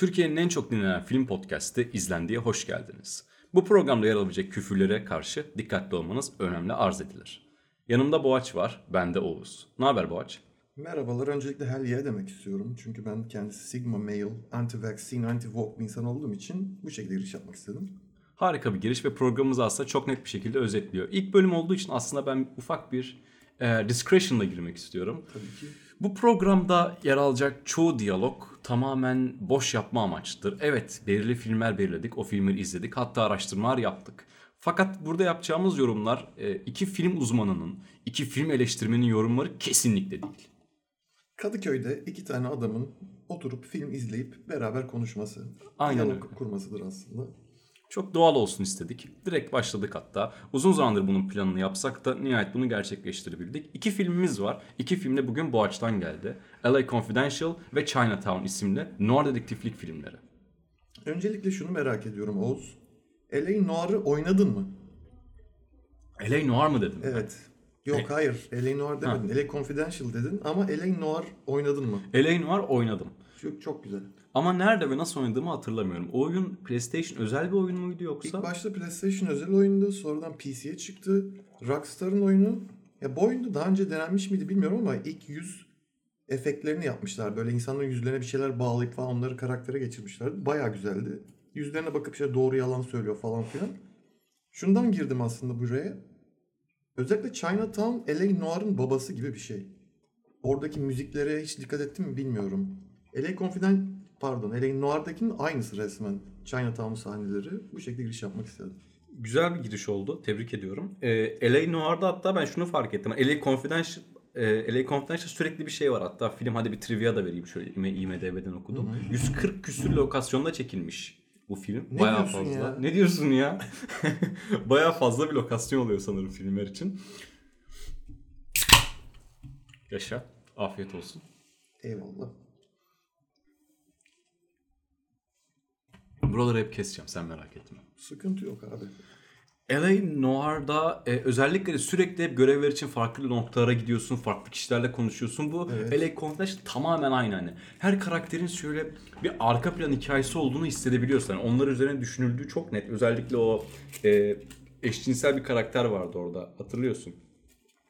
Türkiye'nin en çok dinlenen film podcast'i İzlendiğe hoş geldiniz. Bu programda yer alabilecek küfürlere karşı dikkatli olmanız önemli arz edilir. Yanımda Boğaç var, ben de Oğuz. Ne haber Boğaç? Merhabalar. Öncelikle hell demek istiyorum. Çünkü ben kendisi Sigma Male, anti-vaccine, anti-woke bir insan olduğum için bu şekilde giriş yapmak istedim. Harika bir giriş ve programımızı aslında çok net bir şekilde özetliyor. İlk bölüm olduğu için aslında ben ufak bir e, discretion'la girmek istiyorum. Tabii ki. Bu programda yer alacak çoğu diyalog tamamen boş yapma amaçlıdır. Evet belirli filmler belirledik, o filmleri izledik, hatta araştırmalar yaptık. Fakat burada yapacağımız yorumlar e, iki film uzmanının, iki film eleştirmenin yorumları kesinlikle değil. Kadıköy'de iki tane adamın oturup film izleyip beraber konuşması. Aynen diyalog öyle. kurmasıdır aslında. Çok doğal olsun istedik. Direkt başladık hatta. Uzun zamandır bunun planını yapsak da nihayet bunu gerçekleştirebildik. İki filmimiz var. İki film de bugün bu açıdan geldi. LA Confidential ve Chinatown isimli noir dedektiflik filmleri. Öncelikle şunu merak ediyorum Oğuz. L.A. Noir'ı oynadın mı? LA Noir mı dedim? Evet. Yok hayır. L.A. Noir demedin. L.A. Confidential dedin ama L.A. Noir oynadın mı? LA Noir oynadım. Çok, çok güzel. Ama nerede ve nasıl oynadığımı hatırlamıyorum. O oyun PlayStation özel bir oyun muydu İlk yoksa? başta PlayStation özel oyundu. Sonradan PC'ye çıktı. Rockstar'ın oyunu. Ya bu oyunda daha önce denenmiş miydi bilmiyorum ama ilk yüz efektlerini yapmışlar. Böyle insanların yüzlerine bir şeyler bağlayıp falan onları karaktere geçirmişlerdi. Bayağı güzeldi. Yüzlerine bakıp işte doğru yalan söylüyor falan filan. Şundan girdim aslında buraya. Özellikle Chinatown L.A. Noir'ın babası gibi bir şey. Oradaki müziklere hiç dikkat ettim mi bilmiyorum. L.A. Confident pardon L.A. Noir'dakinin aynısı resmen. Chinatown sahneleri. Bu şekilde giriş yapmak istedim. Güzel bir giriş oldu. Tebrik ediyorum. Ee, LA Noir'da hatta ben şunu fark ettim. LA Confidential e, LA Confidential sürekli bir şey var. Hatta film hadi bir trivia da vereyim şöyle IM- IMDB'den okudum. 140 küsür lokasyonda çekilmiş bu film. Ne Bayağı diyorsun fazla. ya? Ne diyorsun ya? Bayağı fazla bir lokasyon oluyor sanırım filmler için. Yaşa. Afiyet olsun. Eyvallah. Buraları hep keseceğim sen merak etme. Sıkıntı yok abi. LA Noir'da e, özellikle sürekli hep görevler için farklı noktalara gidiyorsun, farklı kişilerle konuşuyorsun. Bu Evet. LA Confidential tamamen aynı hani. Her karakterin şöyle bir arka plan hikayesi olduğunu hissedebiliyorsun. Yani onlar üzerine düşünüldüğü çok net. Özellikle o e, eşcinsel bir karakter vardı orada. Hatırlıyorsun.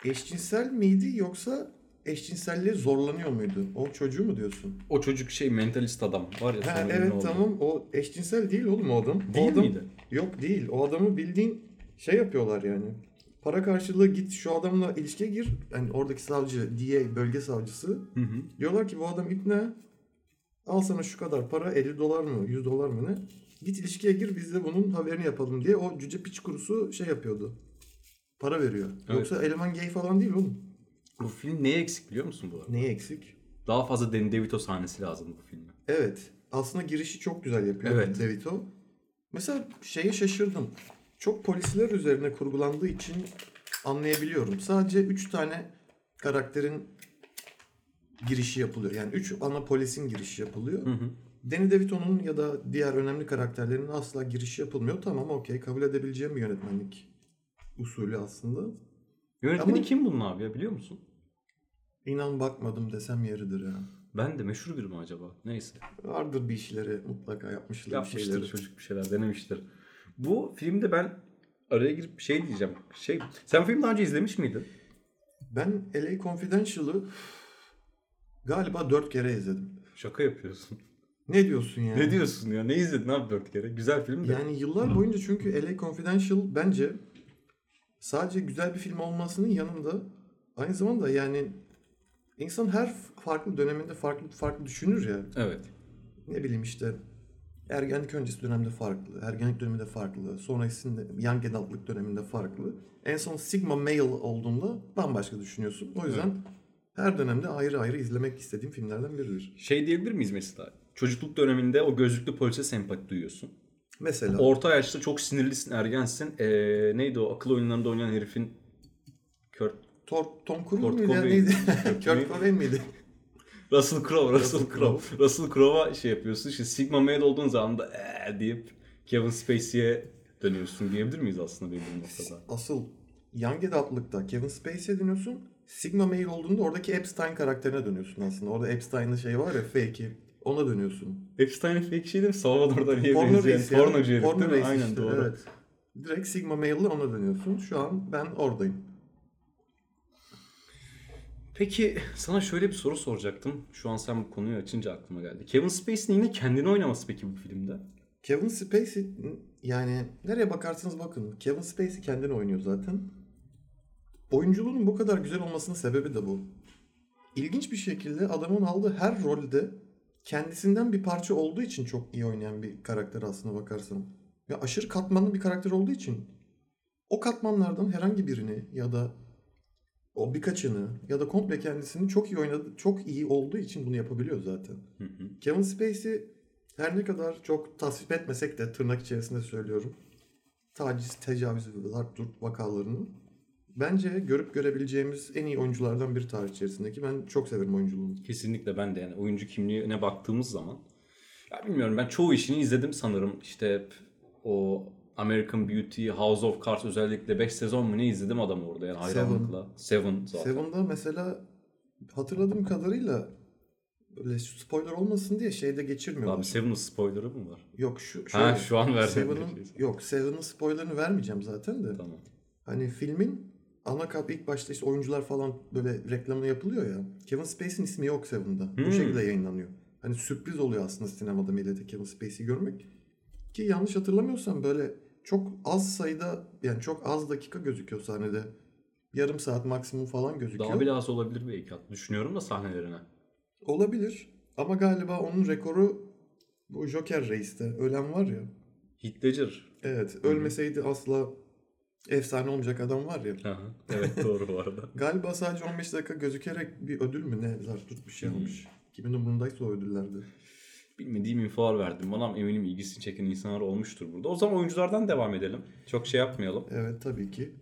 Eşcinsel miydi yoksa eşcinselliğe zorlanıyor muydu? O çocuğu mu diyorsun? O çocuk şey mentalist adam var ya. Ha, sonra evet tamam o eşcinsel değil oğlum o adam. Değil o adam, miydi? Yok değil. O adamı bildiğin şey yapıyorlar yani. Para karşılığı git şu adamla ilişkiye gir. Yani oradaki savcı, DA bölge savcısı. Hı hı. Diyorlar ki bu adam ipne. Al sana şu kadar para 50 dolar mı 100 dolar mı ne? Git ilişkiye gir biz de bunun haberini yapalım diye o cüce piç kurusu şey yapıyordu. Para veriyor. Evet. Yoksa eleman gay falan değil oğlum. Bu film neye eksik biliyor musun bu arada? Neyi eksik? Daha fazla Danny DeVito sahnesi lazım bu filme. Evet. Aslında girişi çok güzel yapıyor Evet. DeVito. Mesela şeye şaşırdım. Çok polisler üzerine kurgulandığı için anlayabiliyorum. Sadece 3 tane karakterin girişi yapılıyor. Yani 3 ana polisin girişi yapılıyor. Hı hı. Danny DeVito'nun ya da diğer önemli karakterlerin asla girişi yapılmıyor. Tamam okey kabul edebileceğim bir yönetmenlik usulü aslında. Yönetmeni Ama- kim bunun abi ya biliyor musun? İnan bakmadım desem yeridir ya. Ben de meşhur biri mi acaba? Neyse. Vardır bir işleri mutlaka yapmışlar bir Yapmıştır şeyleri. çocuk bir şeyler denemiştir. Bu filmde ben araya girip şey diyeceğim. Şey, sen film daha önce izlemiş miydin? Ben LA Confidential'ı galiba dört kere izledim. Şaka yapıyorsun. Ne diyorsun ya? Ne diyorsun ya? Ne izledin abi dört kere? Güzel film de. Yani yıllar boyunca çünkü LA Confidential bence sadece güzel bir film olmasının yanında aynı zamanda yani insan her farklı döneminde farklı farklı düşünür ya. Evet. Ne bileyim işte ergenlik öncesi dönemde farklı, ergenlik döneminde farklı, sonrasında young adultlık döneminde farklı. En son sigma male olduğunda bambaşka düşünüyorsun. O yüzden her dönemde ayrı ayrı izlemek istediğim filmlerden biridir. Şey diyebilir miyiz mesela? Çocukluk döneminde o gözlüklü polise sempati duyuyorsun. Mesela Orta yaşta çok sinirlisin, ergensin. Ee, neydi o akıl oyunlarında oynayan herifin Thor, Tom Cruise Kurt muydu Cobain. neydi? Kurt Cobain miydi? Russell Crowe, Russell Crowe. Russell Crowe'a şey yapıyorsun. İşte Sigma Male olduğun zaman da ee deyip Kevin Spacey'e dönüyorsun diyebilir miyiz aslında belli bir noktada? Asıl Young Adult'lıkta Kevin Spacey'e dönüyorsun. Sigma Male olduğunda oradaki Epstein karakterine dönüyorsun aslında. Orada Epstein'ın şey var ya fake'i. Ona dönüyorsun. Epstein fake şey değil mi? Salvador Dali'ye Porno benzeyen pornocu herif Porno değil mi? Aynen işte, doğru. Evet. Direkt Sigma Male'le ona dönüyorsun. Şu an ben oradayım. Peki sana şöyle bir soru soracaktım. Şu an sen bu konuyu açınca aklıma geldi. Kevin Spacey'nin yine kendini oynaması peki bu filmde? Kevin Spacey yani nereye bakarsanız bakın Kevin Spacey kendini oynuyor zaten. Oyunculuğunun bu kadar güzel olmasının sebebi de bu. İlginç bir şekilde adamın aldığı her rolde kendisinden bir parça olduğu için çok iyi oynayan bir karakter aslına bakarsan. Ve aşırı katmanlı bir karakter olduğu için o katmanlardan herhangi birini ya da o birkaçını ya da komple kendisini çok iyi oynadı, çok iyi olduğu için bunu yapabiliyor zaten. Hı hı. Kevin Spacey her ne kadar çok tasvip etmesek de tırnak içerisinde söylüyorum. Taciz, tecavüz ve Dark vakalarını bence görüp görebileceğimiz en iyi oyunculardan biri tarih içerisindeki. Ben çok severim oyunculuğunu. Kesinlikle ben de yani oyuncu kimliğine baktığımız zaman ya bilmiyorum ben çoğu işini izledim sanırım. İşte o American Beauty, House of Cards özellikle 5 sezon mu ne izledim adamı orada yani hayranlıkla. Seven zaten. Seven'da mesela hatırladığım kadarıyla böyle spoiler olmasın diye şeyde geçirmiyorlar. Abi Seven'ın spoiler'ı mı var? Yok şu Ha, şöyle, şu an verdim. Seven'ın yok Seven'ın spoilerını vermeyeceğim zaten de. Tamam. Hani filmin ana kap ilk başta işte oyuncular falan böyle reklamı yapılıyor ya. Kevin Spacey'nin ismi yok Seven'da. Hmm. Bu şekilde yayınlanıyor. Hani sürpriz oluyor aslında sinemada millete Kevin Spacey'i görmek. Ki yanlış hatırlamıyorsam böyle çok az sayıda yani çok az dakika gözüküyor sahnede. Yarım saat maksimum falan gözüküyor. Daha bile az olabilir belki. Düşünüyorum da sahnelerine. Olabilir. Ama galiba onun rekoru bu Joker Reis'te. Ölen var ya. Heath Ledger. Evet. Ölmeseydi asla efsane olmayacak adam var ya. Aha, evet doğru bu arada. Galiba sadece 15 dakika gözükerek bir ödül mü ne zar tut bir şey almış. Kimin umurundaysa o ödüllerde. Bilmediğim infolar verdim bana eminim ilgisini çeken insanlar olmuştur burada. O zaman oyunculardan devam edelim. Çok şey yapmayalım. Evet tabii ki.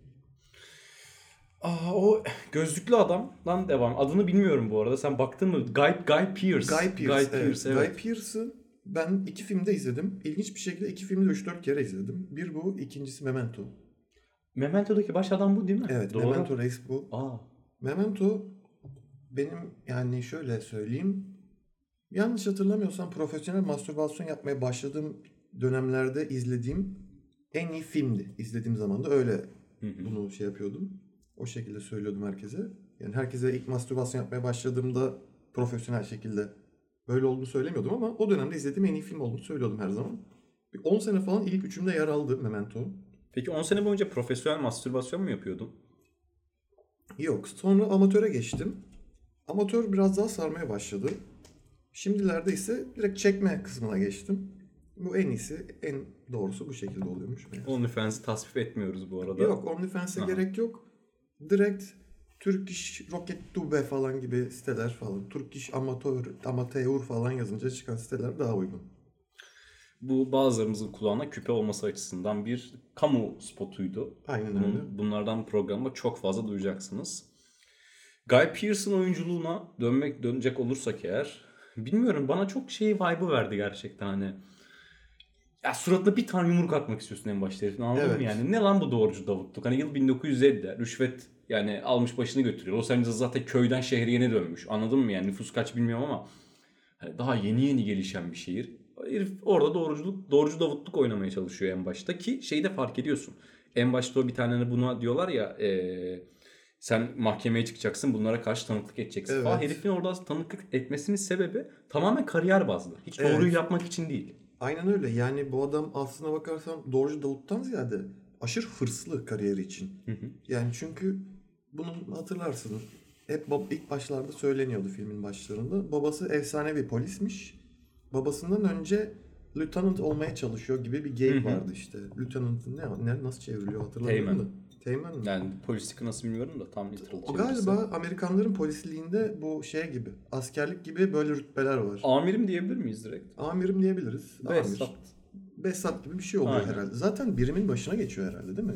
Aa, o gözlüklü adamdan devam. Adını bilmiyorum bu arada. Sen baktın mı? Guy, Guy Pearce. Guy Pearce. evet. evet. Guy Pearce'ı ben iki filmde izledim. İlginç bir şekilde iki filmde 3-4 kere izledim. Bir bu, ikincisi Memento. Memento'daki baş adam bu değil mi? Evet, Doğru. Memento Reis bu. Aa, Memento benim yani şöyle söyleyeyim. Yanlış hatırlamıyorsam profesyonel mastürbasyon yapmaya başladığım dönemlerde izlediğim en iyi filmdi. İzlediğim zaman da öyle bunu şey yapıyordum. O şekilde söylüyordum herkese. Yani herkese ilk mastürbasyon yapmaya başladığımda profesyonel şekilde böyle olduğunu söylemiyordum ama o dönemde izlediğim en iyi film olduğunu söylüyordum her zaman. Bir 10 sene falan ilk üçümde yer aldı Memento. Peki 10 sene boyunca profesyonel mastürbasyon mu yapıyordun? Yok. Sonra amatöre geçtim. Amatör biraz daha sarmaya başladı. Şimdilerde ise direkt çekme kısmına geçtim. Bu en iyisi, en doğrusu bu şekilde oluyormuş. OnlyFans'ı tasvip etmiyoruz bu arada. Yok OnlyFans'e gerek yok. Direkt Turkish Rocket Dube falan gibi siteler falan. Turkish Amatör, Amateur falan yazınca çıkan siteler daha uygun. Bu bazılarımızın kulağına küpe olması açısından bir kamu spotuydu. Aynen Bunun- öyle. bunlardan programda çok fazla duyacaksınız. Guy Pearce'ın oyunculuğuna dönmek dönecek olursak eğer bilmiyorum bana çok şey vibe'ı verdi gerçekten hani. Ya suratına bir tane yumruk atmak istiyorsun en başta herifin anladın Evet. mı yani? Ne lan bu doğrucu Davutluk? Hani yıl 1950'de rüşvet yani almış başını götürüyor. Los Angeles zaten köyden şehriyene dönmüş. Anladın mı yani? Nüfus kaç bilmiyorum ama hani daha yeni yeni gelişen bir şehir. Herif orada doğruculuk, doğrucu davutluk oynamaya çalışıyor en başta ki şeyi de fark ediyorsun. En başta o bir tane buna diyorlar ya eee, sen mahkemeye çıkacaksın bunlara karşı tanıklık edeceksin Evet. falan. Herifin orada tanıklık etmesinin sebebi tamamen kariyer bazlı. Hiç Evet. doğruyu yapmak için değil. Aynen öyle. Yani bu adam aslına bakarsan doğrucu Davut'tan ziyade aşırı hırslı kariyeri için. Hı hı. Yani çünkü bunun hatırlarsın. Hep bab- ilk başlarda söyleniyordu filmin başlarında. Babası efsane bir polismiş. Babasından önce lieutenant olmaya çalışıyor gibi bir hı. vardı işte. Lieutenant ne, ne nasıl çevriliyor hatırlamıyorum da. Teğmen mi? Yani polislik nasıl bilmiyorum da tam literal O çevirisi. galiba Amerikanların polisliğinde bu şey gibi, askerlik gibi böyle rütbeler var. Amirim diyebilir miyiz direkt? Amirim diyebiliriz. Amir. Behzat. Behzat gibi bir şey oluyor Aynen. herhalde. Zaten birimin başına geçiyor herhalde değil mi?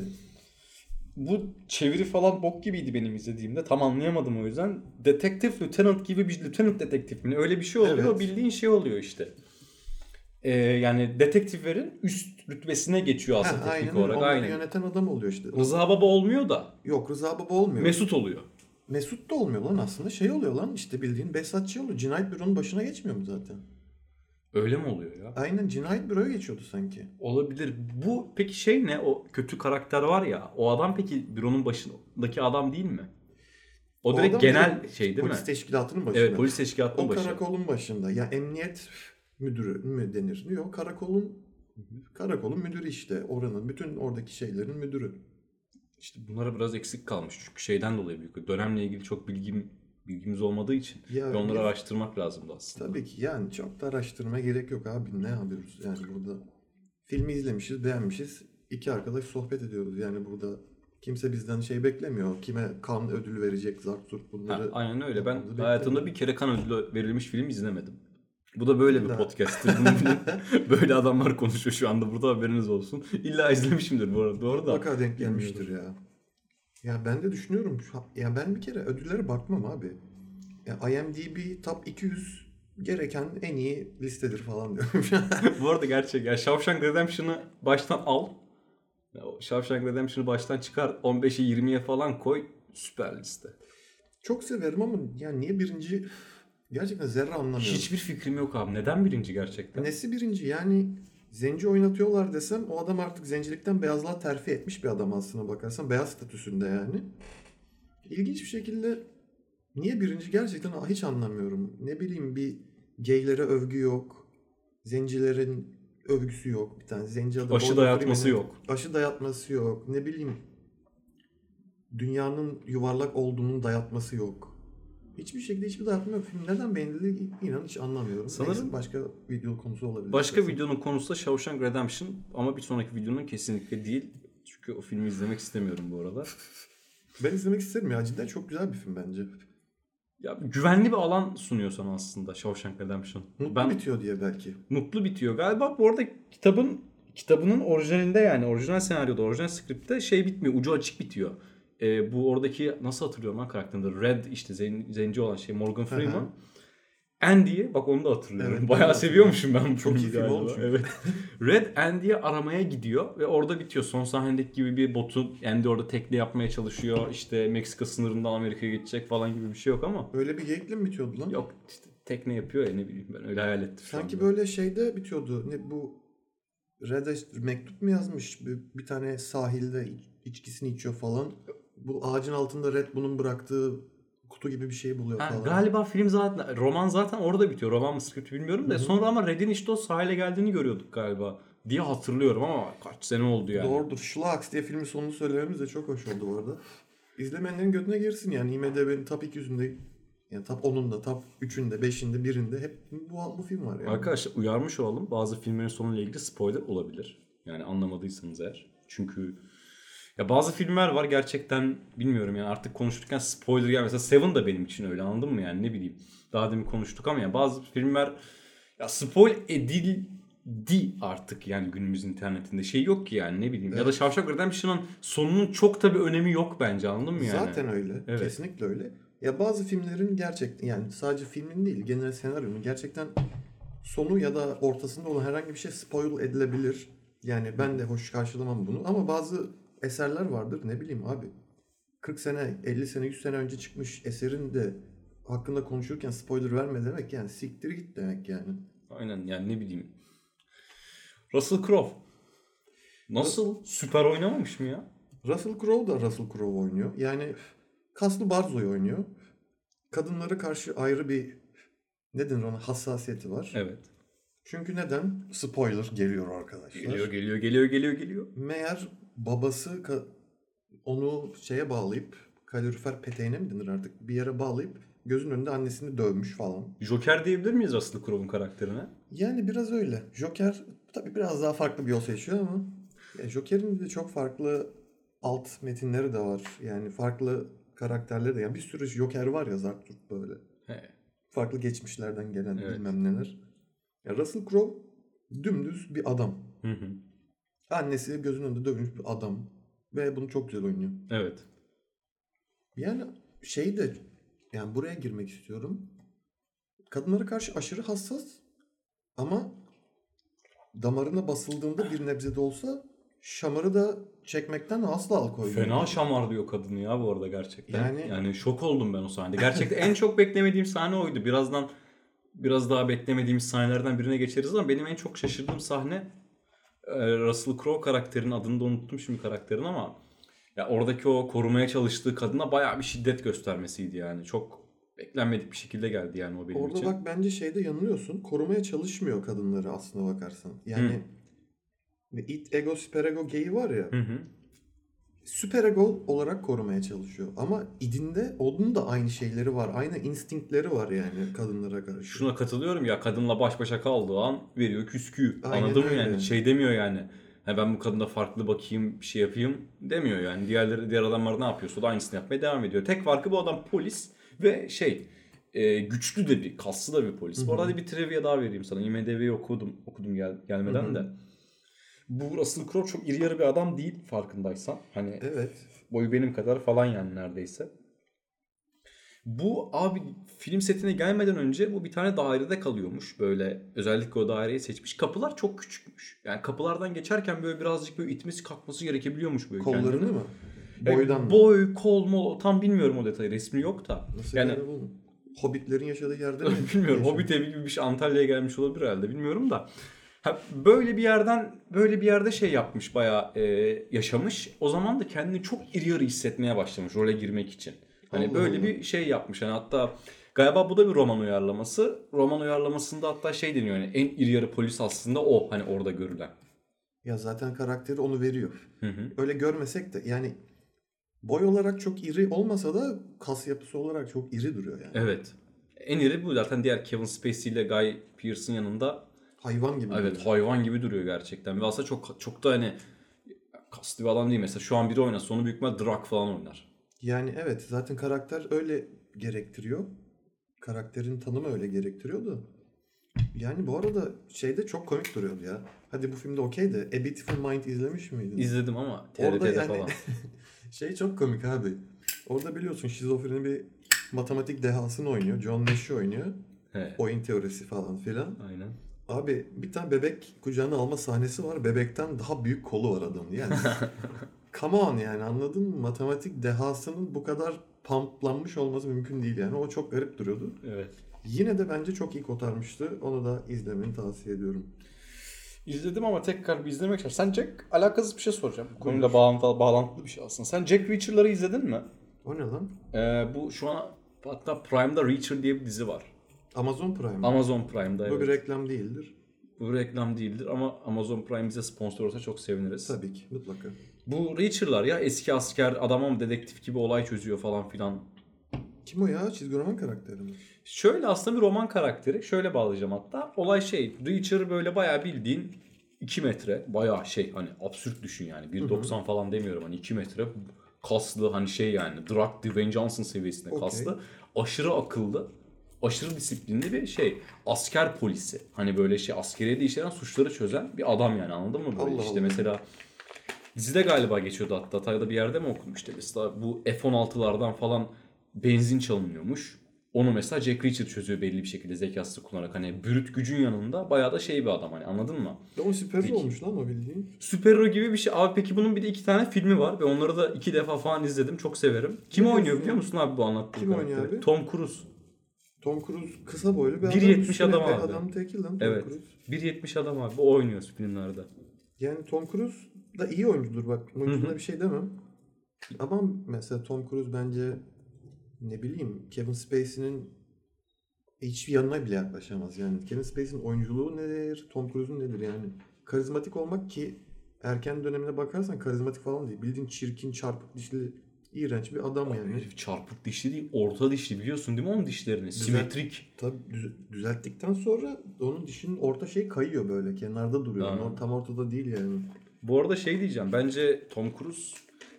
Bu çeviri falan bok gibiydi benim izlediğimde. Tam anlayamadım o yüzden. Detektif Lieutenant gibi bir Lieutenant detektif mi? Öyle bir şey oluyor. Evet. Bildiğin şey oluyor işte. Ee, yani detektiflerin üst rütbesine geçiyor aslında Ha, teknik aynen öyle. olarak. Onları Aynen. yöneten adam oluyor işte. Rıza Baba olmuyor da Yok Rıza Baba olmuyor. Mesut oluyor. Mesut da olmuyor lan aslında. Şey oluyor lan işte bildiğin Behzatçı oluyor. Cinayet büronun başına geçmiyor mu zaten? Öyle mi oluyor ya? Aynen cinayet büroya geçiyordu sanki. Olabilir. Bu peki şey ne? O kötü karakter var ya. O adam peki büronun başındaki adam değil mi? O, O direkt adam genel direkt şey değil Polis mi? teşkilatının başında. Evet polis teşkilatının O başı. karakolun başında. Ya emniyet müdürü mü denir? Yok karakolun karakolun müdürü işte. Oranın bütün oradaki şeylerin müdürü. İşte bunlara biraz eksik kalmış. Çünkü şeyden dolayı büyük. Dönemle ilgili çok bilgim bilgimiz olmadığı için. Ya, Ve onları ya- araştırmak lazımdı aslında. Tabii ki yani çok da araştırma gerek yok abi. Ne yapıyoruz yani burada? Filmi izlemişiz, beğenmişiz. İki arkadaş sohbet ediyoruz. Yani burada kimse bizden şey beklemiyor. Kime kan ödülü verecek, zart zurt Ha, bunları. aynen öyle. Ben hayatımda bir kere kan ödülü verilmiş film izlemedim. Bu da böyle bir bilin. böyle adamlar konuşuyor şu anda. Burada haberiniz olsun. İlla izlemişimdir bu arada. Doğru da. Mutlaka denk gelmiştir ya. Ya ben de düşünüyorum. Ya ben bir kere ödüllere bakmam abi. Ya IMDb Top 200 gereken en iyi listedir falan diyorum. bu arada gerçek. Ya Shawshank Redemption'ı baştan al. Ya Shawshank Redemption'ı baştan çıkar. 15'e 20'ye falan koy. Süper liste. Çok severim ama ya niye birinci gerçekten zerre anlamıyorum. Hiçbir fikrim yok abi. Neden birinci gerçekten? Nesi birinci yani zenci oynatıyorlar desem o adam artık zencilikten beyazlığa terfi etmiş bir adam aslına bakarsan. Beyaz statüsünde yani. İlginç bir şekilde niye birinci gerçekten hiç anlamıyorum. Ne bileyim bir gaylere övgü yok. Zencilerin övgüsü yok. Bir tane zenci adam. Aşı dayatması yok. Aşı dayatması yok. Ne bileyim dünyanın yuvarlak olduğunun dayatması yok. Hiçbir şekilde hiçbir dayatma yok. Film neden beğenildi inan hiç anlamıyorum. Sanırım- Neyse, başka video konusu olabilir. Başka istersen. videonun konusu da Shawshank Redemption ama bir sonraki videonun kesinlikle değil. Çünkü o filmi izlemek istemiyorum bu arada. Ben izlemek isterim ya. Cidden çok güzel bir film bence. Ya güvenli bir alan sunuyor sana aslında Shawshank Redemption. Mutlu ben bitiyor diye belki. mutlu bitiyor. Galiba bu arada kitabın kitabının orijinalinde yani orijinal senaryoda, orijinal skripte şey bitmiyor. Ucu açık bitiyor. Ee, bu oradaki nasıl hatırlıyorum lan karakterinde? Red işte zen- zenci olan şey Morgan Freeman. Andy'yi bak onu da hatırlıyorum. Evet, Bayağı seviyormuşum ben bu Çok iyi film olmuş. Evet. Red Andy'yi aramaya gidiyor ve orada bitiyor. Son sahnedeki gibi bir botu Andy orada tekne yapmaya çalışıyor. İşte Meksika sınırından Amerika'ya geçecek falan gibi bir şey yok ama. Öyle bir geyikle mi bitiyordu lan? Yok işte tekne yapıyor ya ne bileyim ben öyle hayal ettim. Sanki böyle şeyde bitiyordu. Ne bu Red'e mektup mu yazmış? Bir, bir tane sahilde iç- içkisini içiyor falan. Bu ağacın altında Red bunun bıraktığı kutu gibi bir şey buluyor falan. galiba film zaten roman zaten orada bitiyor. Roman mı script bilmiyorum da sonra ama Red'in işte o sahile geldiğini görüyorduk galiba diye hatırlıyorum ama kaç sene oldu yani. Doğrudur. Schlags diye filmin sonunu söylememiz de çok hoş oldu bu arada. İzlemeyenlerin götüne girsin yani. IMDb'nin top 200'ünde yani top 10'unda, top 3'ünde, 5'inde, 1'inde hep bu, bu film var yani. Arkadaşlar uyarmış olalım. Bazı filmlerin sonuyla ilgili spoiler olabilir. Yani anlamadıysanız eğer. Çünkü ya bazı filmler var gerçekten bilmiyorum yani artık konuşurken spoiler gel. Mesela Seven da benim için öyle anladın mı yani ne bileyim. Daha demin konuştuk ama ya bazı filmler ya spoil edildi artık yani günümüz internetinde. Şey yok ki yani ne bileyim. Ya da Evet. Shawshank Redemption'ın sonunun çok da bir önemi yok bence anladın mı yani? Zaten öyle. Evet. Kesinlikle öyle. Ya bazı filmlerin gerçekten yani sadece filmin değil genel senaryonun gerçekten sonu ya da ortasında olan herhangi bir şey spoil edilebilir. Yani ben de hoş karşılamam bunu ama bazı eserler vardır ne bileyim abi. 40 sene, 50 sene, 100 sene önce çıkmış eserin de hakkında konuşurken spoiler verme demek yani siktir git demek yani. Aynen yani ne bileyim. Russell Crowe. Nasıl? Süper oynamamış mı ya? Russell Crowe da Russell Crowe oynuyor. Yani kaslı Barzo'yu oynuyor. Kadınlara karşı ayrı bir ne denir ona hassasiyeti var. Evet. Çünkü neden? Spoiler geliyor arkadaşlar. Geliyor geliyor geliyor geliyor geliyor. Meğer babası onu şeye bağlayıp kalorifer peteğine mi denir artık bir yere bağlayıp gözün önünde annesini dövmüş falan. Joker diyebilir miyiz Russell Crowe'un karakterine? Yani biraz öyle. Joker tabii biraz daha farklı bir yol seçiyor ama ya Joker'in de çok farklı alt metinleri de var. Yani farklı karakterleri de. Yani bir sürü Joker var ya Zartürk böyle. He. Farklı geçmişlerden gelen Evet. bilmem neler. Ya Russell Crowe dümdüz bir adam. Hı hı. Annesi gözünün önünde dövülmüş bir adam. Ve bunu çok güzel oynuyor. Evet. Yani şey de yani buraya girmek istiyorum. Kadınlara karşı aşırı hassas ama damarına basıldığında bir nebze de olsa şamarı da çekmekten asla alıkoymuyor. Fena şamar diyor kadını ya bu arada gerçekten. Yani, Yani- şok oldum ben o sahnede. Gerçekten en çok beklemediğim sahne oydu. Birazdan biraz daha beklemediğimiz sahnelerden birine geçeriz ama benim en çok şaşırdığım sahne Russell Crowe karakterinin adını da unuttum şimdi karakterin ama ya oradaki o korumaya çalıştığı kadına bayağı bir şiddet göstermesiydi yani. Çok beklenmedik bir şekilde geldi yani o benim Orada için. bak bence şeyde yanılıyorsun. Korumaya çalışmıyor kadınları aslına bakarsan. Yani bir it ego süperego geyi var ya. Hı hı. Süperego olarak korumaya çalışıyor. Ama idinde onun da aynı şeyleri var. Aynı instinktleri var yani kadınlara karşı. Şuna katılıyorum ya kadınla baş başa kaldığı an veriyor küsküyü. Aynen Anladın mı yani? Şey demiyor yani. Ha ben bu kadına farklı bakayım, bir şey yapayım demiyor yani. Diğerleri diğer adamlar ne yapıyorsa o da aynısını yapmaya devam ediyor. Tek farkı bu adam polis ve şey e, güçlü de bir, kaslı da bir polis. Bu arada bir trivia daha vereyim sana. IMDb'yi okudum, okudum gel, gelmeden Hı hı. de. Bu Russell Crowe çok iri yarı bir adam değil farkındaysan. Hani Evet. Boyu benim kadar falan yani neredeyse. Bu abi film setine gelmeden önce bu bir tane dairede kalıyormuş. Böyle özellikle o daireyi seçmiş. Kapılar çok küçükmüş. Yani kapılardan geçerken böyle birazcık böyle itmesi kalkması gerekebiliyormuş böyle Kollarını kendini. mı? Yani Boydan mı? Boy, kol, mol tam bilmiyorum o detayı. Resmi yok da. Nasıl yani- yani? Hobbitlerin yaşadığı yerde mi? bilmiyorum. Hobbit evi gibi bir şey Antalya'ya gelmiş olabilir herhalde. Bilmiyorum da. Ha, böyle bir yerden böyle bir yerde şey yapmış bayağı e, yaşamış. O zaman da kendini çok iri yarı hissetmeye başlamış role girmek için. Hani Allah böyle Allah. bir şey yapmış. Hani hatta galiba bu da bir roman uyarlaması. Roman uyarlamasında hatta şey deniyor yani en iri yarı polis aslında o hani orada görülen. Ya zaten karakteri onu veriyor. Hı hı. Öyle görmesek de yani boy olarak çok iri olmasa da kas yapısı olarak çok iri duruyor yani. Evet. En iri bu zaten diğer Kevin Spacey ile Guy Pearce'ın yanında Hayvan gibi. Evet duruyor. hayvan gibi duruyor gerçekten. Ve aslında çok çok da hani kaslı bir adam değil. Mesela şu an biri oynasa onu büyük Drak falan oynar. Yani evet zaten karakter öyle gerektiriyor. Karakterin tanımı öyle gerektiriyordu. Yani bu arada şeyde çok komik duruyordu ya. Hadi bu filmde okey de A Beautiful Mind izlemiş miydin? İzledim ama Orada TRT'de yani falan. şey çok komik abi. Orada biliyorsun şizofreni bir matematik dehasını oynuyor. John Nash'i oynuyor. He, Oyun teorisi falan filan. aynen. Abi bir tane bebek kucağına alma sahnesi var. Bebekten daha büyük kolu var adamın. Yani come on yani anladın mı? Matematik dehasının bu kadar pumplanmış olması mümkün değil yani. O çok garip duruyordu. Evet. Yine de bence çok iyi kotarmıştı. Onu da izlemeni tavsiye ediyorum. İzledim ama tekrar bir izlemek için. Sen Jack alakasız bir şey soracağım. Bu konuyla bağlantılı, bağlantılı bir şey aslında. Sen Jack Reacher'ları izledin mi? O ne lan? Ee, bu şu an hatta Prime'da Reacher diye bir dizi var. Amazon Prime. Amazon Prime'da Bu evet. bir reklam değildir. Bu reklam değildir ama Amazon Prime bize sponsor olsa çok seviniriz. Tabii ki mutlaka. Bu Reacher'lar ya eski asker adam ama dedektif gibi olay çözüyor falan filan. Kim o ya? Çizgi roman karakteri mi? Şöyle aslında bir roman karakteri. Şöyle bağlayacağım hatta. Olay şey. Reacher böyle bayağı bildiğin 2 metre. Bayağı şey hani absürt düşün yani. 1.90 falan demiyorum hani 2 metre. Kaslı hani şey yani. Drak Dwayne Johnson seviyesinde Okey. kaslı. Aşırı akıllı. Aşırı disiplinli bir şey. Asker polisi. Hani böyle şey askeriyede işlenen suçları çözen bir adam yani anladın mı? Böyle Allah işte Allah. mesela Dizide galiba geçiyordu hatta. Hatay'da bir yerde mi okumuştu? Mesela bu F-16'lardan falan benzin çalınıyormuş. Onu mesela Jack Reacher çözüyor belli bir şekilde zekası kullanarak. Hani brüt gücün yanında bayağı da şey bir adam hani anladın mı? O süper Peki. olmuş lan o bildiğin. Süperhero gibi bir şey. Abi peki bunun bir de iki tane filmi var ve onları da iki defa falan izledim. Çok severim. Kim Ne oynuyor biliyor ya? musun abi bu anlattığım Kim oynuyor karakteri? abi? Tom Cruise. Tom Cruise kısa boylu bir 1.70 üstüne adam bir abi. Adam teki lan Tom Evet. Cruise. 1.70 adam abi. O oynuyor filmlerde. Yani Tom Cruise da iyi oyuncudur bak. Hı. bir şey demem. Ama mesela Tom Cruise bence ne bileyim Kevin Spacey'nin hiçbir yanına bile yaklaşamaz. Yani Kevin Spacey'nin oyunculuğu nedir? Tom Cruise'un nedir yani? Karizmatik olmak ki erken dönemine bakarsan karizmatik falan değil. Bildiğin çirkin, çarpık dişli, iğrenç bir adam yani. Herif çarpık dişli değil, orta dişli biliyorsun değil mi onun dişlerini? Simetrik. Tabii düz- düzelttikten sonra onun dişinin orta şey kayıyor böyle. Kenarda duruyor. Or- Tam ortada değil yani. Bu arada şey diyeceğim. Bence Tom Cruise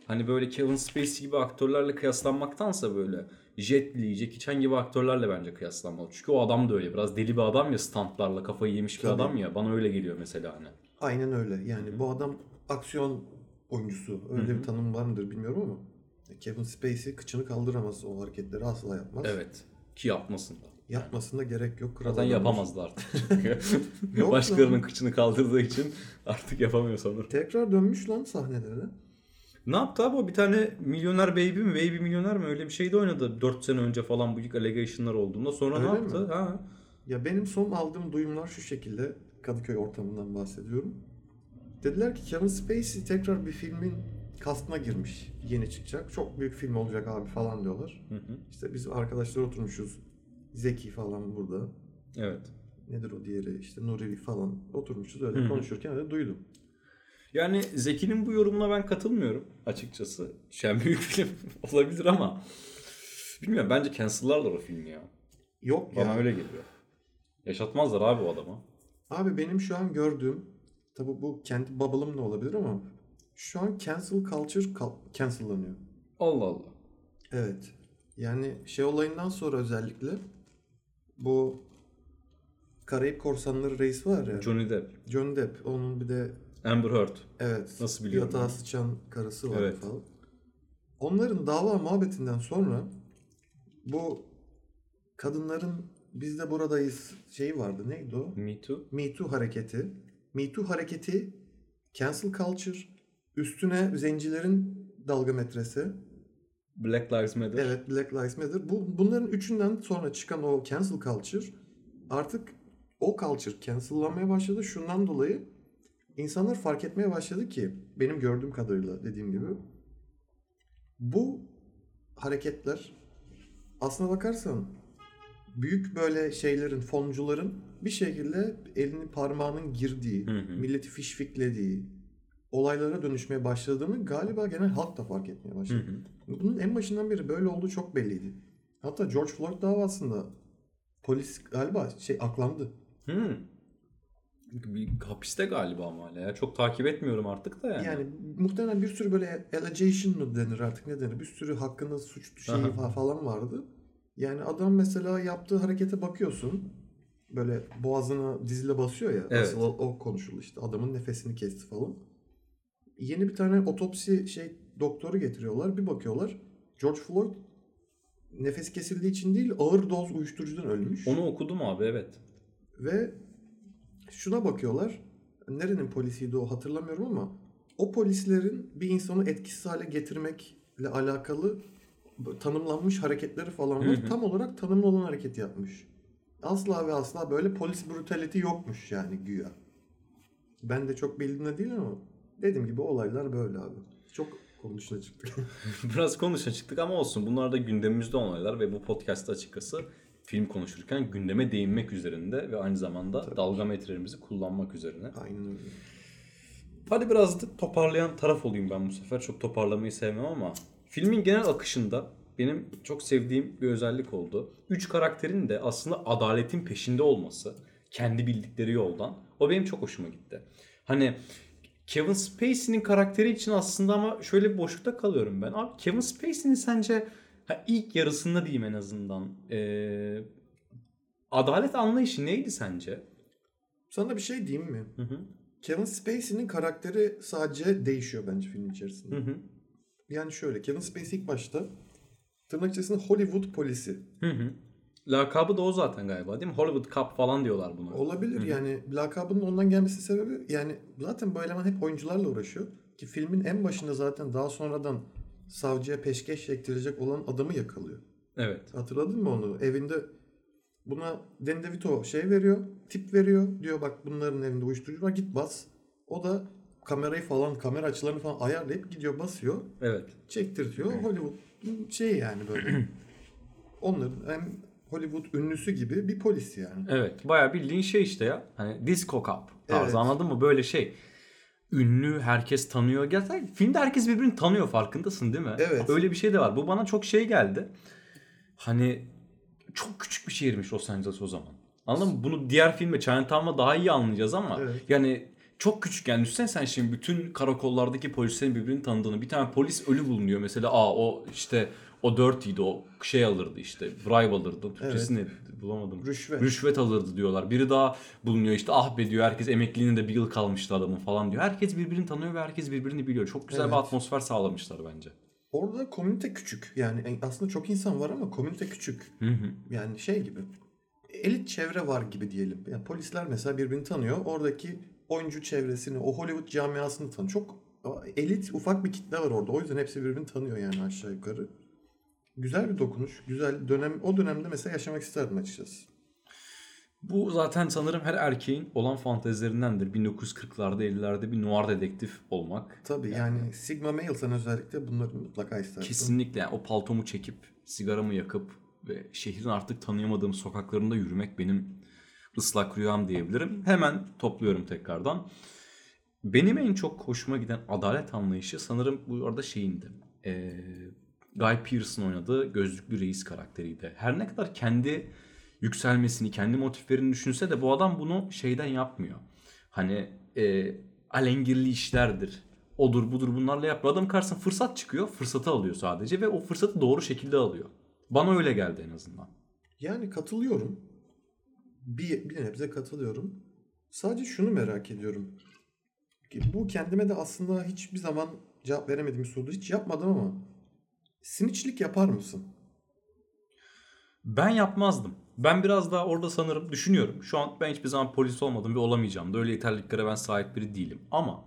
hani böyle Kevin Spacey gibi aktörlerle kıyaslanmaktansa böyle Jet Li, Jackie Chan gibi aktörlerle bence kıyaslanmalı. Çünkü o adam da öyle. Biraz deli bir adam ya stuntlarla kafayı yemiş bir Tabii. adam ya. Bana öyle geliyor mesela hani. Aynen öyle. Yani bu adam aksiyon oyuncusu. Öyle Hı hı. bir tanım var mıdır bilmiyorum ama Kevin Spacey kıçını kaldıramaz o hareketleri asla yapmaz. Evet. Ki yapmasın da. Yapmasına gerek yok. Kral Zaten yapamazdı artık. Başkalarının kıçını kaldırdığı için artık yapamıyor sanırım. Tekrar dönmüş lan sahnelere. Ne yaptı abi o bir tane milyoner baby mi baby milyoner mi öyle bir şeyde oynadı 4 sene önce falan bu ilk allegation'lar olduğunda sonra ne Öyle yaptı? mi? Ha. Ya benim son aldığım duyumlar şu şekilde. Kadıköy ortamından bahsediyorum. Dediler ki Kevin Spacey tekrar bir filmin kastına girmiş. Yeni çıkacak. Çok büyük film olacak abi falan diyorlar. Hı hı. İşte biz arkadaşlar oturmuşuz. Zeki falan burada. Evet. Nedir o diğeri? İşte Nuri falan oturmuşuz öyle Hı hı. konuşurken öyle duydum. Yani Zeki'nin bu yorumuna ben katılmıyorum açıkçası. Yani büyük film olabilir ama bilmiyorum bence cancel'larlar o filmi ya. Yok Bana ya. öyle geliyor. Yaşatmazlar abi o adamı. Abi benim şu an gördüğüm tabi bu kendi bubble'ım da olabilir ama şu an cancel culture cancellanıyor. Allah Allah. Evet. Yani şey olayından sonra özellikle bu Karayip Korsanları reis var ya. Johnny Depp, John Depp. Onun bir de Amber Heard. evet Nasıl biliyorum yatağa sıçan karısı var Evet. falan. Onların dava muhabbetinden sonra bu kadınların biz de buradayız şeyi vardı. Neydi o? Me Too. Me Too hareketi. Me Too hareketi cancel culture üstüne zencilerin dalga metresi. Black Lives Matter. Evet Black Lives Matter. Bu, bunların üçünden sonra çıkan o cancel culture artık o culture cancellanmaya başladı. Şundan dolayı insanlar fark etmeye başladı ki benim gördüğüm kadarıyla dediğim gibi bu hareketler aslına bakarsan büyük böyle şeylerin, foncuların bir şekilde elini parmağının girdiği, Hı hı. milleti fişfiklediği olaylara dönüşmeye başladığını galiba genel halk da fark etmeye Hı başladı. hı. Bunun en başından beri böyle olduğu çok belliydi. Hatta George Floyd davasında polis galiba şey aklandı. Hı. Bir hapiste galiba ama hala ya. Çok takip etmiyorum artık da yani. Yani muhtemelen bir sürü böyle allegation mı denir artık ne denir? Bir sürü hakkında suç şeyi Aha. fa- falan vardı. Yani adam mesela yaptığı harekete bakıyorsun. Böyle boğazına dizle basıyor ya. Evet. Asıl o, o konuşuldu işte. Adamın nefesini kesti falan. Yeni bir tane otopsi şey doktoru getiriyorlar. Bir bakıyorlar. George Floyd nefes kesildiği için değil ağır doz uyuşturucudan ölmüş. Onu okudum abi evet. Ve şuna bakıyorlar. Nerenin polisiydi o hatırlamıyorum ama o polislerin bir insanı etkisiz hale getirmekle alakalı tanımlanmış hareketleri falan var. Hı hı. Tam olarak tanımlı olan hareketi yapmış. Asla ve asla böyle polis brutality yokmuş yani güya. Ben de çok bildiğimde değil ama dediğim gibi olaylar böyle abi. Çok konu dışına çıktık. Biraz konuşa çıktık ama olsun. Bunlar da gündemimizde olaylar ve bu podcast'ta açıkçası film konuşurken gündeme değinmek üzerinde ve aynı zamanda dalga metrelerimizi kullanmak üzerine. Aynen öyle. Hadi biraz da toparlayan taraf olayım ben bu sefer. Çok toparlamayı sevmem ama filmin genel akışında benim çok sevdiğim bir özellik oldu. Üç karakterin de aslında adaletin peşinde olması. Kendi bildikleri yoldan. O benim çok hoşuma gitti. Hani Kevin Spacey'nin karakteri için aslında ama şöyle bir boşlukta kalıyorum ben. Abi Kevin Spacey'nin sence ha, ilk yarısında diyeyim en azından eee, adalet anlayışı neydi sence? Sana bir şey diyeyim mi? Hı hı. Kevin Spacey'nin karakteri sadece değişiyor bence film içerisinde. Hı hı. Yani şöyle Kevin Spacey ilk başta tırnak içerisinde Hollywood polisi. Hı hı. Lakabı da o zaten galiba değil mi? Hollywood Cup falan diyorlar buna. Olabilir yani lakabının ondan gelmesi sebebi yani zaten bu eleman hep oyuncularla uğraşıyor. Ki filmin en başında zaten daha sonradan savcıya peşkeş çektirecek olan adamı yakalıyor. Evet. Hatırladın mı onu? Evinde buna Danny DeVito şey veriyor, tip veriyor. Diyor bak bunların evinde uyuşturucu var git bas. O da kamerayı falan, kamera açılarını falan ayarlayıp gidiyor basıyor. Evet. çektirtiyor. Hollywood şey yani böyle. Onların hem Hollywood ünlüsü gibi bir polis yani. Evet. Bayağı bildiğin şey işte ya. Hani disco cup tarzı Evet. anladın mı? Böyle şey. Ünlü, herkes tanıyor. Gerçekten filmde herkes birbirini tanıyor farkındasın değil mi? Evet. Öyle bir şey de var. Bu bana çok şey geldi. Hani çok küçük bir şehirmiş Los Angeles o zaman. Anladın mı? Bunu diğer filme Chinatown'la daha iyi anlayacağız ama Evet. yani çok küçük yani düşünsene sen şimdi bütün karakollardaki polislerin birbirini tanıdığını bir tane polis ölü bulunuyor mesela aa o işte o dirty'ydi o şey alırdı işte bribe alırdı Türkçesi ne bulamadım Rüşvet. rüşvet alırdı diyorlar biri daha bulunuyor işte ah be diyor herkes emekliliğine de bir yıl kalmıştı adamın falan diyor herkes birbirini tanıyor ve herkes birbirini biliyor çok güzel bir Evet. atmosfer sağlamışlar bence Orada komünite küçük. Yani en- aslında çok insan var ama komünite küçük. hı hı. Yani şey gibi. Elit çevre var gibi diyelim. Yani polisler mesela birbirini tanıyor. Oradaki oyuncu çevresini, o Hollywood camiasını tanıyor. Çok elit ufak bir kitle var orada. O yüzden hepsi birbirini tanıyor yani aşağı yukarı. Güzel bir dokunuş. Güzel dönem. O dönemde mesela yaşamak isterdim açıkçası. Bu zaten sanırım her erkeğin olan fantezilerindendir. 1940'larda 50'lerde bir noir dedektif olmak. Tabii yani, Sigma Male sen özellikle bunları mutlaka istersin. Kesinlikle yani o paltomu çekip sigaramı yakıp ve şehrin artık tanıyamadığım sokaklarında yürümek benim ıslak rüyam diyebilirim. Hemen topluyorum tekrardan. Benim en çok hoşuma giden adalet anlayışı sanırım bu arada şeyindi. Ee, Guy Pearce'ın oynadığı gözlüklü reis karakteriydi. Her ne kadar kendi yükselmesini, kendi motiflerini düşünse de bu adam bunu şeyden yapmıyor. Hani e, alengirli işlerdir. Odur budur bunlarla yapmıyor. Adam karşısına fırsat çıkıyor. Fırsatı alıyor sadece ve o fırsatı doğru şekilde alıyor. Bana öyle geldi en azından. Yani katılıyorum. Bir, bir nebze katılıyorum. Sadece şunu merak ediyorum. Bu kendime de aslında hiçbir zaman cevap veremediğim soru. Hiç yapmadım ama siniçlik yapar mısın? Ben yapmazdım. Ben biraz daha orada sanırım düşünüyorum. Şu an ben hiçbir zaman polis olmadım ve olamayacağım da öyle yeterliliklere ben sahip biri değilim. Ama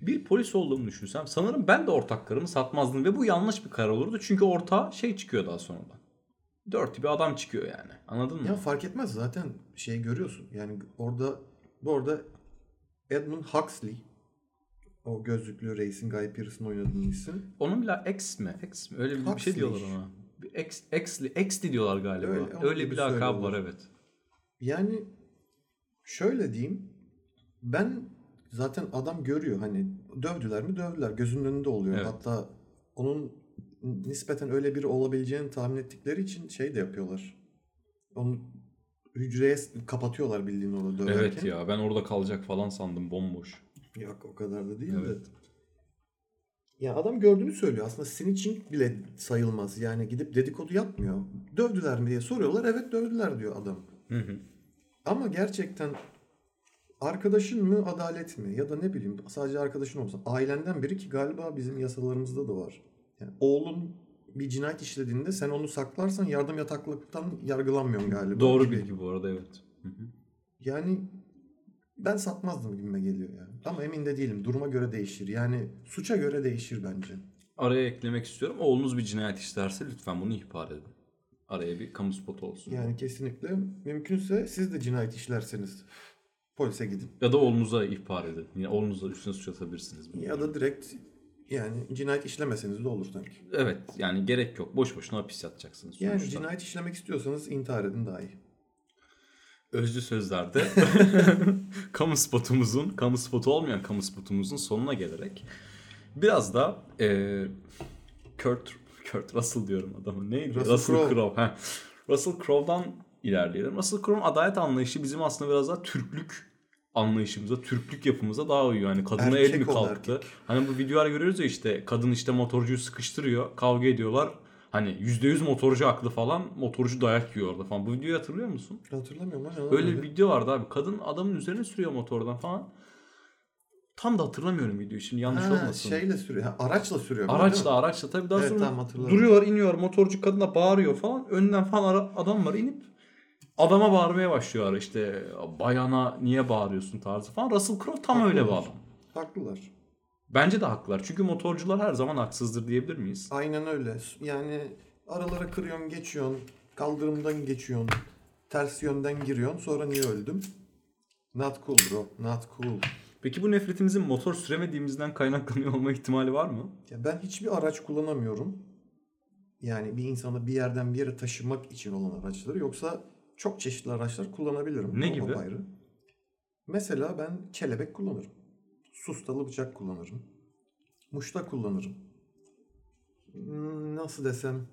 bir polis olduğumu düşünsem sanırım ben de ortaklarımı satmazdım ve bu yanlış bir karar olurdu. Çünkü ortağa şey çıkıyor daha sonradan. Dört bir adam çıkıyor yani. Anladın mı? Ya fark etmez zaten şey görüyorsun. Yani orada bu arada Edmund Huxley o gözlüklü reisin Guy Pearce'ın oynadığı isim. Onun bile X mi? X mi? Öyle bir, şey Huxley. diyorlar ona. X, X'li, X'li diyorlar galiba. Öyle, Öyle, bir gibi lakabı var evet. Yani şöyle diyeyim. Ben zaten adam görüyor hani dövdüler mi dövdüler gözünün önünde oluyor. Evet. Hatta onun nispeten öyle biri olabileceğini tahmin ettikleri için şey de yapıyorlar. Onu hücreye kapatıyorlar bildiğin orada döverken. Evet ya ben orada kalacak falan sandım bomboş. Yok o kadar da değil Evet. de. Ya adam gördüğünü söylüyor. Aslında snitching bile sayılmaz. Yani gidip dedikodu yapmıyor. Dövdüler mi diye soruyorlar. Evet dövdüler diyor adam. Hı hı. Ama gerçekten arkadaşın mı adalet mi ya da ne bileyim sadece arkadaşın olmasın. Ailenden biri ki galiba bizim yasalarımızda da var. Yani oğlun bir cinayet işlediğinde sen onu saklarsan yardım yataklıktan yargılanmıyorsun galiba. Doğru gibi. bilgi bu arada evet. Hı hı. Yani ben satmazdım gibime geliyor yani. Ama emin de değilim. Duruma göre değişir. Yani suça göre değişir bence. Araya eklemek istiyorum. Oğlunuz bir cinayet işlerse lütfen bunu ihbar edin. Araya bir kamu spotu olsun. Yani kesinlikle mümkünse siz de cinayet işlerseniz polise gidin. Ya da oğlunuza ihbar edin. Yine oğlunuza üstüne suç atabilirsiniz. bunu. Ya da direkt yani cinayet işlemeseniz de olur sanki. Evet yani gerek yok. Boş boşuna hapis yatacaksınız. Yani sonuçta. cinayet işlemek istiyorsanız intihar edin daha iyi. Özlü sözlerde kamu spotumuzun, kamu spotu olmayan kamu spotumuzun sonuna gelerek biraz da e, Kurt, Kurt Russell diyorum adamın neydi? Russell Russell, Crowe. Crowe. heh. Russell Crowe'dan ilerleyelim. Russell Crowe'un adalet anlayışı bizim aslında biraz daha Türklük anlayışımıza, Türklük yapımıza daha uyuyor. Yani kadına el Erkek mi ol, kalktı? erkek. Hani bu videolar görüyoruz ya işte kadın işte motorcuyu sıkıştırıyor, kavga ediyorlar. Hani %100 motorcu haklı falan, motorcu dayak yiyor orada falan. Bu videoyu hatırlıyor musun? Hatırlamıyorum yalan Öyle bir video vardı abi. Kadın adamın üzerine sürüyor motordan falan. Tam da hatırlamıyorum videoyu şimdi yanlış Ha, olmasın. Şeyle sürüyor. Ha, araçla sürüyor. Araçla araçla tabii daha Evet, sonra tamam, duruyorlar iniyor motorcu kadına bağırıyor falan. Önden falan adam var inip adama bağırmaya başlıyor işte bayana niye bağırıyorsun tarzı falan. Russell Crowe tam öyle bir Haklılar. Bence de haklılar. Çünkü motorcular her zaman haksızdır diyebilir miyiz? Aynen öyle. Yani aralara kırıyorsun, geçiyorsun, kaldırımdan geçiyorsun, ters yönden giriyorsun. Sonra niye öldüm? Not cool bro. Not cool. Peki bu nefretimizin motor süremediğimizden kaynaklanıyor olma ihtimali var mı? Ya ben hiçbir araç kullanamıyorum. Yani bir insanı bir yerden bir yere taşımak için olan araçları. Yoksa çok çeşitli araçlar kullanabilirim. Ne O gibi? apayrı. Mesela ben kelebek kullanırım. Sustalı bıçak kullanırım. Muşta kullanırım. Nasıl desem?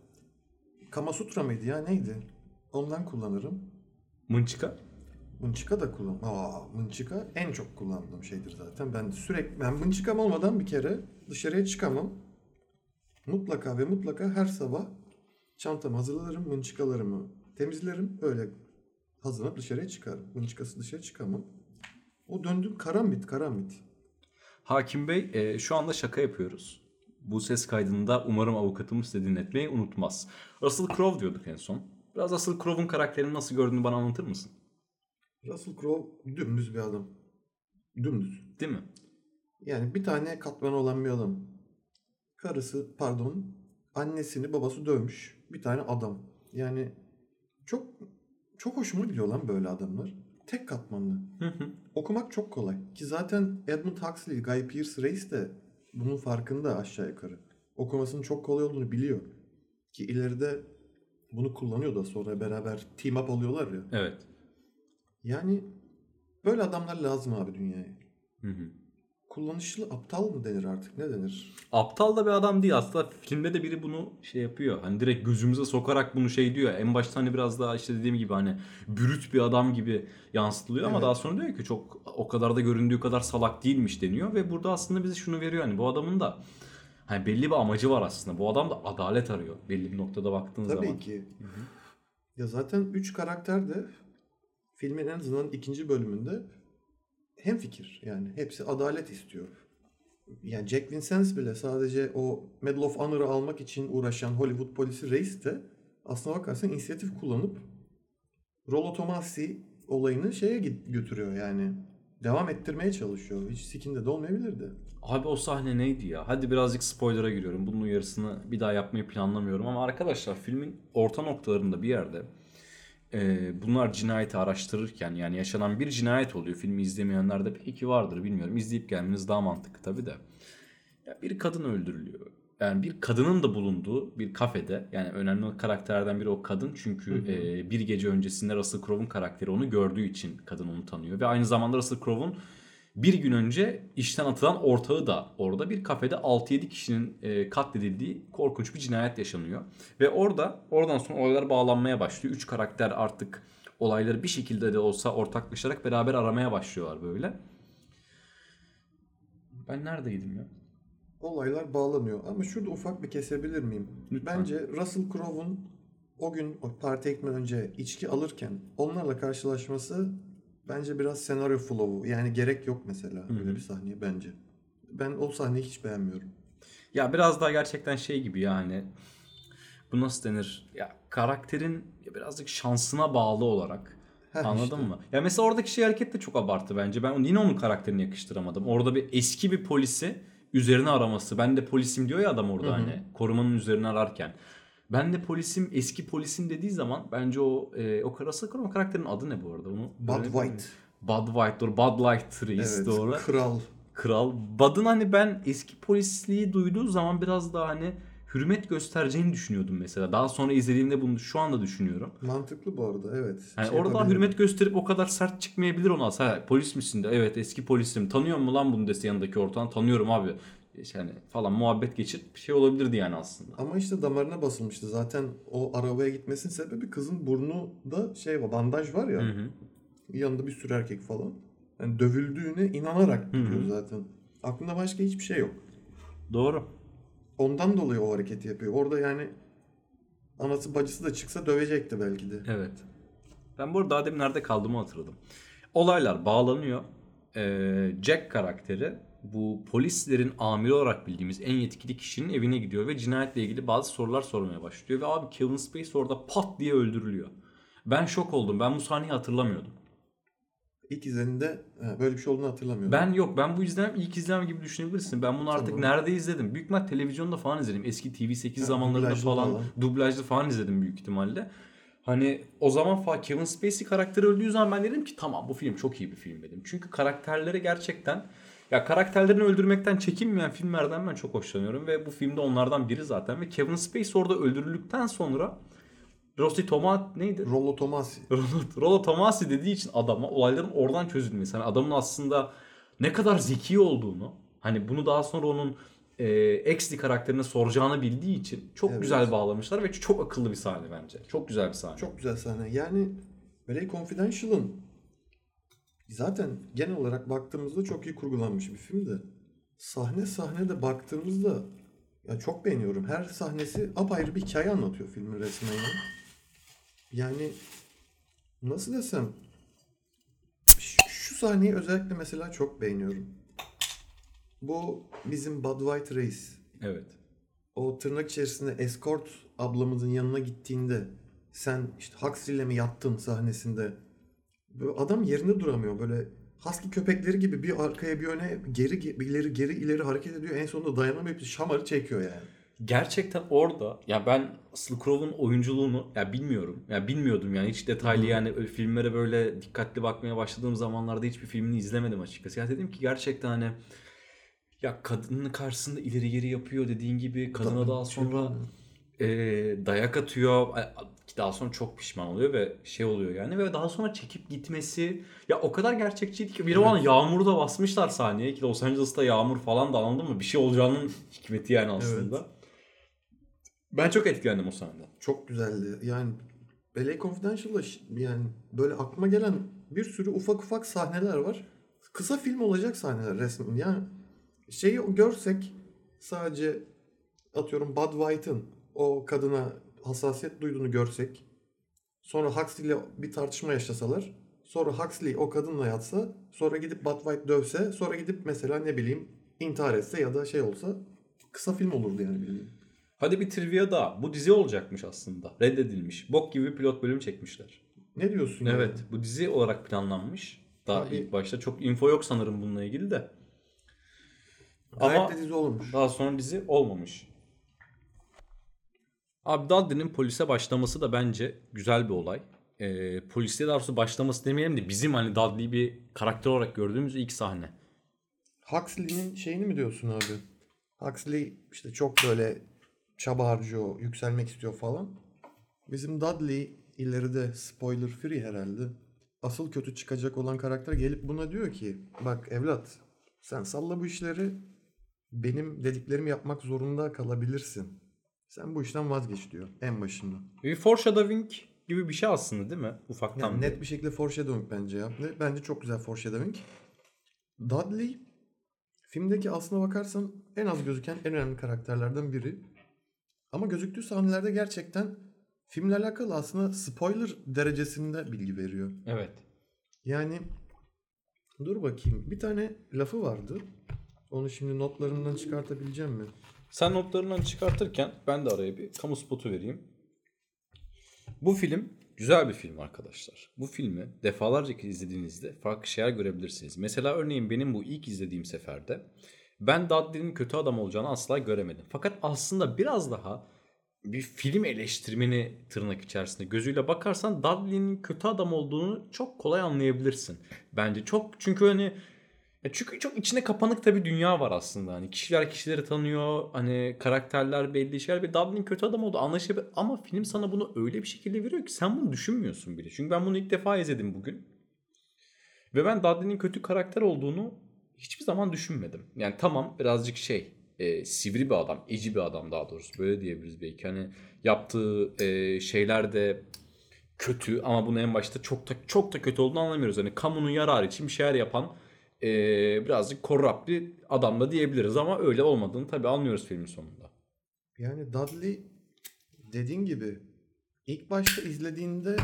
Kamasutra mıydı ya neydi? Ondan kullanırım. Mınçıka? Mınçıka da kullan. Aa, mınçıka en çok kullandığım şeydir zaten. Ben sürekli ben mınçıkam olmadan bir kere dışarıya çıkamam. Mutlaka ve mutlaka her sabah çantamı hazırlarım, mınçıkalarımı temizlerim. Öyle hazırlanıp dışarıya çıkarım. Mınçıkası dışarı çıkamam. O döndüm karambit, karambit. Hakim Bey e, şu anda şaka yapıyoruz. Bu ses kaydında umarım avukatımız size dinletmeyi unutmaz. Russell Crowe diyorduk en son. Biraz Russell Crowe'un karakterini nasıl gördüğünü bana anlatır mısın? Russell Crowe dümdüz bir adam. Dümdüz. Değil mi? Yani bir tane katmanı olan bir adam. Karısı pardon annesini babası dövmüş. Bir tane adam. Yani çok çok hoşuma gidiyor lan böyle adamlar. Tek katmanlı. Okumak çok kolay. Ki zaten Edmund Huxley, Guy Pearce Reis de bunun farkında aşağı yukarı. Okumasının çok kolay olduğunu biliyor. Ki ileride bunu kullanıyor da sonra beraber team up oluyorlar ya. Evet. Yani böyle adamlar lazım abi dünyaya. Hı hı. Kullanışlı aptal mı denir artık ne denir? Aptal da bir adam değil aslında filmde de biri bunu şey yapıyor. Hani direkt gözümüze sokarak bunu şey diyor. En başta hani biraz daha işte dediğim gibi hani brüt bir adam gibi yansıtılıyor ama Evet. daha sonra diyor ki çok o kadar da göründüğü kadar salak değilmiş deniyor ve burada aslında bize şunu veriyor hani bu adamın da hani belli bir amacı var aslında. Bu adam da adalet arıyor belli bir noktada baktığın Tabii zaman. ki. Ya zaten üç karakter de filmin en azından ikinci bölümünde hem fikir yani hepsi adalet istiyor. Yani Jack Vincennes bile sadece o Medal of Honor'ı almak için uğraşan Hollywood polisi reis de aslına bakarsan inisiyatif kullanıp Rollo Tomassi olayını şeye götürüyor yani. Devam ettirmeye çalışıyor. Hiç sikinde de olmayabilirdi. Abi o sahne neydi ya? Hadi birazcık spoiler'a giriyorum. Bunun uyarısını bir daha yapmayı planlamıyorum ama arkadaşlar filmin orta noktalarında bir yerde e, bunlar cinayeti araştırırken yani yaşanan bir cinayet oluyor. Filmi izlemeyenler de peki vardır bilmiyorum. İzleyip gelmeniz daha mantıklı tabii de. Ya bir kadın öldürülüyor. Yani bir kadının da bulunduğu bir kafede yani önemli karakterlerden biri o kadın çünkü e, bir gece öncesinde Russell Crowe'un karakteri onu gördüğü için kadın onu tanıyor ve aynı zamanda Russell Crowe'un bir gün önce işten atılan ortağı da orada bir kafede 6-7 kişinin e, katledildiği korkunç bir cinayet yaşanıyor. Ve orada oradan sonra olaylar bağlanmaya başlıyor. Üç karakter artık olayları bir şekilde de olsa ortaklaşarak beraber aramaya başlıyorlar böyle. Ben neredeydim ya? olaylar bağlanıyor. Ama şurada ufak bir kesebilir miyim? Lütfen. Bence Russell Crowe'un o gün o parti ekmeden önce içki alırken onlarla karşılaşması bence biraz senaryo flow'u. Yani gerek yok mesela böyle bir sahneye bence. Ben o sahneyi hiç beğenmiyorum. Ya biraz daha gerçekten şey gibi yani bu nasıl denir? Ya karakterin birazcık şansına bağlı olarak Heh, Anladın işte. mı? Ya mesela oradaki şey hareket de çok abartı bence. Ben yine onun karakterini yakıştıramadım. Orada bir eski bir polisi üzerine araması. Ben de polisim diyor ya adam orada hani korumanın üzerine ararken. Ben de polisim, eski polisim dediği zaman bence o e, o karası o karakterin adı ne bu arada? Onu Bud? White. Bud White doğru. Bud Light Reis Evet, doğru. kral. Kral. Bud'ın hani ben eski polisliği duyduğu zaman biraz daha hani hürmet göstereceğini düşünüyordum mesela. Daha sonra izlediğimde bunu şu anda düşünüyorum. Mantıklı bu arada evet. Yani Şey orada hürmet gösterip o kadar sert çıkmayabilir ona. Ha, polis misin de evet eski polisim. Tanıyor mu lan bunu dese yanındaki ortağın? Tanıyorum abi. Yani falan muhabbet geçirip bir şey olabilirdi yani aslında. Ama işte damarına basılmıştı. Zaten o arabaya gitmesinin sebebi kızın burnu da şey var bandaj var ya. Hı hı. Yanında bir sürü erkek falan. Yani dövüldüğüne inanarak gidiyor zaten. Aklında başka hiçbir şey yok. Doğru. Ondan dolayı o hareketi yapıyor. Orada yani anası bacısı da çıksa dövecekti belki de. Evet. Ben bu arada daha demin nerede kaldığımı hatırladım. Olaylar bağlanıyor. Ee, Jack karakteri bu polislerin amiri olarak bildiğimiz en yetkili kişinin evine gidiyor ve cinayetle ilgili bazı sorular sormaya başlıyor. Ve abi Kevin Spacey orada pat diye öldürülüyor. Ben şok oldum. Ben bu sahneyi hatırlamıyordum. İlk izlenimde böyle bir şey olduğunu hatırlamıyorum. Ben yok. Ben bu izlem ilk izlem gibi düşünebilirsin. Ben bunu artık Tamam. nerede izledim? Büyük ihtimal televizyonda falan izledim. Eski TV8 Ha, zamanlarında dublajlı falan, falan. dublajlı falan izledim büyük ihtimalle. Hani o zaman falan Kevin Spacey karakteri öldüğü zaman ben dedim ki tamam bu film çok iyi bir film dedim. Çünkü karakterleri gerçekten ya karakterlerini öldürmekten çekinmeyen filmlerden ben çok hoşlanıyorum ve bu filmde onlardan biri zaten ve Kevin Spacey orada öldürüldükten sonra Rossi Tomat neydi? Rollo Tomassi. Rollo, Tomassi dediği için adama olayların oradan çözülmesi. Hani adamın aslında ne kadar zeki olduğunu hani bunu daha sonra onun e, Exley karakterine soracağını bildiği için çok Evet. güzel bağlamışlar ve çok akıllı bir sahne bence. Çok güzel bir sahne. Çok güzel sahne. Yani LA Confidential'ın zaten genel olarak baktığımızda çok iyi kurgulanmış bir film de sahne sahne de baktığımızda ya çok beğeniyorum. Her sahnesi apayrı bir hikaye anlatıyor filmin resmen. ya. Yani nasıl desem şu, şu sahneyi özellikle mesela çok beğeniyorum. Bu bizim Bud White Reis. Evet. o tırnak içerisinde escort ablamızın yanına gittiğinde sen işte Huxley'le mi yattın sahnesinde böyle adam yerinde duramıyor böyle husky köpekleri gibi bir arkaya bir öne geri ge- bir ileri geri ileri hareket ediyor en sonunda dayanamayıp şamarı çekiyor yani. gerçekten orada ya ben Russell Crowe'un oyunculuğunu ya bilmiyorum. Ya bilmiyordum yani hiç detaylı yani filmlere böyle dikkatli bakmaya başladığım zamanlarda hiçbir filmini izlemedim açıkçası. Ya dedim ki gerçekten hani ya kadının karşısında ileri geri yapıyor dediğin gibi kadına daha sonra e, dayak atıyor. Daha sonra çok pişman oluyor ve şey oluyor yani ve daha sonra çekip gitmesi ya o kadar gerçekçiydi ki bir evet. an yağmuru da basmışlar sahneye ki Los Angeles'ta yağmur falan da anladın mı? Bir şey olacağının hikmeti yani aslında. Evet. Ben çok etkilendim o sahnede. Çok güzeldi. Yani LA Confidential'da yani böyle aklıma gelen bir sürü ufak ufak sahneler var. Kısa film olacak sahneler resmen. Yani şeyi görsek sadece atıyorum Bud White'ın o kadına hassasiyet duyduğunu görsek sonra Huxley ile bir tartışma yaşasalar sonra Huxley o kadınla yatsa sonra gidip Bud White dövse sonra gidip mesela ne bileyim intihar etse ya da şey olsa kısa film olurdu yani bildiğin. Hadi bir trivia daha. Bu dizi olacakmış aslında. Reddedilmiş. Bok gibi pilot bölüm çekmişler. Ne diyorsun Evet. Ya? Bu dizi olarak planlanmış. Daha Abi, ilk başta çok info yok sanırım bununla ilgili de. Ama de dizi olmuş. Daha sonra dizi olmamış. Abi Dudley'nin polise başlaması da bence güzel bir olay. Ee, poliste daha doğrusu başlaması demeyelim de bizim hani Dudley'i bir karakter olarak gördüğümüz ilk sahne. Huxley'nin şeyini mi diyorsun abi? Huxley işte çok böyle çaba harcıyor, yükselmek istiyor falan. Bizim Dudley ileride spoiler free herhalde. Asıl kötü çıkacak olan karakter gelip buna diyor ki bak evlat sen salla bu işleri benim dediklerimi yapmak zorunda kalabilirsin. Sen bu işten vazgeç diyor en başında. Bir foreshadowing gibi bir şey aslında değil mi? Ufaktan. Yani net bir şekilde foreshadowing bence ya. Bence çok güzel foreshadowing. Dudley filmdeki aslına bakarsan en az gözüken en önemli karakterlerden biri. Ama gözüktüğü sahnelerde gerçekten filmle alakalı aslında spoiler derecesinde bilgi veriyor. Evet. Yani dur bakayım. Bir tane lafı vardı. Onu şimdi notlarımdan çıkartabileceğim mi? Sen notlarından çıkartırken ben de araya bir kamu spotu vereyim. Bu film güzel bir film arkadaşlar. Bu filmi defalarca izlediğinizde farklı şeyler görebilirsiniz. Mesela örneğin benim bu ilk izlediğim seferde ben Dudley'nin kötü adam olacağını asla göremedim. Fakat aslında biraz daha bir film eleştirmeni tırnak içerisinde gözüyle bakarsan Dudley'nin kötü adam olduğunu çok kolay anlayabilirsin. Bence çok çünkü hani çünkü çok içine kapanık tabii dünya var aslında. Hani kişiler kişileri tanıyor. Hani karakterler belli şeyler. Bir Dublin kötü adam oldu anlaşılabilir. Ama film sana bunu öyle bir şekilde veriyor ki sen bunu düşünmüyorsun bile. Çünkü ben bunu ilk defa izledim bugün. Ve ben Dudley'nin kötü karakter olduğunu hiçbir zaman düşünmedim. Yani tamam birazcık şey e, sivri bir adam, eci bir adam daha doğrusu böyle diyebiliriz belki. Hani yaptığı e, şeyler de kötü ama bunu en başta çok da çok da kötü olduğunu anlamıyoruz. Hani kamunun yararı için bir şeyler yapan e, birazcık korrupt bir adam da diyebiliriz ama öyle olmadığını tabii anlıyoruz filmin sonunda. Yani Dudley dediğin gibi ilk başta izlediğinde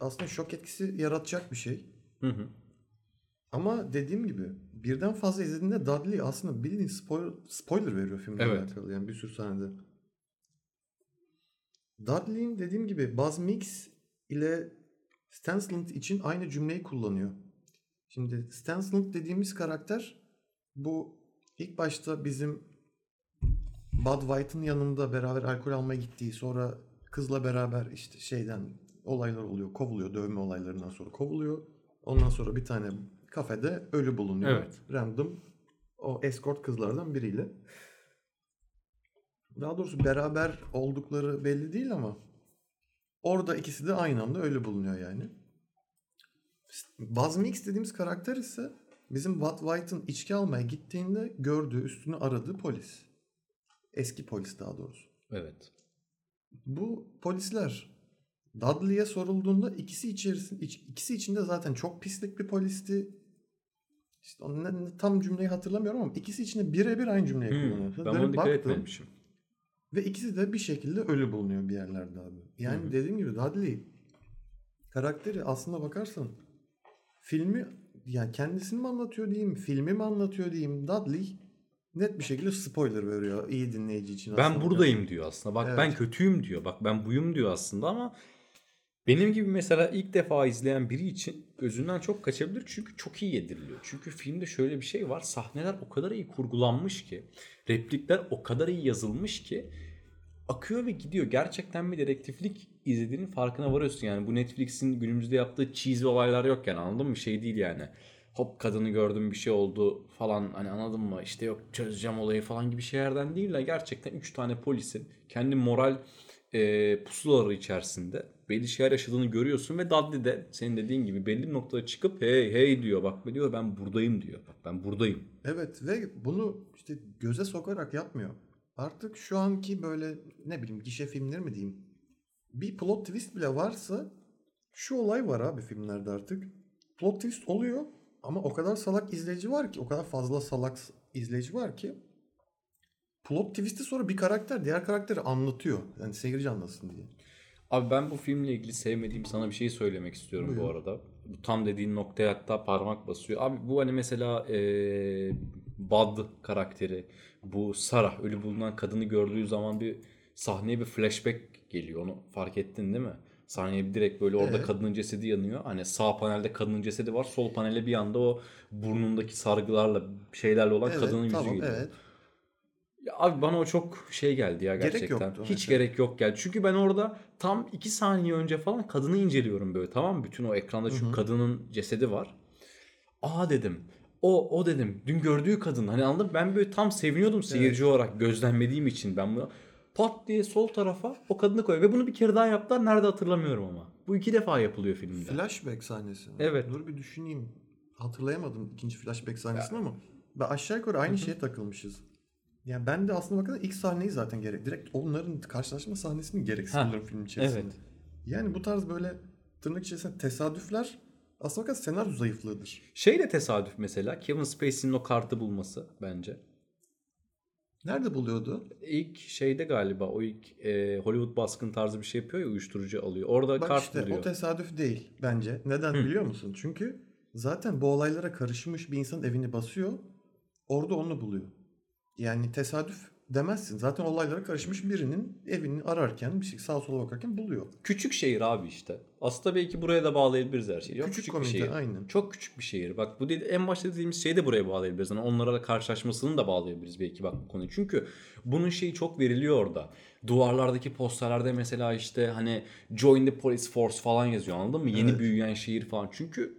aslında şok etkisi yaratacak bir şey. Hı hı. Ama dediğim gibi birden fazla izlediğinde Dudley aslında bildiğin spoiler, spoiler veriyor filmle evet. alakalı yani bir sürü sahnede. Dudley'in dediğim gibi Buzz Mix ile Stansland için aynı cümleyi kullanıyor. Şimdi Stansland dediğimiz karakter bu ilk başta bizim Bud White'ın yanında beraber alkol almaya gittiği sonra kızla beraber işte şeyden olaylar oluyor. Kovuluyor dövme olaylarından sonra kovuluyor. Ondan sonra bir tane kafede ölü bulunuyor. Evet. Random o escort kızlardan biriyle. Daha doğrusu beraber oldukları belli değil ama orada ikisi de aynı anda ölü bulunuyor yani. Buzz Mix dediğimiz karakter ise bizim Watt White'ın içki almaya gittiğinde gördüğü, üstünü aradığı polis. Eski polis daha doğrusu. Evet. Bu polisler Dudley'e sorulduğunda ikisi içerisinde ikisi içinde zaten çok pislik bir polisti. İşte onun tam cümleyi hatırlamıyorum ama ikisi içinde birebir aynı cümleyi hmm, kullanıyor. Ben onu dikkat etmemişim. Ve ikisi de bir şekilde ölü bulunuyor bir yerlerde abi. Yani hı dediğim gibi Dudley karakteri aslında bakarsan filmi yani kendisini mi anlatıyor diyeyim, filmi mi anlatıyor diyeyim Dudley net bir şekilde spoiler veriyor iyi dinleyici için. Ben buradayım yani. diyor aslında. Bak evet. ben kötüyüm diyor. Bak ben buyum diyor aslında ama benim gibi mesela ilk defa izleyen biri için gözünden çok kaçabilir çünkü çok iyi yediriliyor. Çünkü filmde şöyle bir şey var. Sahneler o kadar iyi kurgulanmış ki, replikler o kadar iyi yazılmış ki akıyor ve gidiyor. Gerçekten bir dedektiflik izlediğinin farkına varıyorsun yani. Bu Netflix'in günümüzde yaptığı cheesy olaylar yok yani anladın mı? Şey değil yani. Hop kadını gördüm bir şey oldu falan hani anladın mı? İşte yok çözeceğim olayı falan gibi şeylerden değil de gerçekten 3 tane polisin kendi moral e, pusulaları içerisinde belli şeyler yaşadığını görüyorsun ve Dudley de senin dediğin gibi belli bir noktada çıkıp hey hey diyor bak diyor ben buradayım diyor. Bak ben buradayım. Evet ve bunu işte göze sokarak yapmıyor. Artık şu anki böyle ne bileyim gişe filmleri mi diyeyim. Bir plot twist bile varsa şu olay var abi filmlerde artık. Plot twist oluyor ama o kadar salak izleyici var ki o kadar fazla salak izleyici var ki plot twist'i sonra bir karakter diğer karakteri anlatıyor. Yani seyirci anlasın diye. Abi ben bu filmle ilgili sevmediğim sana bir şey söylemek istiyorum bu Buyurun. arada. Bu tam dediğin noktaya hatta parmak basıyor. Abi bu hani mesela eee Bud karakteri bu Sarah ölü bulunan kadını gördüğü zaman bir sahneye bir flashback geliyor. Onu fark ettin değil mi? Sahneye bir direkt böyle orada Evet. kadının cesedi yanıyor. Hani sağ panelde kadının cesedi var. Sol panelde bir anda o burnundaki sargılarla şeylerle olan Evet kadının yüzü tamam geliyor. evet. Ya abi bana o çok şey geldi ya Gerek gerçekten. yoktu Hiç mesela. gerek yok geldi. Çünkü ben orada tam iki saniye önce falan kadını inceliyorum böyle tamam mı? Bütün o ekranda şu Hı hı. kadının cesedi var. Aa dedim. O o dedim. Dün gördüğü kadın. Hani anladın mı? Ben böyle tam seviniyordum seyirci olarak gözlemlediğim için ben bunu pat diye sol tarafa o kadını koyuyor. Ve bunu bir kere daha yaptılar. Nerede hatırlamıyorum ama. Bu iki defa yapılıyor filmde. Flashback sahnesi. mi? Evet. Dur bir düşüneyim. Hatırlayamadım ikinci flashback sahnesini ama ben aşağı yukarı aynı şeye takılmışız. Ya ben de aslında bakın ilk sahneyi zaten gerek. Direkt onların karşılaşma sahnesini gereksiz buluyorum film içerisinde. evet. Yani bu tarz böyle tırnak içerisinde tesadüfler aslında bakın senaryo zayıflığıdır. Şey de tesadüf mesela. Kevin Spacey'nin o kartı bulması bence. Nerede buluyordu? İlk şeyde galiba o ilk e, Hollywood baskın tarzı bir şey yapıyor ya uyuşturucu alıyor. Orada Bak kart işte buluyor. o tesadüf değil bence. Neden biliyor musun? Çünkü zaten bu olaylara karışmış bir insanın evini basıyor. Orada onu buluyor. Yani tesadüf demezsin. Zaten olaylara karışmış birinin evini ararken bir şey sağa sola bakarken buluyor. Küçük şehir abi işte. Aslında belki buraya da bağlayabiliriz her şeyi. Çok Küçük küçük, bir komite, şehir. aynen. Çok küçük bir şehir. Bak bu dedi, en başta dediğimiz şeyi de buraya bağlayabiliriz. Yani onlara da karşılaşmasını da bağlayabiliriz belki bak bu konuyu. Çünkü bunun şeyi çok veriliyor orada. Duvarlardaki posterlerde mesela işte hani join the police force falan yazıyor anladın mı? Yeni Evet. büyüyen şehir falan. Çünkü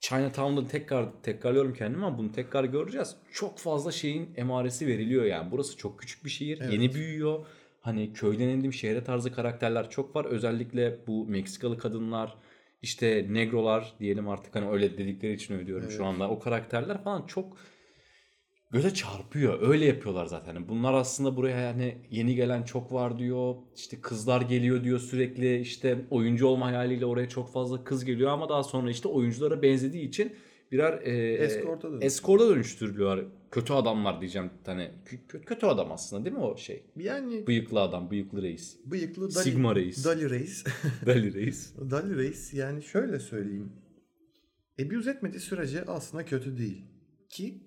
Chinatown'da tekrar tekrarlıyorum kendimi ama bunu tekrar göreceğiz. Çok fazla şeyin emaresi veriliyor yani. Burası çok küçük bir şehir. Evet. Yeni büyüyor. Hani köyden indim şehre tarzı karakterler çok var. Özellikle bu Meksikalı kadınlar işte negrolar diyelim artık hani öyle dedikleri için öyle diyorum Evet. şu anda. O karakterler falan çok göze çarpıyor. Öyle yapıyorlar zaten. Hani Bunlar aslında buraya yani yeni gelen çok var diyor. İşte kızlar geliyor diyor sürekli. İşte oyuncu olma hayaliyle oraya çok fazla kız geliyor ama daha sonra işte oyunculara benzediği için birer e, Escort'a dönüştürüyor. escort'a dönüştürülüyorlar. Kötü adamlar diyeceğim hani kö- kötü adam aslında değil mi o şey? Yani Bıyıklı adam, bıyıklı reis. bıyıklı Dali, Sigma reis. Dali Reis. Dali reis. Dali Reis yani şöyle söyleyeyim. Abuse etmediği sürece aslında kötü değil. Ki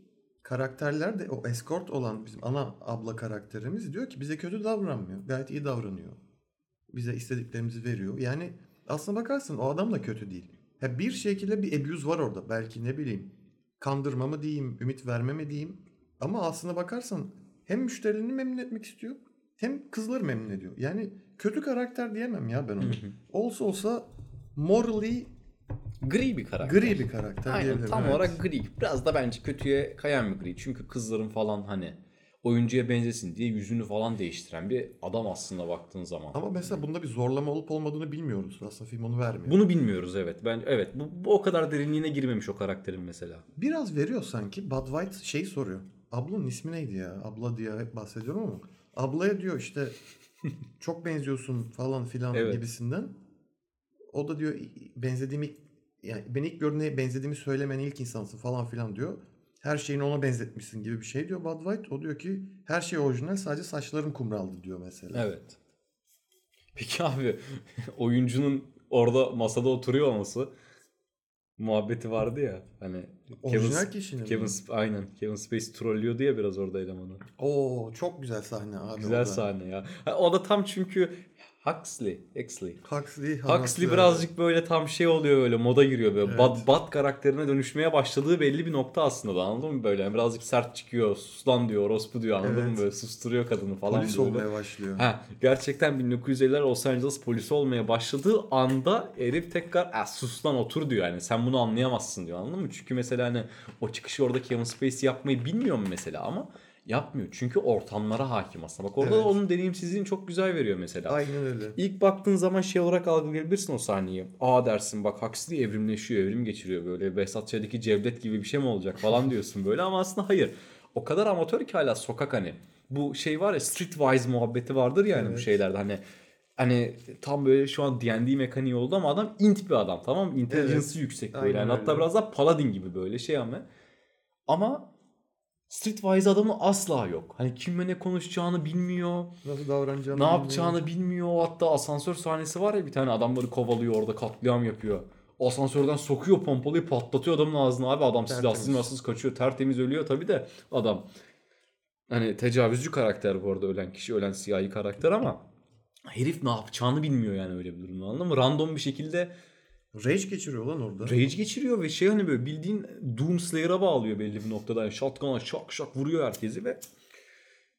karakterler de o escort olan bizim ana abla karakterimiz diyor ki bize kötü davranmıyor. Gayet iyi davranıyor. Bize istediklerimizi veriyor. Yani aslına bakarsın o adam da kötü değil. Ya bir şekilde bir abuse var orada. Belki ne bileyim kandırma mı diyeyim, ümit verme mi diyeyim. Ama aslına bakarsan hem müşterilerini memnun etmek istiyor hem kızları memnun ediyor. Yani kötü karakter diyemem ya ben onu. Olsa olsa morally Gri bir karakter. gri bir karakter Aynen tam evet. olarak gri. Biraz da bence kötüye kayan bir gri. Çünkü kızların falan hani oyuncuya benzesin diye yüzünü falan değiştiren bir adam aslında baktığın zaman. Ama mesela bunda bir zorlama olup olmadığını bilmiyoruz. Aslında film onu vermiyor. Bunu bilmiyoruz evet. Ben evet bu, bu o kadar derinliğine girmemiş o karakterin mesela. Biraz veriyor sanki. Bud White şey soruyor. Ablanın ismi neydi ya? Abla diye hep bahsediyorum ama. Ablaya diyor işte çok benziyorsun falan filan Evet. gibisinden. O da diyor benzediğimi yani beni ilk gördüğüne benzediğimi söylemen ilk insansın falan filan diyor. Her şeyini ona benzetmişsin gibi bir şey diyor Bud White. O diyor ki her şey orijinal sadece saçlarım kumraldı diyor mesela. Evet. Peki abi oyuncunun orada masada oturuyor olması muhabbeti vardı ya hani Orijinal Sp- kişinin Kevin mi? Aynen Kevin Spacey trollüyordu ya biraz orada elemanı. Oo çok güzel sahne abi. Güzel o da. sahne ya. O da tam çünkü Huxley. Huxley. Huxley, Huxley birazcık böyle tam şey oluyor böyle moda giriyor böyle Evet. bad, bad karakterine dönüşmeye başladığı belli bir nokta aslında da anladın mı böyle Yani birazcık sert çıkıyor sus lan diyor orospu diyor anladın mı Evet. böyle susturuyor kadını falan polis böyle. olmaya başlıyor. Ha, gerçekten 1950'ler Los Angeles polisi olmaya başladığı anda herif tekrar "Ah, sus lan otur diyor yani sen bunu anlayamazsın diyor anladın mı? Çünkü mesela hani o çıkışı orada Kevin Spacey yapmayı bilmiyor mu mesela ama yapmıyor. Çünkü ortamlara hakim aslında. Bak orada da Evet. onun deneyimsizliğini çok güzel veriyor mesela. Aynen öyle. İlk baktığın zaman şey olarak algılayabilirsin o sahneyi. Aa dersin bak Huxley evrimleşiyor, evrim geçiriyor böyle. Behzat Ç'deki Cevdet gibi bir şey mi olacak falan diyorsun böyle ama aslında hayır. O kadar amatör ki hala sokak hani. Bu şey var ya streetwise muhabbeti vardır yani bu Evet. şeylerde hani hani tam böyle şu an D&D mekaniği oldu ama adam int bir adam tamam mı? Intelligence'ı yüksek böyle. Aynen Yani hatta öyle. biraz daha paladin gibi böyle şey ama. Ama streetwise adamı asla yok. Hani kimle ne konuşacağını bilmiyor. Nasıl davranacağını Ne bilmiyor. yapacağını bilmiyor. Hatta asansör sahnesi var ya bir tane adamları kovalıyor orada katliam yapıyor. Asansörden sokuyor pompalıyı patlatıyor adamın ağzına abi adam silahsız Tertemiz. silahsız kaçıyor tertemiz ölüyor tabi de adam. Hani tecavüzcü karakter bu arada ölen kişi ölen siyahi karakter ama herif ne yapacağını bilmiyor yani öyle bir durumda anladın mı? Random bir şekilde Rage geçiriyor lan orada. rage geçiriyor ve şey hani böyle bildiğin Doomslayer'a bağlıyor belli bir noktada. Yani shotgun'a şak şak vuruyor herkesi ve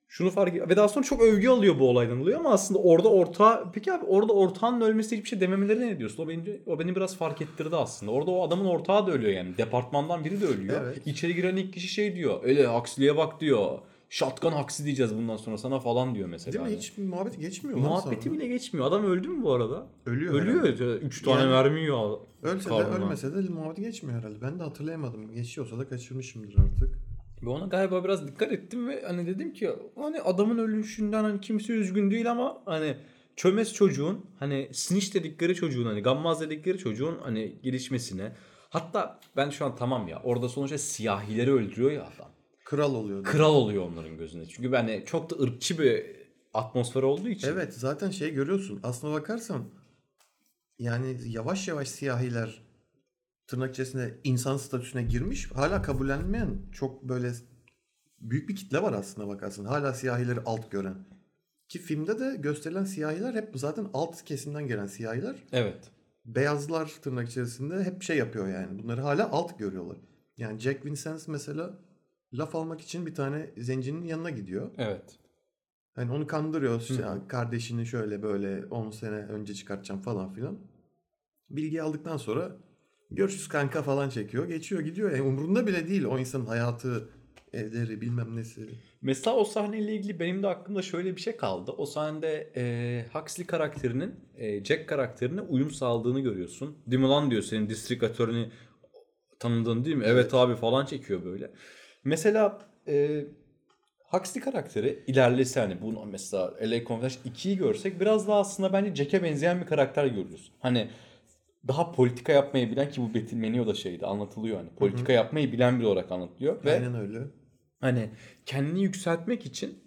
şunu fark ve daha sonra çok övgü alıyor bu olaydan oluyor ama aslında orada orta peki abi orada ortağın ölmesi hiçbir şey dememeleri ne diyorsun? O beni o beni biraz fark ettirdi aslında. Orada o adamın ortağı da ölüyor yani. Departmandan biri de ölüyor. Evet. İçeri giren ilk kişi şey diyor. Öyle Huxley'e bak diyor. Shotgun Huxley diyeceğiz bundan sonra sana falan diyor mesela. Değil mi? Hiç muhabbet geçmiyor lan Muhabbeti sonra. bile geçmiyor. Adam öldü mü bu arada? Ölüyor. Ölüyor. herhalde. 3 tane Yani- mermi yiyor. Ölse de karnına. ölmese de muhabbeti geçmiyor herhalde. Ben de hatırlayamadım. Geçiyorsa da kaçırmışımdır artık. Ve ona galiba biraz dikkat ettim ve hani dedim ki hani adamın ölüşünden hani kimse üzgün değil ama hani çömez çocuğun hani snitch dedikleri çocuğun hani gammaz dedikleri çocuğun hani gelişmesine hatta ben şu an tamam ya orada sonuçta siyahileri öldürüyor ya adam. Kral oluyor. Kral oluyor onların gözünde. Çünkü ben hani çok da ırkçı bir atmosfer olduğu için. Evet zaten şey görüyorsun. Aslına bakarsan yani yavaş yavaş siyahiler tırnak içerisinde insan statüsüne girmiş. Hala kabullenmeyen çok böyle büyük bir kitle var aslında bakarsın. Hala siyahileri alt gören. Ki filmde de gösterilen siyahiler hep zaten alt kesimden gelen siyahiler. Evet. Beyazlar tırnak içerisinde hep şey yapıyor yani. Bunları hala alt görüyorlar. Yani Jack Vincent mesela laf almak için bir tane zencinin yanına gidiyor. Evet. Hani onu kandırıyor. İşte, kardeşini şöyle böyle 10 sene önce çıkartacağım falan filan. Bilgi aldıktan sonra görüşürüz kanka falan çekiyor. Geçiyor gidiyor. Yani umurunda bile değil o insanın hayatı, evleri bilmem nesi. Mesela o sahneyle ilgili benim de aklımda şöyle bir şey kaldı. O sahnede e, Huxley karakterinin e, Jack karakterine uyum sağladığını görüyorsun. Değil mi lan diyor senin district attorney'i tanıdığın değil mi? Evet, Evet. abi falan çekiyor böyle. Mesela e, Huxley karakteri ilerlese hani bunu mesela LA Confidential 2'yi görsek biraz daha aslında bence Jack'e benzeyen bir karakter görürüz. Hani daha politika yapmayı bilen ki bu Betilmenio da şeydi anlatılıyor hani. Politika yapmayı bilen biri olarak anlatılıyor. Ve Aynen öyle. hani kendini yükseltmek için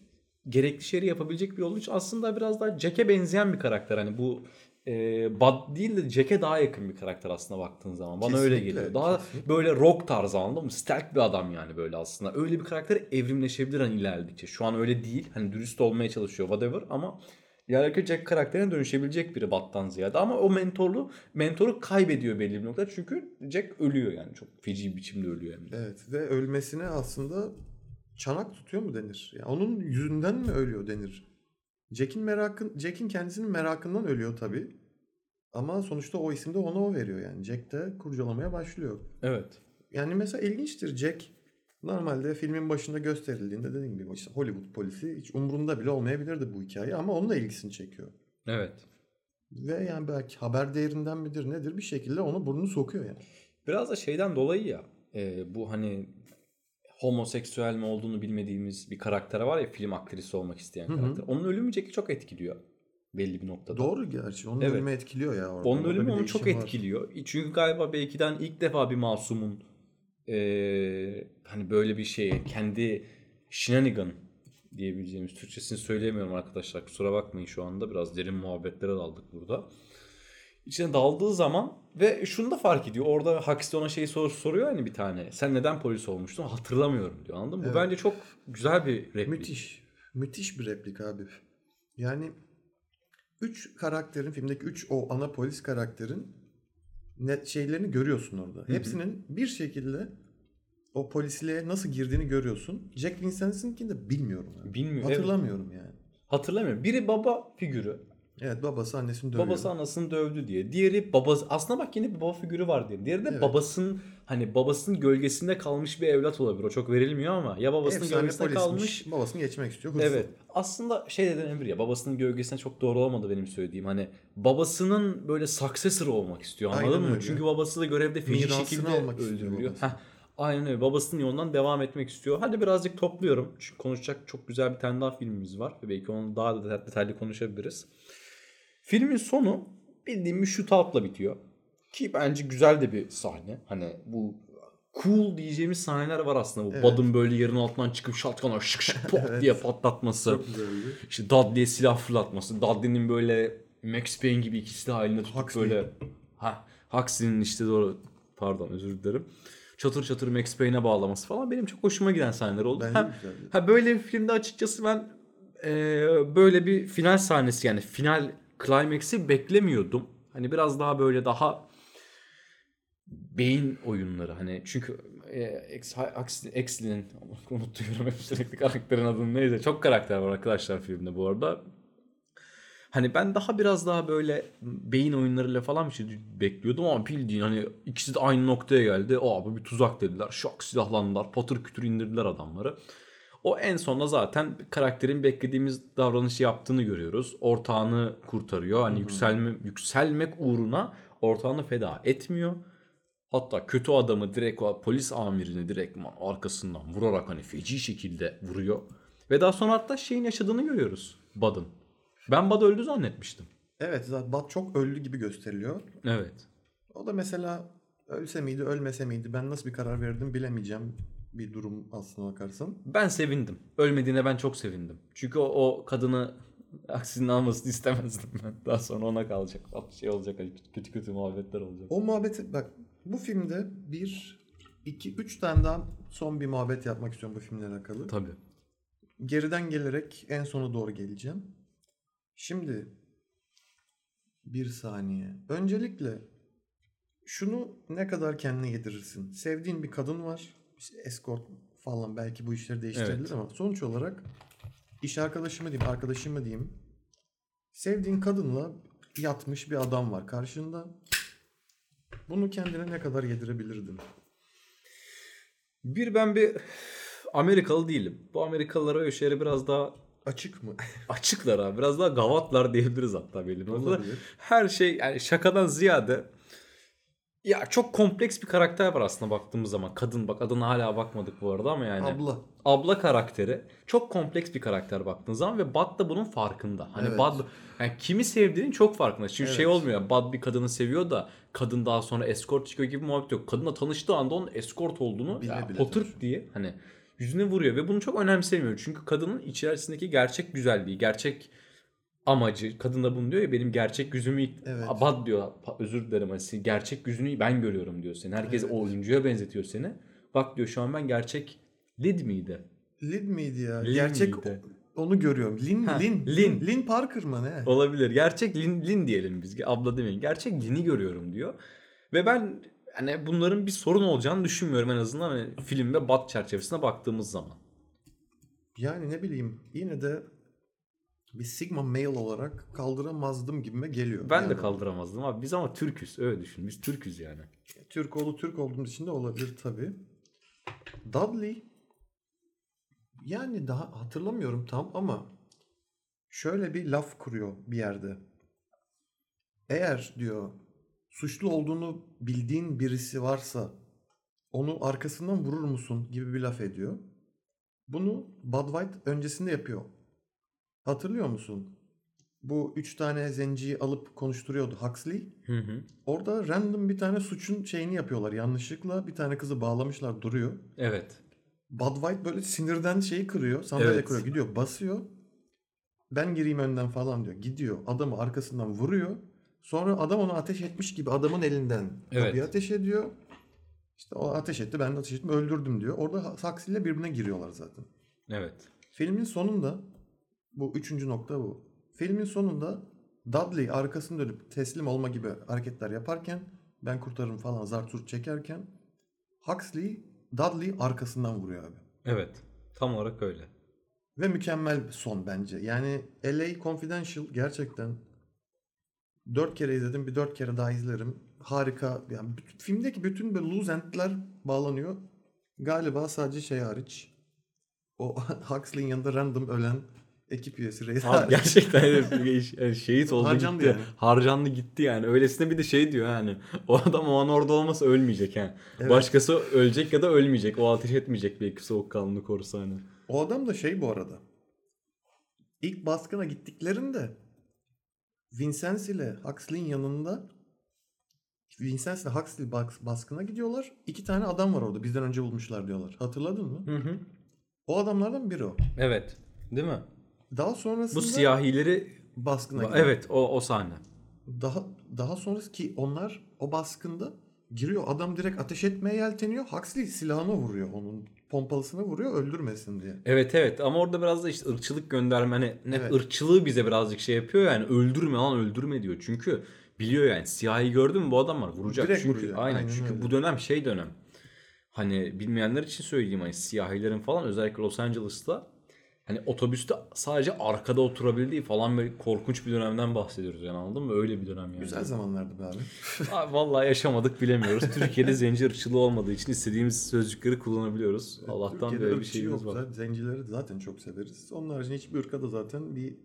gerekli şeyleri yapabilecek bir yol için aslında biraz daha Jack'e benzeyen bir karakter. Hani bu e, Bud değil de Jack'e daha yakın bir karakter aslında baktığın zaman. Bana öyle Kesinlikle, geliyor. Daha kesinlikle. böyle rock tarzı anladın mı? Stealth bir adam yani böyle aslında. Öyle bir karakter evrimleşebilir hani ilerledikçe. Şu an öyle değil. Hani dürüst olmaya çalışıyor whatever ama ileride Jack karakterine dönüşebilecek biri Bud'dan ziyade. Ama o mentorlu mentoru kaybediyor belli bir noktada. Çünkü Jack ölüyor yani. Çok feci biçimde ölüyor hem de. Evet ve ölmesine aslında çanak tutuyor mu denir? Yani onun yüzünden mi ölüyor denir? Jack'in merakın Jack'in kendisinin merakından ölüyor tabii. Ama sonuçta o isim de ona o veriyor yani. Jack de kurcalamaya başlıyor. Evet. Yani mesela ilginçtir Jack normalde filmin başında gösterildiğinde dediğim gibi işte Hollywood polisi hiç umrunda bile olmayabilirdi bu hikaye ama onun da ilgisini çekiyor. Evet. Ve yani belki haber değerinden midir nedir bir şekilde ona burnunu sokuyor yani. Biraz da şeyden dolayı ya e, bu hani homoseksüel mi olduğunu bilmediğimiz bir karakter var ya film aktrisi olmak isteyen Hı hı. karakter. Onun ölümü Jack'i çok etkiliyor belli bir noktada. Doğru gerçi. Onun Evet. ölümü etkiliyor ya. Orada. Onun Orada ölümü onu çok var. etkiliyor. Çünkü galiba belkiden ilk defa bir masumun e, hani böyle bir şeye kendi shenanigan diyebileceğimiz Türkçesini söyleyemiyorum arkadaşlar. Kusura bakmayın şu anda biraz derin muhabbetlere daldık burada. İçine daldığı zaman ve şunu da fark ediyor. Orada Huxley ona şeyi sor, soruyor hani bir tane. Sen neden polis olmuştun? Hatırlamıyorum diyor. Anladın mı? Evet. Bu bence çok güzel bir replik. Müthiş. Müthiş bir replik abi. Yani üç karakterin filmdeki üç o ana polis karakterin net şeylerini görüyorsun orada. Hepsinin bir şekilde o polisliğe nasıl girdiğini görüyorsun. Jack Vincents'inkini de bilmiyorum. Yani. Bilmiyorum, Hatırlamıyorum yani. Hatırlamıyorum. Biri baba figürü. Evet babası annesini dövüyor. Babası anasını dövdü diye. Diğeri babası aslında bak yine bir baba figürü var diye. Diğeri de Evet. babasının hani babasının gölgesinde kalmış bir evlat olabilir. O çok verilmiyor ama ya babasının Efsane gölgesinde polismiş, kalmış. Babasını geçmek istiyor. hırsız. Evet. Aslında şey de denebilir ya babasının gölgesine çok doğru olmadı benim söylediğim. Hani babasının böyle successor olmak istiyor anladın Aynen mı? öyle. Çünkü babası da görevde feci şekilde almak öldürülüyor. aynen öyle. Babasının yolundan devam etmek istiyor. Hadi birazcık topluyorum. Çünkü konuşacak çok güzel bir tane daha filmimiz var. Belki onu daha da detaylı konuşabiliriz. Filmin sonu bildiğim bir shootout'la bitiyor. Ki bence güzel de bir sahne. Hani bu cool diyeceğimiz sahneler var aslında. Bu Evet. Bud'ın böyle yerin altından çıkıp shotgun'a şık şık pop Evet. diye patlatması. İşte Dudley'e silah fırlatması. Dudley'nin böyle Max Payne gibi ikisi de halinde tutup Huxley. böyle ha Huxley'nin işte doğru pardon özür dilerim. Çatır çatır Max Payne'e bağlaması falan benim çok hoşuma giden sahneler oldu. Bence Ha, ha böyle bir filmde açıkçası ben e, böyle bir final sahnesi yani final climax'i beklemiyordum. Hani biraz daha böyle daha beyin oyunları. Hani çünkü Exley'nin unutuyorum sürekli karakterin adını. Neydi çok karakter var arkadaşlar filmde bu arada. Hani ben daha biraz daha böyle beyin oyunlarıyla falan bir şey bekliyordum ama bildiğin hani ikisi de aynı noktaya geldi. Aa bu bir tuzak dediler. Şok silahlandılar. Patır kütür indirdiler adamları o en sonunda zaten karakterin beklediğimiz davranışı yaptığını görüyoruz. Ortağını kurtarıyor. Hani yükselme yükselmek uğruna ortağını feda etmiyor. Hatta kötü adamı direkt o polis amirini direkt arkasından vurarak hani feci şekilde vuruyor. Ve daha sonra hatta şeyin yaşadığını görüyoruz. Bud'ın. Ben Bud öldü zannetmiştim. Evet zaten Bat çok öldü gibi gösteriliyor. Evet. O da mesela ölse miydi ölmese miydi ben nasıl bir karar verdim bilemeyeceğim bir durum aslına bakarsan. Ben sevindim. Ölmediğine ben çok sevindim. Çünkü o, o kadını aksinin almasını istemezdim ben. Daha sonra ona kalacak. Şey olacak. hani Kötü kötü muhabbetler olacak. O muhabbeti bak bu filmde bir, iki, üç tane daha son bir muhabbet yapmak istiyorum bu filmle alakalı. Tabii. Geriden gelerek en sona doğru geleceğim. Şimdi bir saniye. Öncelikle şunu ne kadar kendine yedirirsin. Sevdiğin bir kadın var. Escort falan belki bu işleri değiştirebilir Evet. ama sonuç olarak iş arkadaşı mı diyeyim, arkadaşım mı diyeyim. Sevdiğin kadınla yatmış bir adam var karşında. Bunu kendine ne kadar yedirebilirdin? Bir ben bir Amerikalı değilim. Bu Amerikalılara o işleri biraz daha Açık mı? açıklar abi. Biraz daha gavatlar diyebiliriz hatta belli bir. Her şey yani şakadan ziyade ya çok kompleks bir karakter var aslında baktığımız zaman. Kadın bak adına hala bakmadık bu arada ama yani. Abla. abla karakteri çok kompleks bir karakter baktığın zaman ve Bud da bunun farkında. Hani Evet. Bud yani kimi sevdiğinin çok farkında. Şimdi şey Evet. olmuyor. Bud bir kadını seviyor da kadın daha sonra escort çıkıyor gibi muhabbet yok. Kadınla tanıştığı anda onun escort olduğunu Bile ya, diye hani yüzüne vuruyor ve bunu çok önemsemiyor. Çünkü kadının içerisindeki gerçek güzelliği, gerçek amacı kadın da bunu diyor ya benim gerçek yüzümü Evet. Bud diyor özür dilerim hani gerçek yüzünü ben görüyorum diyor seni. Herkes Evet. o oyuncuya benzetiyor seni. Bak diyor şu an ben gerçek Lid miydi? Lin miydi ya? Lin Gerçek miydi? onu görüyorum. Lin, Ha, Lin, Lin. Lin, Lin Parker mı ne? Olabilir. Gerçek Lin, Lin diyelim biz. Abla demeyin. Gerçek Lin'i görüyorum diyor. Ve ben hani bunların bir sorun olacağını düşünmüyorum en azından hani film ve bat çerçevesine baktığımız zaman. Yani ne bileyim yine de bir Sigma male olarak kaldıramazdım gibime geliyor. Ben de Yani kaldıramazdım abi. Biz ama Türküz. Öyle düşün. Biz Türküz yani. Türk oğlu Türk olduğumuz için de olabilir tabii. Dudley yani daha hatırlamıyorum tam ama şöyle bir laf kuruyor bir yerde. Eğer diyor suçlu olduğunu bildiğin birisi varsa onu arkasından vurur musun gibi bir laf ediyor. Bunu Bud White öncesinde yapıyor. Hatırlıyor musun? Bu üç tane zenciyi alıp konuşturuyordu Huxley. Hı hı. Orada random bir tane suçun şeyini yapıyorlar. Yanlışlıkla bir tane kızı bağlamışlar duruyor. Evet. Bud White böyle sinirden şeyi kırıyor. Sandalye Evet. kırıyor. Gidiyor basıyor. Ben gireyim önden falan diyor. Gidiyor adamı arkasından vuruyor. Sonra adam onu ateş etmiş gibi adamın elinden Evet. kapıyı ateş ediyor. İşte o ateş etti ben de ateş ettim öldürdüm diyor. Orada ile birbirine giriyorlar zaten. Evet. Filmin sonunda bu üçüncü nokta bu. Filmin sonunda Dudley arkasını dönüp teslim olma gibi hareketler yaparken ben kurtarırım falan zarturt çekerken Huxley Dudley arkasından vuruyor abi. Evet. Tam olarak öyle. Ve mükemmel bir son bence. Yani LA Confidential gerçekten dört kere izledim. Bir dört kere daha izlerim. Harika. Yani filmdeki bütün böyle loose end'ler bağlanıyor. Galiba sadece şey hariç. O Huxley'in yanında random ölen ekip üyesi Reis Abi gerçekten yani şehit oldu Harcandı gitti. yani. Harcandı gitti yani. Öylesine bir de şey diyor yani. O adam o an orada olmasa ölmeyecek yani. Evet. Başkası ölecek ya da ölmeyecek. O ateş etmeyecek belki soğukkanlı korusa hani. O adam da şey bu arada. İlk baskına gittiklerinde Vincennes ile Huxley'in yanında Vincennes ile Huxley bas- baskına gidiyorlar. İki tane adam var orada. Bizden önce bulmuşlar diyorlar. Hatırladın mı? Hı hı. O adamlardan biri o. Evet. Değil mi? Daha sonrasında Bu siyahileri baskına gidiyor. evet o o sahne. Daha daha sonrası ki onlar o baskında giriyor. Adam direkt ateş etmeye yelteniyor. Huxley silahına vuruyor onun pompalısına vuruyor öldürmesin diye. Evet evet ama orada biraz da işte ırkçılık gönderme hani ne Evet. ırkçılığı bize birazcık şey yapıyor yani öldürme lan öldürme diyor. Çünkü biliyor yani siyahi gördün mü bu adam var vuracak. Direkt çünkü vuruyor, aynen, aynen çünkü öyle. bu dönem şey dönem. Hani bilmeyenler için söyleyeyim hani siyahilerin falan özellikle Los Angeles'ta hani otobüste sadece arkada oturabildiği falan böyle korkunç bir dönemden bahsediyoruz yani anladın mı? Öyle bir dönem yani. Güzel zamanlardı be abi. Abi vallahi yaşamadık bilemiyoruz. Türkiye'de zenci ırkçılığı olmadığı için istediğimiz sözcükleri kullanabiliyoruz. Allah'tan Türkiye'de böyle bir şeyimiz yok. var. Zaten Zencileri zaten çok severiz. Onun haricinde hiçbir ırka da zaten bir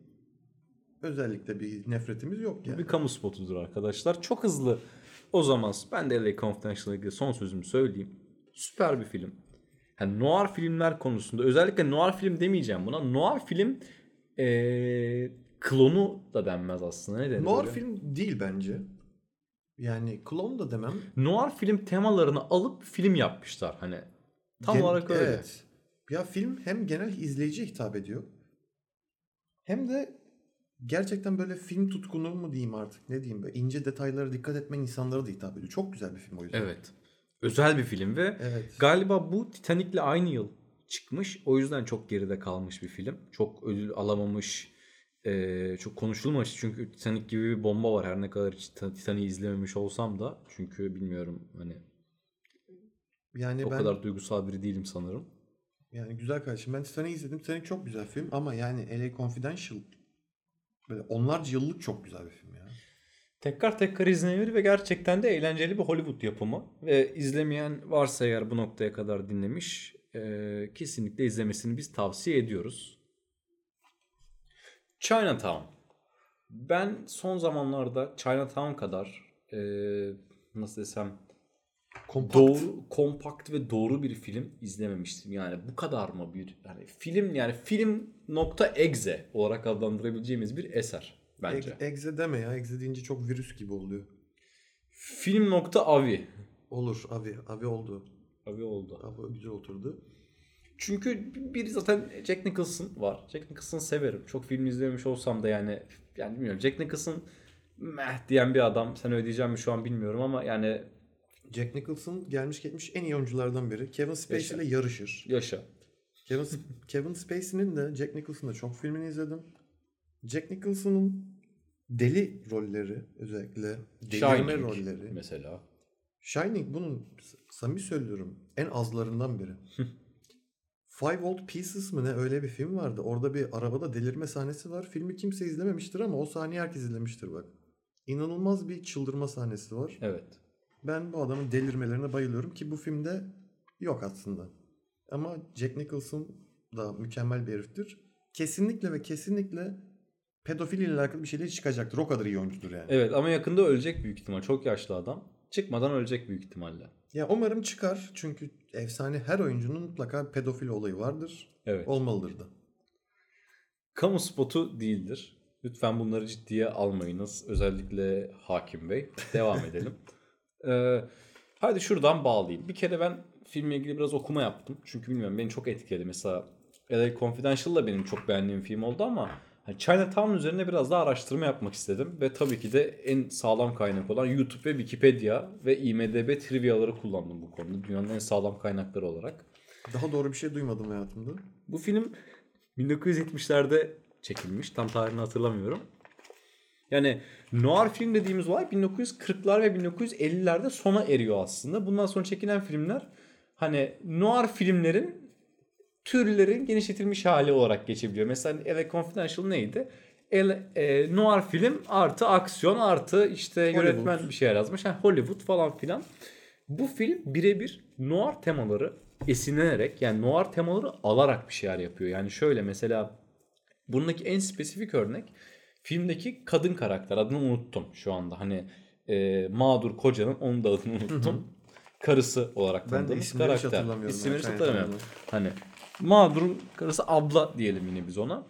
özellikle bir nefretimiz yok yani. bir kamu spotudur arkadaşlar. Çok hızlı. O zaman ben de LA Confidential'la ilgili son sözümü söyleyeyim. Süper bir film. Yani noir filmler konusunda özellikle noir film demeyeceğim buna. Noir film eee, klonu da denmez aslında. Ne denir Noir öyle? film değil bence. Yani klon da demem. Noir film temalarını alıp film yapmışlar. Hani tam Gen- olarak öyle. Evet. Ya film hem genel izleyiciye hitap ediyor. Hem de gerçekten böyle film tutkunu mu diyeyim artık ne diyeyim böyle ince detaylara dikkat etmeyen insanlara da hitap ediyor. Çok güzel bir film o yüzden. Evet. Özel bir film ve Evet. Galiba bu Titanic'le aynı yıl çıkmış. O yüzden çok geride kalmış bir film. Çok ödül alamamış. eee, çok konuşulmamış. Çünkü Titanic gibi bir bomba var. Her ne kadar Titanic'i izlememiş olsam da. Çünkü bilmiyorum hani Yani o ben kadar duygusal biri değilim sanırım. yani güzel kardeşim ben Titanic'i izledim. Titanic çok güzel film ama yani LA Confidential böyle onlarca yıllık çok güzel bir film. Tekrar tekrar izlenebilir ve gerçekten de eğlenceli bir Hollywood yapımı. Ve izlemeyen varsa eğer bu noktaya kadar dinlemiş eee, kesinlikle izlemesini biz tavsiye ediyoruz. Chinatown. Ben son zamanlarda Chinatown kadar eee, nasıl desem Kompakt. doğru, kompakt ve doğru bir film izlememiştim. Yani bu kadar mı bir yani film yani film nokta exe olarak adlandırabileceğimiz bir eser bence. Egze deme ya. Egze deyince çok virüs gibi oluyor. Film nokta avi. Olur abi. Abi oldu. Avi oldu. Abi güzel oturdu. Çünkü bir zaten Jack Nicholson var. Jack Nicholson'ı severim. Çok film izlemiş olsam da yani yani bilmiyorum. Jack Nicholson meh diyen bir adam. Sen öyle diyeceğim mi şu an bilmiyorum ama yani Jack Nicholson gelmiş geçmiş en iyi oyunculardan biri. Kevin Spacey ile yarışır. yaşa. Kevin, Kevin Spacey'nin de Jack Nicholson'da çok filmini izledim. Jack Nicholson'ın deli rolleri özellikle delirme Shining rolleri. mesela. Shining bunun samimi söylüyorum en azlarından biri. Five Old Pieces mı ne öyle bir film vardı. Orada bir arabada delirme sahnesi var. Filmi kimse izlememiştir ama o sahneyi herkes izlemiştir bak. İnanılmaz bir çıldırma sahnesi var. Evet. Ben bu adamın delirmelerine bayılıyorum ki bu filmde yok aslında. Ama Jack Nicholson da mükemmel bir heriftir. Kesinlikle ve kesinlikle pedofili ile alakalı bir şeyler çıkacaktır. O kadar iyi oyuncudur yani. Evet ama yakında ölecek büyük ihtimal. Çok yaşlı adam. Çıkmadan ölecek büyük ihtimalle. Ya umarım çıkar çünkü efsane her oyuncunun mutlaka pedofili olayı vardır. Evet. Olmalıdır da. Kamu spotu değildir. Lütfen bunları ciddiye almayınız. Özellikle Hakim Bey. Devam edelim. Ee, hadi şuradan bağlayayım. Bir kere ben filmle ilgili biraz okuma yaptım. Çünkü bilmiyorum beni çok etkiledi. Mesela LA Confidential da benim çok beğendiğim film oldu ama hani Chinatown üzerine biraz daha araştırma yapmak istedim. Ve tabii ki de en sağlam kaynak olan YouTube ve Wikipedia ve IMDB trivyaları kullandım bu konuda. Dünyanın en sağlam kaynakları olarak. Daha doğru bir şey duymadım hayatımda. Bu film 1970'lerde çekilmiş. Tam tarihini hatırlamıyorum. Yani noir film dediğimiz olay 1940'lar ve 1950'lerde sona eriyor aslında. Bundan sonra çekilen filmler hani noir filmlerin türlerin genişletilmiş hali olarak geçebiliyor. Mesela LA Confidential neydi? El, e, noir film artı aksiyon artı işte yönetmen bir şeyler yazmış. Yani Hollywood falan filan. Bu film birebir noir temaları esinlenerek yani noir temaları alarak bir şeyler yapıyor. Yani şöyle mesela bundaki en spesifik örnek filmdeki kadın karakter adını unuttum şu anda. Hani e, mağdur kocanın onun da adını unuttum. Karısı olarak tanıdığımız karakter. hatırlamıyorum İsimleri hatırlamıyorum. Hani mağdurun karısı abla diyelim yine biz ona.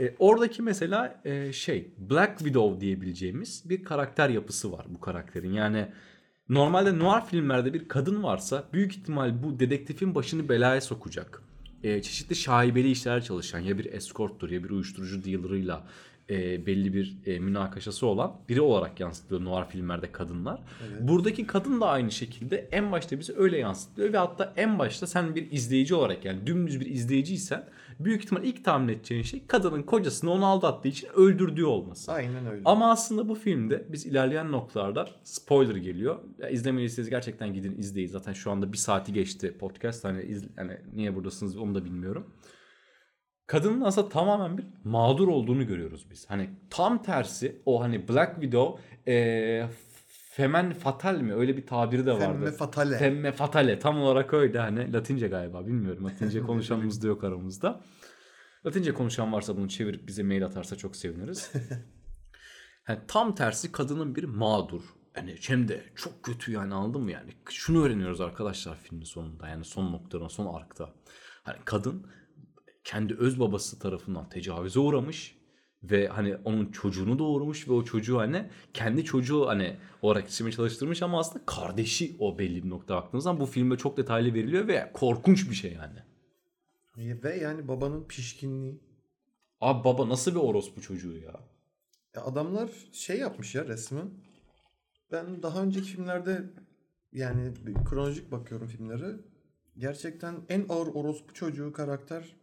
E, oradaki mesela e, şey Black Widow diyebileceğimiz bir karakter yapısı var bu karakterin. Yani normalde noir filmlerde bir kadın varsa büyük ihtimal bu dedektifin başını belaya sokacak. E, çeşitli şaibeli işler çalışan ya bir escorttur ya bir uyuşturucu dealer'ıyla e, belli bir e, münakaşası olan biri olarak yansıtılıyor noir filmlerde kadınlar. Buradaki kadın da aynı şekilde en başta bize öyle yansıtılıyor ve hatta en başta sen bir izleyici olarak yani dümdüz bir izleyiciysen büyük ihtimal ilk tahmin edeceğin şey kadının kocasını onu aldattığı için öldürdüğü olması. Aynen öyle. Ama aslında bu filmde biz ilerleyen noktalarda spoiler geliyor. Ya izlemediyseniz gerçekten gidin izleyin. Zaten şu anda bir saati geçti podcast. Hani, iz, hani niye buradasınız onu da bilmiyorum. Kadının aslında tamamen bir mağdur olduğunu görüyoruz biz. Hani tam tersi o hani Black Widow e, femen fatal mi öyle bir tabiri de vardı. Femme fatale. Femme fatale tam olarak öyle hani Latince galiba bilmiyorum. Latince konuşanımız da yok aramızda. Latince konuşan varsa bunu çevirip bize mail atarsa çok seviniriz. Yani tam tersi kadının bir mağdur. Yani hem de çok kötü yani anladın mı yani? Şunu öğreniyoruz arkadaşlar filmin sonunda yani son noktada son arkta. Hani kadın kendi öz babası tarafından tecavüze uğramış ve hani onun çocuğunu doğurmuş ve o çocuğu hani kendi çocuğu hani olarak içime çalıştırmış ama aslında kardeşi o belli bir nokta baktığınızda bu filmde çok detaylı veriliyor ve korkunç bir şey yani. Ve yani babanın pişkinliği. Abi baba nasıl bir orospu çocuğu ya? Ya adamlar şey yapmış ya resmen. Ben daha önceki filmlerde yani kronolojik bakıyorum filmlere. Gerçekten en ağır orospu çocuğu karakter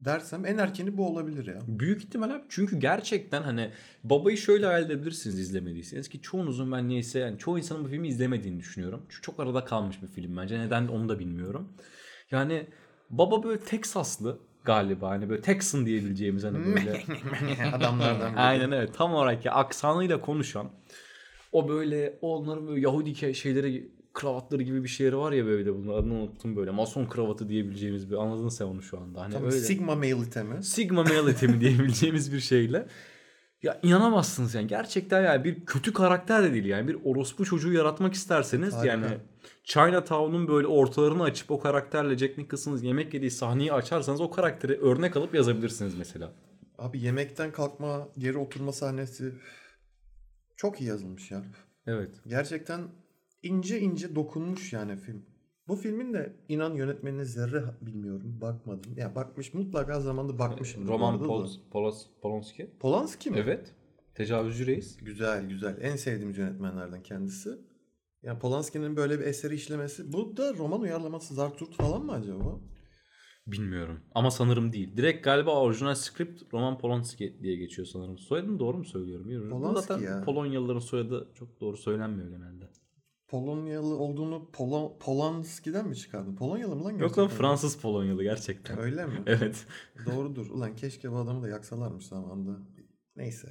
dersem en erkeni bu olabilir ya. Büyük ihtimal abi çünkü gerçekten hani babayı şöyle hayal edebilirsiniz izlemediyseniz ki çoğunuzun ben neyse yani çoğu insanın bu filmi izlemediğini düşünüyorum. Çünkü çok arada kalmış bir film bence. Neden onu da bilmiyorum. Yani baba böyle Teksaslı galiba hani böyle Texan diyebileceğimiz hani böyle Adamlardan biri. Aynen evet tam olarak ya aksanıyla konuşan o böyle onların böyle Yahudi şeyleri kravatları gibi bir şeyleri var ya böyle de bunun adını unuttum böyle mason kravatı diyebileceğimiz bir anladın sen onu şu anda. Hani Tam öyle. Sigma male itemi. Sigma male itemi diyebileceğimiz bir şeyle. Ya inanamazsınız yani gerçekten yani bir kötü karakter de değil yani bir orospu çocuğu yaratmak isterseniz Harika. yani Chinatown'un böyle ortalarını açıp o karakterle Jack Nicholson'ın yemek yediği sahneyi açarsanız o karakteri örnek alıp yazabilirsiniz mesela. Abi yemekten kalkma, geri oturma sahnesi çok iyi yazılmış ya. Evet. Gerçekten ince ince dokunmuş yani film. Bu filmin de inan yönetmenine zerre bilmiyorum. Bakmadım. Ya bakmış mutlaka zamanda bakmışım. Roman Pol- Polos- Polanski. Polanski mi? Evet. Tecavüzcü reis. Güzel güzel. En sevdiğimiz yönetmenlerden kendisi. Yani Polanski'nin böyle bir eseri işlemesi. Bu da roman uyarlaması Zarturt falan mı acaba? Bilmiyorum. Ama sanırım değil. Direkt galiba orijinal script Roman Polanski diye geçiyor sanırım. Soyadını doğru mu söylüyorum? Bilmiyorum. Polanski Zaten ya. Polonyalıların soyadı çok doğru söylenmiyor genelde. Polonyalı olduğunu Polo, Polanski'den mi çıkardın? Polonyalı mı lan? Yok lan? Fransız Polonyalı gerçekten. Öyle mi? Evet. Doğrudur. Ulan keşke bu adamı da yaksalarmış zamanında. Neyse.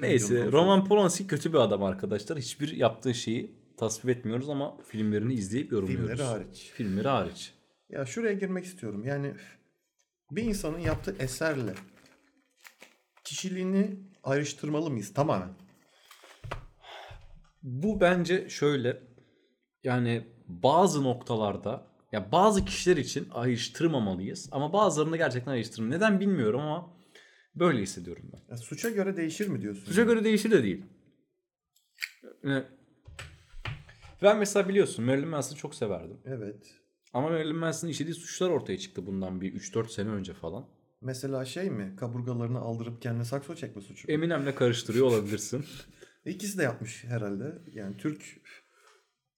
Neyse. Roman Polanski kötü bir adam arkadaşlar. Hiçbir yaptığı şeyi tasvip etmiyoruz ama filmlerini izleyip yorumluyoruz. Filmleri hariç. Filmleri hariç. Ya şuraya girmek istiyorum. Yani bir insanın yaptığı eserle kişiliğini ayrıştırmalı mıyız? Tamamen. Bu bence şöyle yani bazı noktalarda ya bazı kişiler için ayrıştırmamalıyız ama bazılarını gerçekten ayrıştırmalıyız. Neden bilmiyorum ama böyle hissediyorum ben. Ya suça göre değişir mi diyorsun? Suça göre değişir de değil. Yani ben mesela biliyorsun Marilyn Manson'ı çok severdim. Evet. Ama Marilyn Manson'ın işlediği suçlar ortaya çıktı bundan bir 3-4 sene önce falan. Mesela şey mi? Kaburgalarını aldırıp kendine sakso çekme suçu. Eminem'le karıştırıyor olabilirsin. İkisi de yapmış herhalde. Yani Türk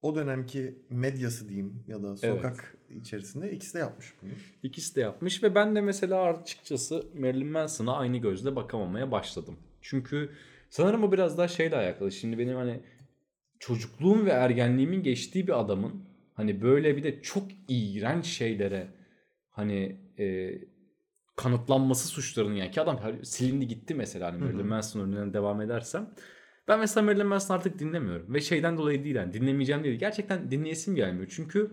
o dönemki medyası diyeyim ya da sokak içerisinde ikisi de yapmış bunu. İkisi de yapmış ve ben de mesela açıkçası Marilyn Manson'a aynı gözle bakamamaya başladım. Çünkü Sanırım bu biraz daha şeyle alakalı. Şimdi benim hani çocukluğum ve ergenliğimin geçtiği bir adamın hani böyle bir de çok iğrenç şeylere hani e, kanıtlanması suçlarının yani ki adam silindi gitti mesela hani Marilyn Manson örneğinden devam edersem ben mesela Marilyn Manson artık dinlemiyorum ve şeyden dolayı değil yani dinlemeyeceğim değil gerçekten dinleyesim gelmiyor çünkü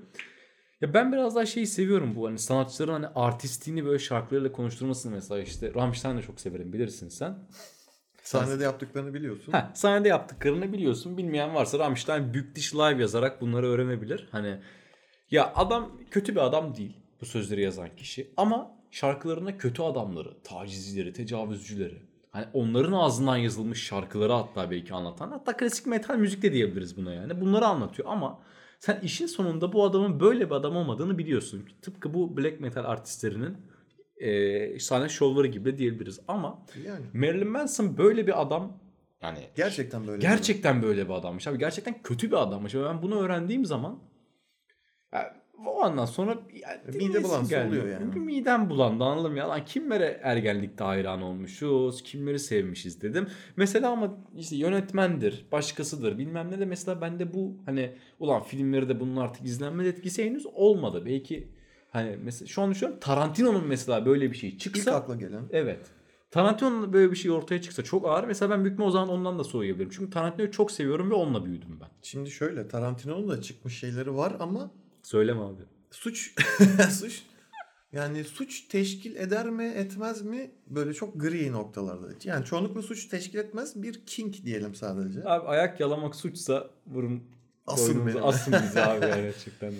ya ben biraz daha şeyi seviyorum bu hani sanatçıların hani artistliğini böyle şarkılarıyla konuşturmasını mesela işte Rammstein'i de çok severim bilirsin sen. Sahnede yaptıklarını biliyorsun. Ha, sahnede yaptıklarını biliyorsun. Bilmeyen varsa Rammstein Büyük Diş Live yazarak bunları öğrenebilir. Hani ya adam kötü bir adam değil bu sözleri yazan kişi ama şarkılarına kötü adamları, tacizcileri, tecavüzcüleri hani onların ağzından yazılmış şarkıları hatta belki anlatan hatta klasik metal müzik de diyebiliriz buna yani. Bunları anlatıyor ama sen işin sonunda bu adamın böyle bir adam olmadığını biliyorsun. Tıpkı bu black metal artistlerinin e, sahne şovları gibi de diyebiliriz ama Yani Marilyn Manson böyle bir adam yani gerçekten böyle. gerçekten böyle bir adammış abi gerçekten kötü bir adammış ben bunu öğrendiğim zaman ya, o andan sonra ya, Mide bulantısı oluyor yani. Çünkü midem bulandı anladın mı ya lan kimlere ergenlikte hayran olmuşuz kimleri sevmişiz dedim. Mesela ama işte yönetmendir başkasıdır bilmem ne de mesela bende bu hani ulan filmleri de bunun artık izlenme etkisi henüz olmadı. Belki hani mesela şu an düşünüyorum Tarantino'nun mesela böyle bir şey İlk çıksa akla gelen. Evet. Tarantino'nun böyle bir şey ortaya çıksa çok ağır. Mesela ben büyük o zaman ondan da soğuyabilirim. Çünkü Tarantino'yu çok seviyorum ve onunla büyüdüm ben. Şimdi şöyle Tarantino'nun da çıkmış şeyleri var ama Söyleme abi. suç suç yani suç teşkil eder mi etmez mi böyle çok gri noktalarda. Yani çoğunlukla suç teşkil etmez bir king diyelim sadece. Abi ayak yalamak suçsa vurun Asın boynunuzu, beni. Asın bizi abi gerçekten.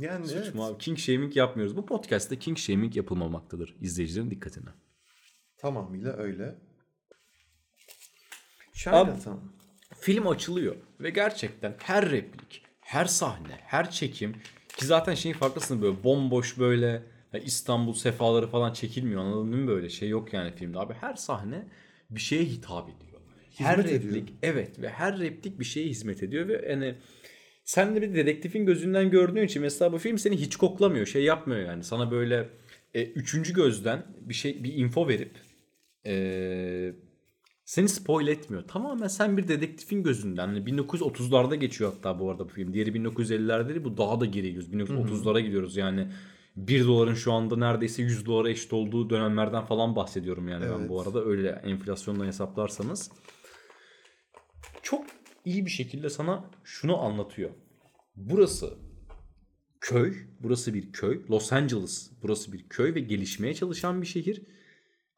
Yani Suç evet. mu abi? King shaming yapmıyoruz. Bu podcast'te king shaming yapılmamaktadır. İzleyicilerin dikkatine. Tamamıyla öyle. Chinatown. Film açılıyor ve gerçekten her replik, her sahne, her çekim ki zaten şeyin farklısın böyle bomboş böyle İstanbul sefaları falan çekilmiyor anladın değil mi böyle şey yok yani filmde abi her sahne bir şeye hitap ediyor. her Hizmet replik ediyor. evet ve her replik bir şeye hizmet ediyor ve yani sen de bir dedektifin gözünden gördüğün için mesela bu film seni hiç koklamıyor şey yapmıyor yani sana böyle e, üçüncü gözden bir şey bir info verip e, seni spoil etmiyor. Tamamen sen bir dedektifin gözünden. Hani 1930'larda geçiyor hatta bu arada bu film. Diğeri 1950'lerde değil bu daha da geri gidiyoruz. 1930'lara gidiyoruz yani. 1 doların şu anda neredeyse 100 dolara eşit olduğu dönemlerden falan bahsediyorum yani ben Evet. bu arada. Öyle enflasyonla hesaplarsanız. Çok iyi bir şekilde sana şunu anlatıyor. Burası köy. Burası bir köy. Los Angeles burası bir köy ve gelişmeye çalışan bir şehir.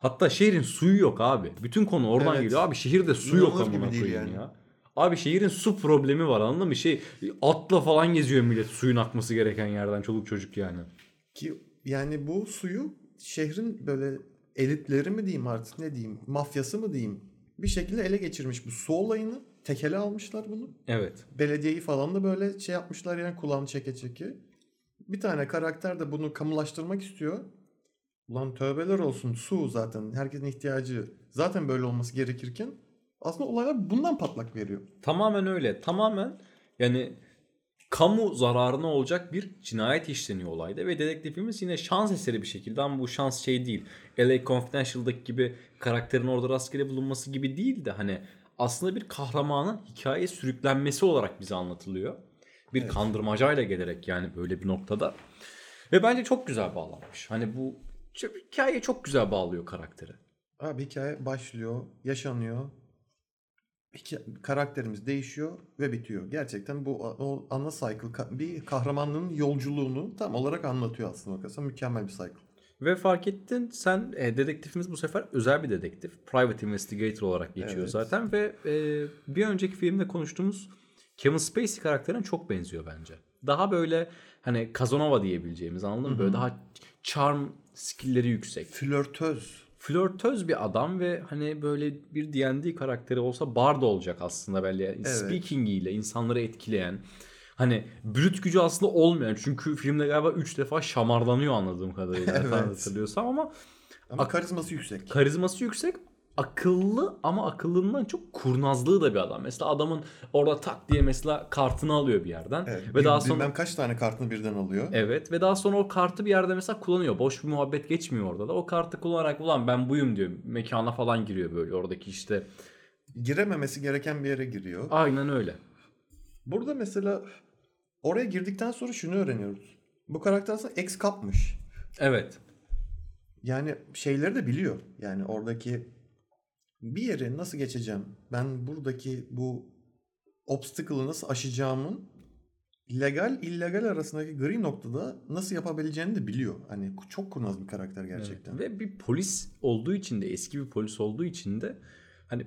Hatta şehrin suyu yok abi. Bütün konu oradan Evet. geliyor. Abi şehirde su yok İnanılır gibi amına değil koyayım yani. ya. Abi şehrin su problemi var anladın mı? Şey atla falan geziyor millet suyun akması gereken yerden çoluk çocuk yani. Ki yani bu suyu şehrin böyle elitleri mi diyeyim artık ne diyeyim mafyası mı diyeyim bir şekilde ele geçirmiş bu su olayını tekele almışlar bunu. Evet. Belediyeyi falan da böyle şey yapmışlar yani kulağını çeke çeke. Bir tane karakter de bunu kamulaştırmak istiyor. Ulan tövbeler olsun su zaten herkesin ihtiyacı zaten böyle olması gerekirken aslında olaylar bundan patlak veriyor. Tamamen öyle. Tamamen yani kamu zararına olacak bir cinayet işleniyor olayda ve dedektifimiz yine şans eseri bir şekilde ama bu şans şey değil. LA Confidential'daki gibi karakterin orada rastgele bulunması gibi değil de hani aslında bir kahramanın hikayeye sürüklenmesi olarak bize anlatılıyor. Bir Evet. kandırmacayla gelerek yani böyle bir noktada. Ve bence çok güzel bağlanmış. Hani bu hikaye çok güzel bağlıyor karakteri. Abi hikaye başlıyor, yaşanıyor. Hikaye- karakterimiz değişiyor ve bitiyor. Gerçekten bu o ana cycle bir kahramanlığın yolculuğunu tam olarak anlatıyor aslında bakarsan. Mükemmel bir cycle. Ve fark ettin sen e, dedektifimiz bu sefer özel bir dedektif. Private Investigator olarak geçiyor Evet. zaten ve e, bir önceki filmde konuştuğumuz Kevin Spacey karakterine çok benziyor bence. Daha böyle hani Casanova diyebileceğimiz anladın mı? Böyle daha charm skillleri yüksek. Flörtöz. Flörtöz bir adam ve hani böyle bir D&D karakteri olsa bard olacak aslında böyle speaking ile insanları etkileyen. Hani brüt gücü aslında olmayan çünkü filmde galiba 3 defa şamarlanıyor anladığım kadarıyla. Evet. evet. hatırlıyorsam ama Ama karizması yüksek. karizması yüksek akıllı ama akıllından çok kurnazlığı da bir adam. Mesela adamın orada tak diye mesela kartını alıyor bir yerden Evet, ve bir- daha sonra bilmem kaç tane kartını birden alıyor. Evet ve daha sonra o kartı bir yerde mesela kullanıyor. Boş bir muhabbet geçmiyor orada da. O kartı kullanarak ulan ben buyum diyor. Mekana falan giriyor böyle oradaki işte girememesi gereken bir yere giriyor. Aynen öyle. Burada mesela oraya girdikten sonra şunu öğreniyoruz. Bu karakter aslında ex kapmış. Evet. Yani şeyleri de biliyor. Yani oradaki bir yere nasıl geçeceğim? Ben buradaki bu obstacle'ı nasıl aşacağımın legal illegal arasındaki gri noktada nasıl yapabileceğini de biliyor. Hani çok kurnaz bir karakter gerçekten. Ve bir polis olduğu için de eski bir polis olduğu için de hani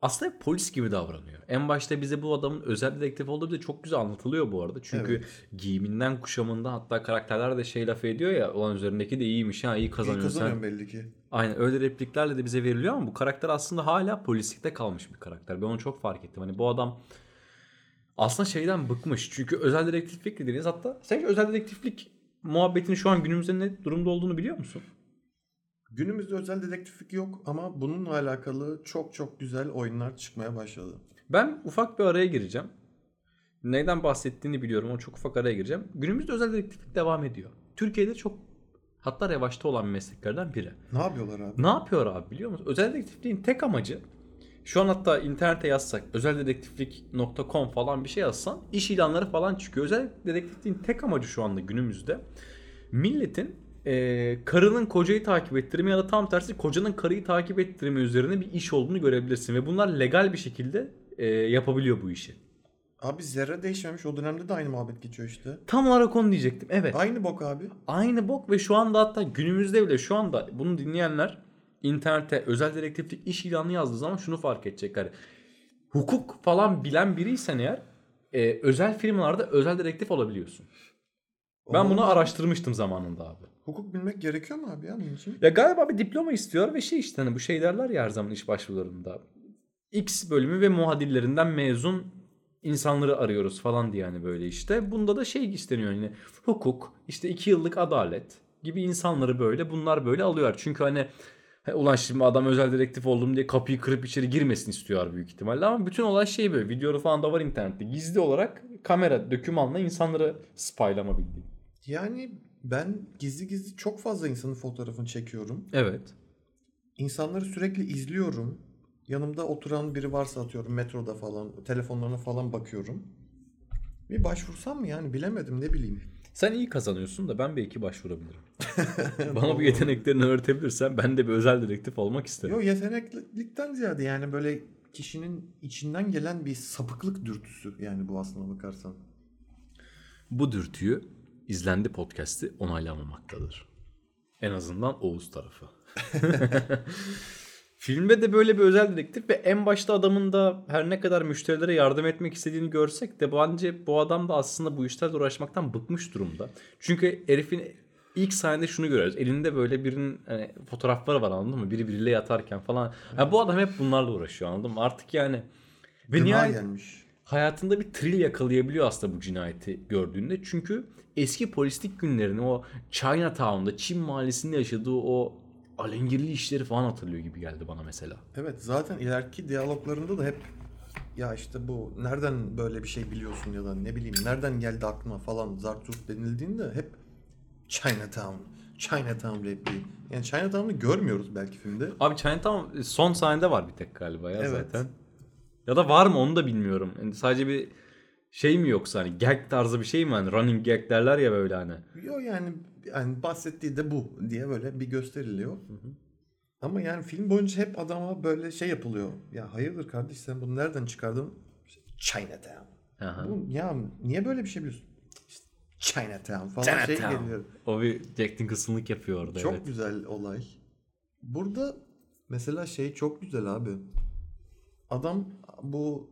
aslında polis gibi davranıyor. En başta bize bu adamın özel dedektif olduğu bize çok güzel anlatılıyor bu arada. Çünkü Evet. giyiminden kuşamından hatta karakterler de şey laf ediyor ya olan üzerindeki de iyiymiş ha iyi İyi kazanıyorsun. sen. kazanıyorum belli ki. Aynen öyle repliklerle de bize veriliyor ama bu karakter aslında hala polislikte kalmış bir karakter. Ben onu çok fark ettim. Hani bu adam aslında şeyden bıkmış. Çünkü özel dedektiflik dediğiniz hatta sen özel dedektiflik muhabbetinin şu an günümüzde ne durumda olduğunu biliyor musun? Günümüzde özel dedektiflik yok ama bununla alakalı çok çok güzel oyunlar çıkmaya başladı. Ben ufak bir araya gireceğim. Neyden bahsettiğini biliyorum ama çok ufak araya gireceğim. Günümüzde özel dedektiflik devam ediyor. Türkiye'de çok hatta revaçta olan mesleklerden biri. Ne yapıyorlar abi? Ne yapıyor abi biliyor musun? Özel dedektifliğin tek amacı şu an hatta internete yazsak özeldedektiflik.com falan bir şey yazsan iş ilanları falan çıkıyor. Özel dedektifliğin tek amacı şu anda günümüzde milletin e, karının kocayı takip ettirme ya da tam tersi kocanın karıyı takip ettirme üzerine bir iş olduğunu görebilirsin. Ve bunlar legal bir şekilde e, yapabiliyor bu işi. Abi zerre değişmemiş. O dönemde de aynı muhabbet geçiyor işte. Tam olarak onu diyecektim. Evet. Aynı bok abi. Aynı bok ve şu anda hatta günümüzde bile şu anda bunu dinleyenler internete özel dedektiflik iş ilanı yazdığı zaman şunu fark edecek. Hani hukuk falan bilen biriysen eğer e, özel firmalarda özel dedektif olabiliyorsun. Ben bunu araştırmıştım zamanında abi. Hukuk bilmek gerekiyor mu abi ya bunun için? Ya galiba bir diploma istiyor ve şey işte hani bu şey derler ya her zaman iş başvurularında. X bölümü ve muadillerinden mezun insanları arıyoruz falan diye yani böyle işte. Bunda da şey isteniyor yine hukuk, işte iki yıllık adalet gibi insanları böyle bunlar böyle alıyorlar. Çünkü hani ulan şimdi adam özel dedektif oldum diye kapıyı kırıp içeri girmesin istiyorlar büyük ihtimalle. Ama bütün olay şey böyle videoları falan da var internette. Gizli olarak kamera, dökümanla insanları spylama bildiğin. Yani ben gizli gizli çok fazla insanın fotoğrafını çekiyorum. Evet. İnsanları sürekli izliyorum. Yanımda oturan biri varsa atıyorum metroda falan, telefonlarına falan bakıyorum. Bir başvursam mı yani bilemedim ne bileyim. Sen iyi kazanıyorsun da ben belki başvurabilirim. Bana bu yeteneklerini öğretebilirsen ben de bir özel dedektif olmak isterim. Yo yeteneklilikten ziyade yani böyle kişinin içinden gelen bir sapıklık dürtüsü yani bu aslına bakarsan. Bu dürtüyü izlendi podcast'i onaylamamaktadır. En azından Oğuz tarafı. Filmde de böyle bir özel dedektif ve en başta adamın da her ne kadar müşterilere yardım etmek istediğini görsek de bence bu adam da aslında bu işlerle uğraşmaktan bıkmış durumda. Çünkü herifin ilk sahnede şunu görüyoruz. Elinde böyle birinin hani, fotoğrafları var anladın mı? Biri biriyle yatarken falan. Ha, bu adam hep bunlarla uğraşıyor anladın mı? Artık yani ve nihayet gelmiş. hayatında bir tril yakalayabiliyor aslında bu cinayeti gördüğünde. Çünkü eski polislik günlerini o Chinatown'da Çin mahallesinde yaşadığı o alengirli işleri falan hatırlıyor gibi geldi bana mesela. Evet zaten ileriki diyaloglarında da hep ya işte bu nereden böyle bir şey biliyorsun ya da ne bileyim nereden geldi aklına falan Zartürk denildiğinde hep Chinatown, Chinatown repliği. Yani Chinatown'u görmüyoruz belki filmde. Abi Chinatown son sahnede var bir tek galiba ya Evet. zaten. Ya da var mı onu da bilmiyorum. Yani sadece bir şey mi yoksa hani gag tarzı bir şey mi hani running gag derler ya böyle hani. Yo yani yani bahsettiği de bu diye böyle bir gösteriliyor. Ama yani film boyunca hep adama böyle şey yapılıyor. Ya hayırdır kardeş sen bunu nereden çıkardın? İşte Chinatown. Aha. Bu, ya niye böyle bir şey biliyorsun? İşte Chinatown falan şey geliyor. O bir Jack Nicholson'lık yapıyor orada Çok evet. güzel olay. Burada mesela şey çok güzel abi. Adam bu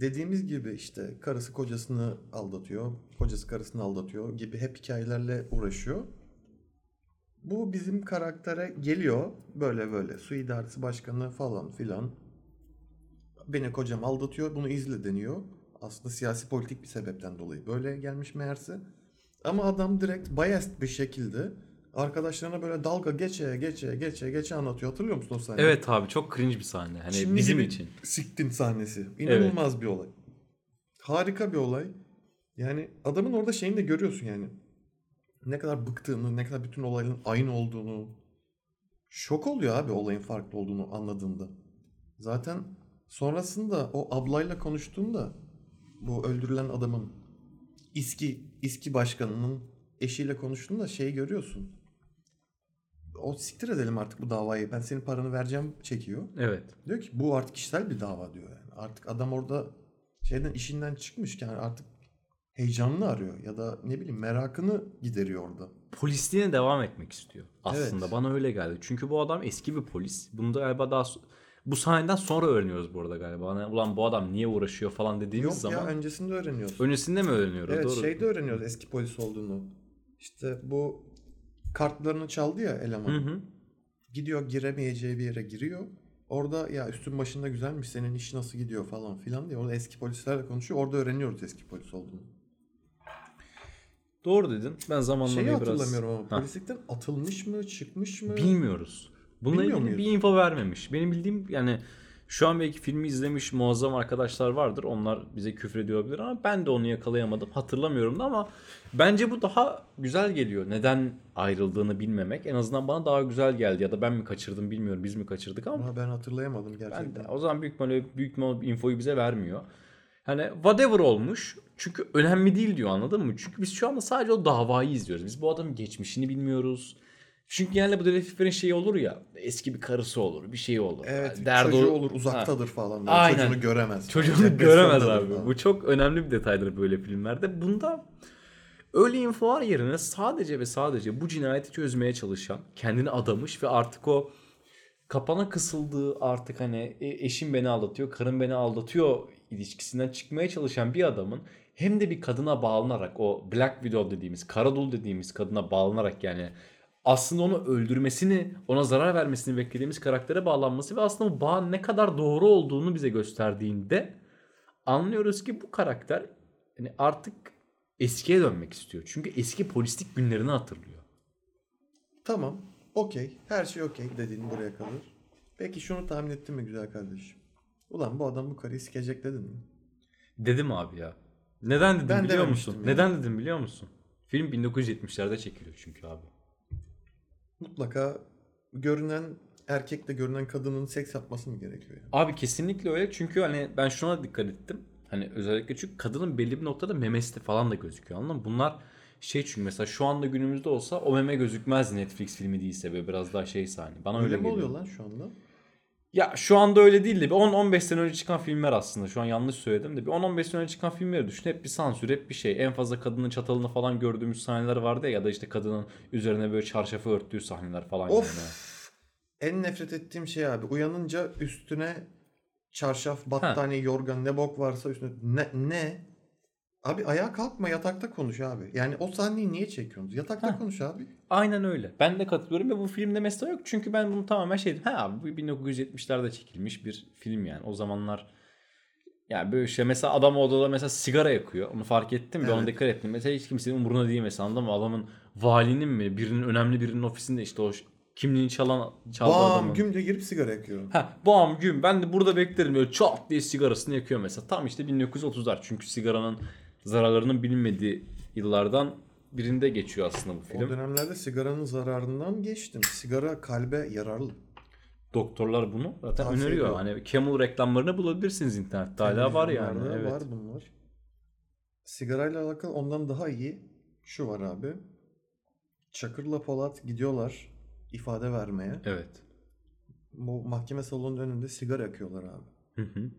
dediğimiz gibi işte karısı kocasını aldatıyor, kocası karısını aldatıyor gibi hep hikayelerle uğraşıyor. Bu bizim karaktere geliyor böyle böyle su idaresi başkanı falan filan. Beni kocam aldatıyor bunu izle deniyor. Aslında siyasi politik bir sebepten dolayı böyle gelmiş meğerse. Ama adam direkt biased bir şekilde arkadaşlarına böyle dalga geçe geçe geçe geçe anlatıyor. Hatırlıyor musun o sahneyi? Evet abi çok cringe bir sahne. Hani Şimdi bizim için. Siktin sahnesi. İnanılmaz bir olay. Harika bir olay. Yani adamın orada şeyini de görüyorsun yani. Ne kadar bıktığını, ne kadar bütün olayların aynı olduğunu. Şok oluyor abi olayın farklı olduğunu anladığında. Zaten Sonrasında o ablayla konuştuğunda bu öldürülen adamın İSKİ, İSKİ başkanının eşiyle konuştuğunda şeyi görüyorsun. O siktir edelim artık bu davayı. Ben senin paranı vereceğim çekiyor. Evet. Diyor ki bu artık kişisel bir dava diyor yani. Artık adam orada şeyden işinden çıkmış yani artık heyecanını arıyor ya da ne bileyim merakını gideriyor orada. Polisliğine devam etmek istiyor. Aslında Evet. bana öyle geldi. Çünkü bu adam eski bir polis. Bunu da galiba daha bu sahneden sonra öğreniyoruz bu arada galiba. Hani, ulan bu adam niye uğraşıyor falan dediğimiz Yok zaman. ya öncesinde öğreniyorsun. Öncesinde mi öğreniyoruz? Evet Doğru. şeyde öğreniyoruz eski polis olduğunu. İşte bu kartlarını çaldı ya eleman. Hı hı. Gidiyor giremeyeceği bir yere giriyor. Orada ya üstün başında güzelmiş senin iş nasıl gidiyor falan filan diye. Orada eski polislerle konuşuyor. Orada öğreniyoruz eski polis olduğunu. Doğru dedin. Ben Şeyi zamanlamayı biraz... hatırlamıyorum ama Ha. polislikten atılmış mı çıkmış mı? Bilmiyoruz. Bununla Bilmiyor ilgili muyuz? bir info vermemiş. Benim bildiğim yani şu an belki filmi izlemiş muazzam arkadaşlar vardır. Onlar bize küfür ediyor olabilir ama ben de onu yakalayamadım. Hatırlamıyorum da ama bence bu daha güzel geliyor. Neden ayrıldığını bilmemek en azından bana daha güzel geldi. Ya da ben mi kaçırdım bilmiyorum. Biz mi kaçırdık ama Ama ben hatırlayamadım ben gerçekten. de, o zaman büyük ihtimalle, büyük ihtimalle infoyu bize vermiyor. Hani whatever olmuş. Çünkü önemli değil diyor anladın mı? Çünkü biz şu anda sadece o davayı izliyoruz. Biz bu adamın geçmişini bilmiyoruz. Çünkü genelde bu dedektiflerin şeyi olur ya. Eski bir karısı olur, bir şey olur. Evet Yani derdi çocuğu olur Ha. uzaktadır falan. Böyle. Aynen. Çocuğunu göremez. Çocuğunu göremez abi. falan. Bu çok önemli bir detaydır böyle filmlerde. Bunda öyle infolar yerine sadece ve sadece bu cinayeti çözmeye çalışan, kendini adamış ve artık o kapana kısıldığı artık hani e, eşim beni aldatıyor, karım beni aldatıyor ilişkisinden çıkmaya çalışan bir adamın hem de bir kadına bağlanarak o Black Widow dediğimiz, Karadul dediğimiz kadına bağlanarak yani aslında onu öldürmesini, ona zarar vermesini beklediğimiz karaktere bağlanması ve aslında bu bağın ne kadar doğru olduğunu bize gösterdiğinde anlıyoruz ki bu karakter yani artık eskiye dönmek istiyor. Çünkü eski polislik günlerini hatırlıyor. Tamam. Okey. Her şey okey dediğin buraya kadar. Peki şunu tahmin ettin mi güzel kardeşim? Ulan bu adam bu karıyı sikecek dedin mi? Dedim abi ya. Neden dedim Ben biliyor musun? ya. Neden dedim biliyor musun? Film 1970'lerde çekiliyor çünkü abi. Mutlaka görünen erkekle görünen kadının seks yapması mı gerekiyor yani? Abi kesinlikle öyle çünkü hani ben şuna dikkat ettim. Hani özellikle çünkü kadının belli bir noktada memesi falan da gözüküyor anladın mı? Bunlar şey çünkü mesela şu anda günümüzde olsa o meme gözükmez Netflix filmi değilse böyle biraz daha şey sahne. Bana öyle, Öyle mi geliyor. oluyor lan şu anda? Ya şu anda öyle değil de bir 10-15 sene önce çıkan filmler aslında. Şu an yanlış söyledim de bir 10-15 sene önce çıkan filmleri düşün. Hep bir sansür, hep bir şey. En fazla kadının çatalını falan gördüğümüz sahneler vardı ya ya da işte kadının üzerine böyle çarşafı örttüğü sahneler falan yani. Of. En nefret ettiğim şey abi. Uyanınca üstüne çarşaf, battaniye, yorgan ne bok varsa üstüne ne ne? Abi ayağa kalkma yatakta konuş abi. Yani o sahneyi niye çekiyorsunuz? Yatakta Ha. konuş abi. Aynen öyle. Ben de katılıyorum ve bu filmde mesela yok. Çünkü ben bunu tamamen şey dedim. Ha abi bu 1970'lerde çekilmiş bir film yani. O zamanlar yani böyle şey mesela adam odada mesela sigara yakıyor. Onu fark ettim ve ona Evet. dikkat ettim. Mesela hiç kimsenin umurunda değil mesela anladın mı? Adamın valinin mi birinin önemli birinin ofisinde işte o kimliğini çalan çaldı Bam adamın. güm diye girip sigara yakıyor. Ha bam güm ben de burada beklerim böyle çat diye sigarasını yakıyor mesela. Tam işte 1930'lar çünkü sigaranın zararlarının bilinmediği yıllardan birinde geçiyor aslında bu film. O dönemlerde sigaranın zararından geçtim. Sigara kalbe yararlı. Doktorlar bunu zaten Tavsiye öneriyor. Hani Camel reklamlarını bulabilirsiniz internette. Hala var yani. Televizyonlarda Evet. Var bunlar. Sigarayla alakalı ondan daha iyi şu var abi. Çakır'la Polat gidiyorlar ifade vermeye. Evet. Bu mahkeme salonunun önünde sigara yakıyorlar abi. Hı hı.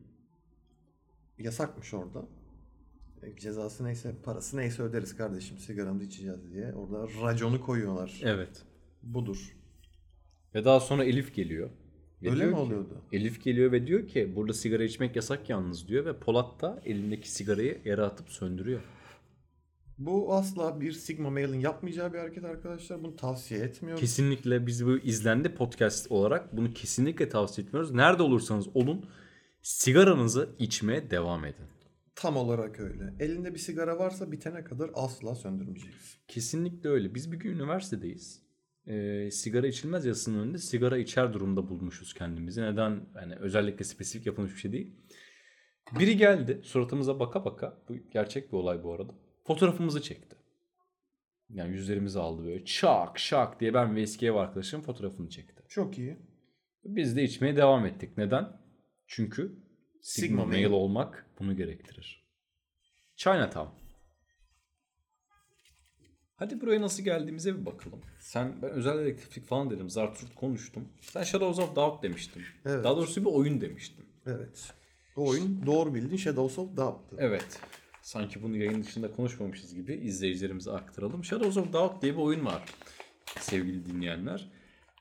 Yasakmış orada. E, Cezası neyse, parası neyse öderiz kardeşim sigaranı da içeceğiz diye. Orada raconu koyuyorlar. Evet. Budur. Ve daha sonra Elif geliyor. Ve Öyle mi ki- oluyordu? Elif geliyor ve diyor ki burada sigara içmek yasak yalnız diyor ve Polat da elindeki sigarayı yere atıp söndürüyor. Bu asla bir Sigma Male'in yapmayacağı bir hareket arkadaşlar. Bunu tavsiye etmiyorum. Kesinlikle biz bu izlendi podcast olarak bunu kesinlikle tavsiye etmiyoruz. Nerede olursanız olun sigaranızı içmeye devam edin. Tam olarak öyle. Elinde bir sigara varsa bitene kadar asla söndürmeyeceksin. Kesinlikle öyle. Biz bir gün üniversitedeyiz. Ee, sigara içilmez yasının önünde sigara içer durumda bulmuşuz kendimizi. Neden? Yani özellikle spesifik yapılmış bir şey değil. Biri geldi suratımıza baka baka. Bu gerçek bir olay bu arada. Fotoğrafımızı çekti. Yani yüzlerimizi aldı böyle şak şak diye ben ve eski ev arkadaşım fotoğrafını çekti. Çok iyi. Biz de içmeye devam ettik. Neden? Çünkü Sigma, Sigma male male. olmak bunu gerektirir. Chinatown. Hadi buraya nasıl geldiğimize bir bakalım. Sen ben özel dedektiflik falan dedim. Zartürk konuştum. Sen Shadows of Doubt demiştin. Evet. Daha doğrusu bir oyun demiştin. Evet. Bu oyun doğru bildin Shadows of Doubt'tı. Evet. Sanki bunu yayın dışında konuşmamışız gibi izleyicilerimize aktaralım. Shadows of Doubt diye bir oyun var sevgili dinleyenler.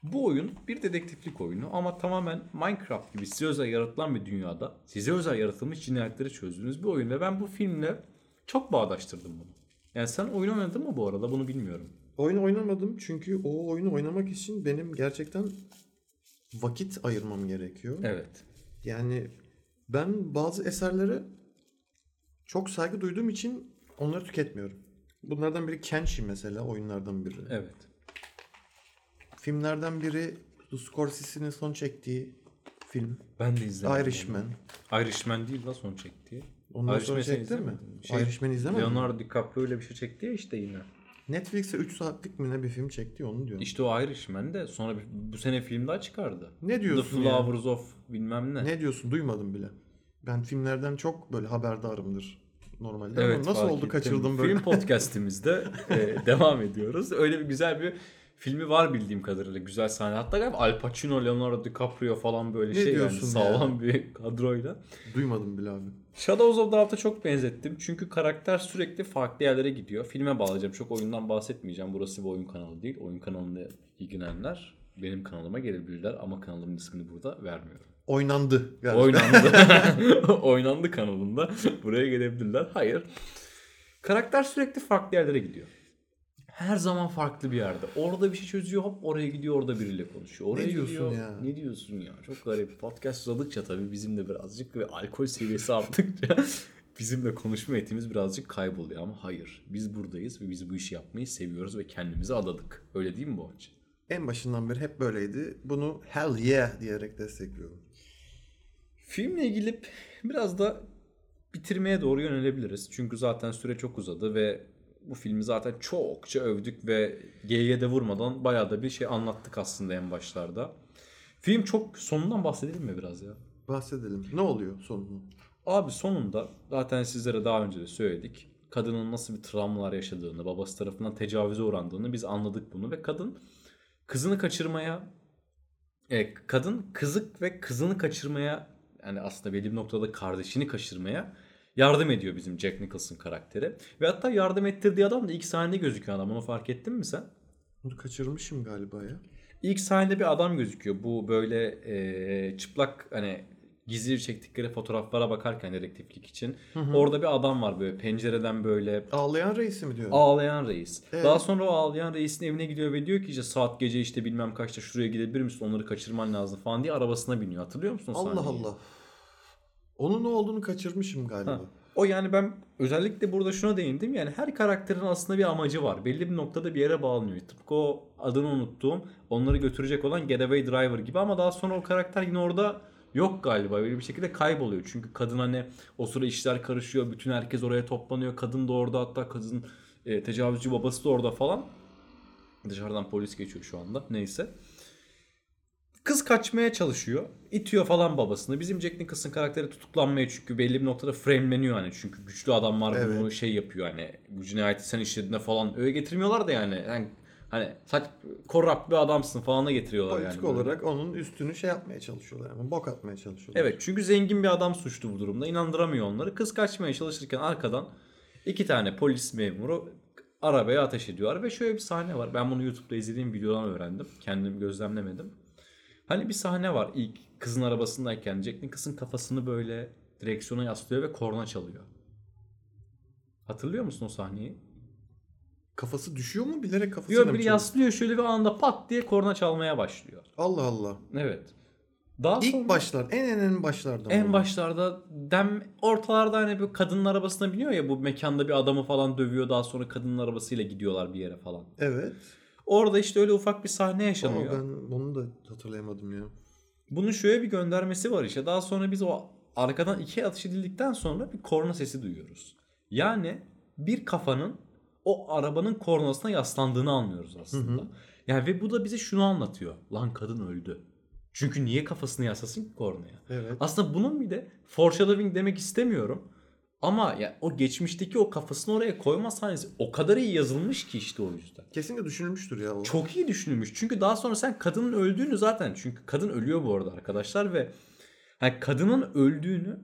Bu oyun bir dedektiflik oyunu ama tamamen Minecraft gibi size özel yaratılan bir dünyada size özel yaratılmış cinayetleri çözdüğünüz bir oyun ve ben bu filmle çok bağdaştırdım bunu. Yani sen oyun oynadın mı bu arada bunu bilmiyorum. Oyun oynamadım çünkü o oyunu oynamak için benim gerçekten vakit ayırmam gerekiyor. Evet. Yani ben bazı eserlere çok saygı duyduğum için onları tüketmiyorum. Bunlardan biri Kenshi mesela oyunlardan biri. Evet. Filmlerden biri Scorsese'nin son çektiği film Ben de izlemedim. Irishman. onu. Irishman değil la son çektiği. Ondan sonra Irishman'i sen çekti mi? Şey, Irishman'i izlemedin? Leonardo DiCaprio ile bir şey çekti ya işte yine. Netflix'e 3 saatlik mi ne bir film çekti onu diyorum. İşte o Irishman de sonra bir- bu sene film daha çıkardı. ne The diyorsun ya? Flowers of bilmem ne. Ne diyorsun duymadım bile. Ben filmlerden çok böyle haberdarımdır normalde Evet, ama nasıl oldu ettim. kaçırdım böyle. Film podcastimizde e, devam ediyoruz. Öyle bir güzel bir filmi var bildiğim kadarıyla. Güzel sahne. Hatta galiba Al Pacino, Leonardo DiCaprio falan böyle Ne şey yani sağlam bir kadroyla. Duymadım bile abi. Shadows of Doubt'a çok benzettim. Çünkü karakter sürekli farklı yerlere gidiyor. Filme bağlayacağım. Çok oyundan bahsetmeyeceğim. Burası bir oyun kanalı değil. Oyun kanalında ilgilenenler benim kanalıma gelebilirler ama kanalımın ismini burada vermiyorum. Oynandı. galiba. Oynandı. Oynandı kanalında. Buraya gelebilirler. Hayır. Karakter sürekli farklı yerlere gidiyor. Her zaman farklı bir yerde. Orada bir şey çözüyor hop oraya gidiyor orada biriyle konuşuyor. Oraya Ne diyorsun gidiyor. ya? Ne diyorsun ya? Çok garip. Podcast uzadıkça tabii bizim de birazcık ve alkol seviyesi arttıkça bizim de konuşma etimiz birazcık kayboluyor ama hayır. Biz buradayız ve biz bu işi yapmayı seviyoruz ve kendimizi adadık. Öyle değil mi bu açı? En başından beri hep böyleydi. Bunu hell yeah diyerek destekliyorum. Filmle ilgili biraz da bitirmeye doğru yönelebiliriz. Çünkü zaten süre çok uzadı ve bu filmi zaten çokça övdük ve G'ye de vurmadan bayağı da bir şey anlattık aslında en başlarda. Film çok sonundan bahsedelim mi biraz ya? Bahsedelim. Ne oluyor sonunda? Abi sonunda zaten sizlere daha önce de söyledik. Kadının nasıl bir travmalar yaşadığını, babası tarafından tecavüze uğrandığını biz anladık bunu ve kadın kızını kaçırmaya e, kadın kızık ve kızını kaçırmaya yani aslında belli bir noktada kardeşini kaçırmaya yardım ediyor bizim Jack Nicholson karakteri. Ve hatta yardım ettirdiği adam da ilk sahnede gözüküyor adam. Onu fark ettin mi sen? Bunu kaçırmışım galiba ya. İlk sahnede bir adam gözüküyor. Bu böyle e, çıplak hani gizli çektikleri fotoğraflara bakarken dedektiflik için. Orada bir adam var böyle pencereden böyle Ağlayan reisi mi diyor? ağlayan reis. Evet. Daha sonra o ağlayan reisin evine gidiyor ve diyor ki işte saat gece işte bilmem kaçta şuraya gidebilir misin onları kaçırman lazım falan diye arabasına biniyor. Hatırlıyor musun Allah sahneyi? Allah. Onun ne olduğunu kaçırmışım galiba. Ha. O yani ben özellikle burada şuna değindim. Yani her karakterin aslında bir amacı var. Belli bir noktada bir yere bağlanıyor. Tıpkı o adını unuttuğum onları götürecek olan Getaway Driver gibi ama daha sonra o karakter yine orada yok galiba. Böyle bir şekilde kayboluyor. Çünkü kadın hani o sıra işler karışıyor. Bütün herkes oraya toplanıyor. Kadın da orada hatta kadın e, tecavüzcü babası da orada falan. Dışarıdan polis geçiyor şu anda. Neyse. Kız kaçmaya çalışıyor. İtiyor falan babasını. Bizim Jack Nicholson karakteri tutuklanmaya çünkü belli bir noktada frameleniyor hani. Çünkü güçlü adamlar Evet. bunu şey yapıyor hani. Bu cinayeti sen işlediğinde falan öyle getirmiyorlar da yani. yani hani saç korrupt bir adamsın falan da getiriyorlar Politik yani. böyle. olarak onun üstünü şey yapmaya çalışıyorlar. Yani bok atmaya çalışıyorlar. Evet çünkü zengin bir adam suçlu bu durumda. İnandıramıyor onları. Kız kaçmaya çalışırken arkadan iki tane polis memuru arabaya ateş ediyorlar. Ve şöyle bir sahne var. Ben bunu YouTube'da izlediğim videodan öğrendim. Kendim gözlemlemedim. Hani bir sahne var ilk kızın arabasındayken Jack Nicholson kafasını böyle direksiyona yaslıyor ve korna çalıyor. Hatırlıyor musun o sahneyi? Kafası düşüyor mu bilerek kafasına Diyor çalıyor? yaslıyor şöyle bir anda pat diye korna çalmaya başlıyor. Allah Allah. Evet. Daha İlk sonra- başlar en en en başlarda. En başlarda dem ortalarda hani bir kadının arabasına biniyor ya bu mekanda bir adamı falan dövüyor daha sonra kadının arabasıyla gidiyorlar bir yere falan. Evet. Orada işte öyle ufak bir sahne Ama yaşanıyor. ben onu da hatırlayamadım ya. Bunun şöyle bir göndermesi var işte. Daha sonra biz o arkadan iki atış edildikten sonra bir korna sesi duyuyoruz. Yani bir kafanın o arabanın kornasına yaslandığını anlıyoruz aslında. Yani ve bu da bize şunu anlatıyor. Lan kadın öldü. Çünkü niye kafasını yaslasın ki kornaya? Evet. Aslında bunun bir de foreshadowing demek istemiyorum. Ama ya o geçmişteki o kafasını oraya koyma sahnesi o kadar iyi yazılmış ki işte o yüzden. Kesinlikle düşünülmüştür ya o. Çok iyi düşünülmüş. Çünkü daha sonra sen kadının öldüğünü zaten çünkü kadın ölüyor bu arada arkadaşlar ve hani kadının öldüğünü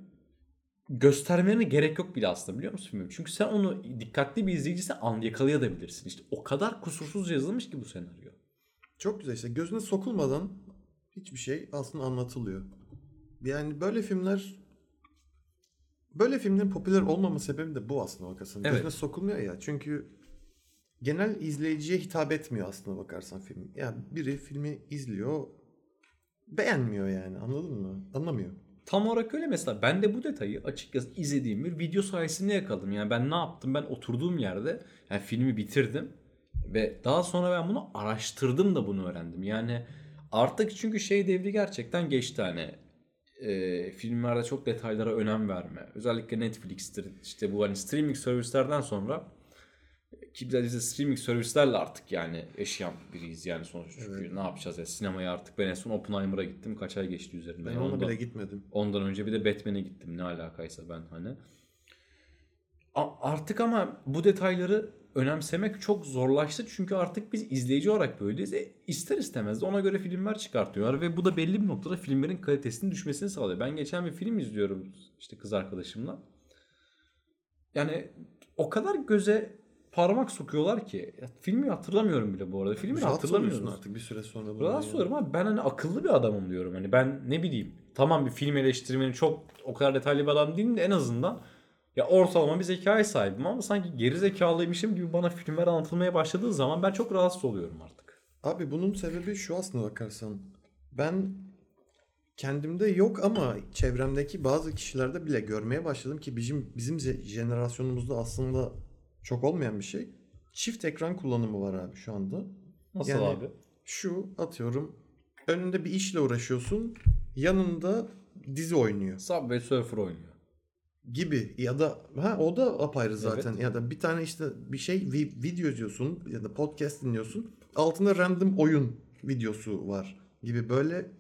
göstermene gerek yok bile aslında biliyor musun filmi? Çünkü sen onu dikkatli bir izleyiciysen an yakalayabilirsin. İşte o kadar kusursuz yazılmış ki bu senaryo. Çok güzel işte gözüne sokulmadan hiçbir şey aslında anlatılıyor. Yani böyle filmler böyle filmlerin popüler olmama sebebi de bu aslında bakarsan. Evet. Gözüne sokulmuyor ya. Çünkü genel izleyiciye hitap etmiyor aslında bakarsan film. Ya biri filmi izliyor beğenmiyor yani anladın mı? Anlamıyor. Tam olarak öyle mesela ben de bu detayı açıkçası izlediğim bir video sayesinde yakaladım. Yani ben ne yaptım? Ben oturduğum yerde yani filmi bitirdim ve daha sonra ben bunu araştırdım da bunu öğrendim. Yani artık çünkü şey devri gerçekten geçti hani e, filmlerde çok detaylara önem verme. Özellikle Netflix'tir işte bu hani streaming servislerden sonra ki biz de streaming servislerle artık yani yaşayan biriyiz yani sonuçta çünkü ne yapacağız ya sinemaya artık ben en son Oppenheimer'a gittim kaç ay geçti üzerinden. Ben Yani ona ondan- bile gitmedim. Ondan önce bir de Batman'e gittim ne alakaysa ben hani. Artık ama bu detayları önemsemek çok zorlaştı çünkü artık biz izleyici olarak böyleyiz. E, ister istemez de ona göre filmler çıkartıyorlar ve bu da belli bir noktada filmlerin kalitesinin düşmesini sağlıyor. Ben geçen bir film izliyorum işte kız arkadaşımla. Yani o kadar göze parmak sokuyorlar ki ya, filmi hatırlamıyorum bile bu arada. Filmi hatırlamıyoruz. artık bir süre sonra. bundan Rahatsız yani. abi ben hani akıllı bir adamım diyorum. Hani ben ne bileyim tamam bir film eleştirmeni çok o kadar detaylı bir adam değilim de en azından ya ortalama bir zekaya sahibim ama sanki geri zekalıymışım gibi bana filmler anlatılmaya başladığı zaman ben çok rahatsız oluyorum artık. Abi bunun sebebi şu aslında bakarsan. Ben kendimde yok ama çevremdeki bazı kişilerde bile görmeye başladım ki bizim bizim jenerasyonumuzda aslında çok olmayan bir şey. Çift ekran kullanımı var abi şu anda. Nasıl Yani- abi? Şu atıyorum önünde bir işle uğraşıyorsun yanında dizi oynuyor Subway Surfer oynuyor. Gibi ya da ha o da apayrı zaten ya da bir tane işte bir şey vi- video izliyorsun ya da podcast dinliyorsun altında random oyun videosu var gibi böyle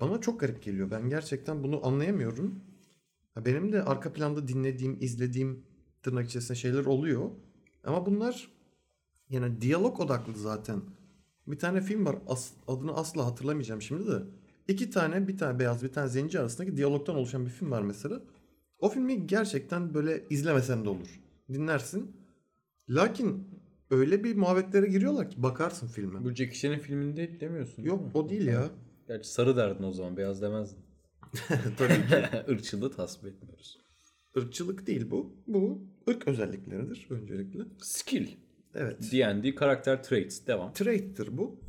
bana çok garip geliyor. Ben gerçekten bunu anlayamıyorum. Benim de arka planda dinlediğim, izlediğim tırnak içerisinde şeyler oluyor. Ama bunlar yani diyalog odaklı zaten. Bir tane film var. as- adını asla hatırlamayacağım şimdi de. İki tane, bir tane beyaz, bir tane zenci arasındaki diyalogtan oluşan bir film var mesela. O filmi gerçekten böyle izlemesen de olur. Dinlersin. Lakin öyle bir muhabbetlere giriyorlar ki bakarsın filme. Bu Jackie Chan'ın filminde değil demiyorsun. değil Yok mi? o değil ya. Gerçi sarı derdin o zaman beyaz demezdin. Tabii ki. Irkçılığı tasvip etmiyoruz. Irkçılık değil bu. Bu ırk özellikleridir öncelikle. Skill. Evet. D&D karakter traits. Devam. Trait'tir bu.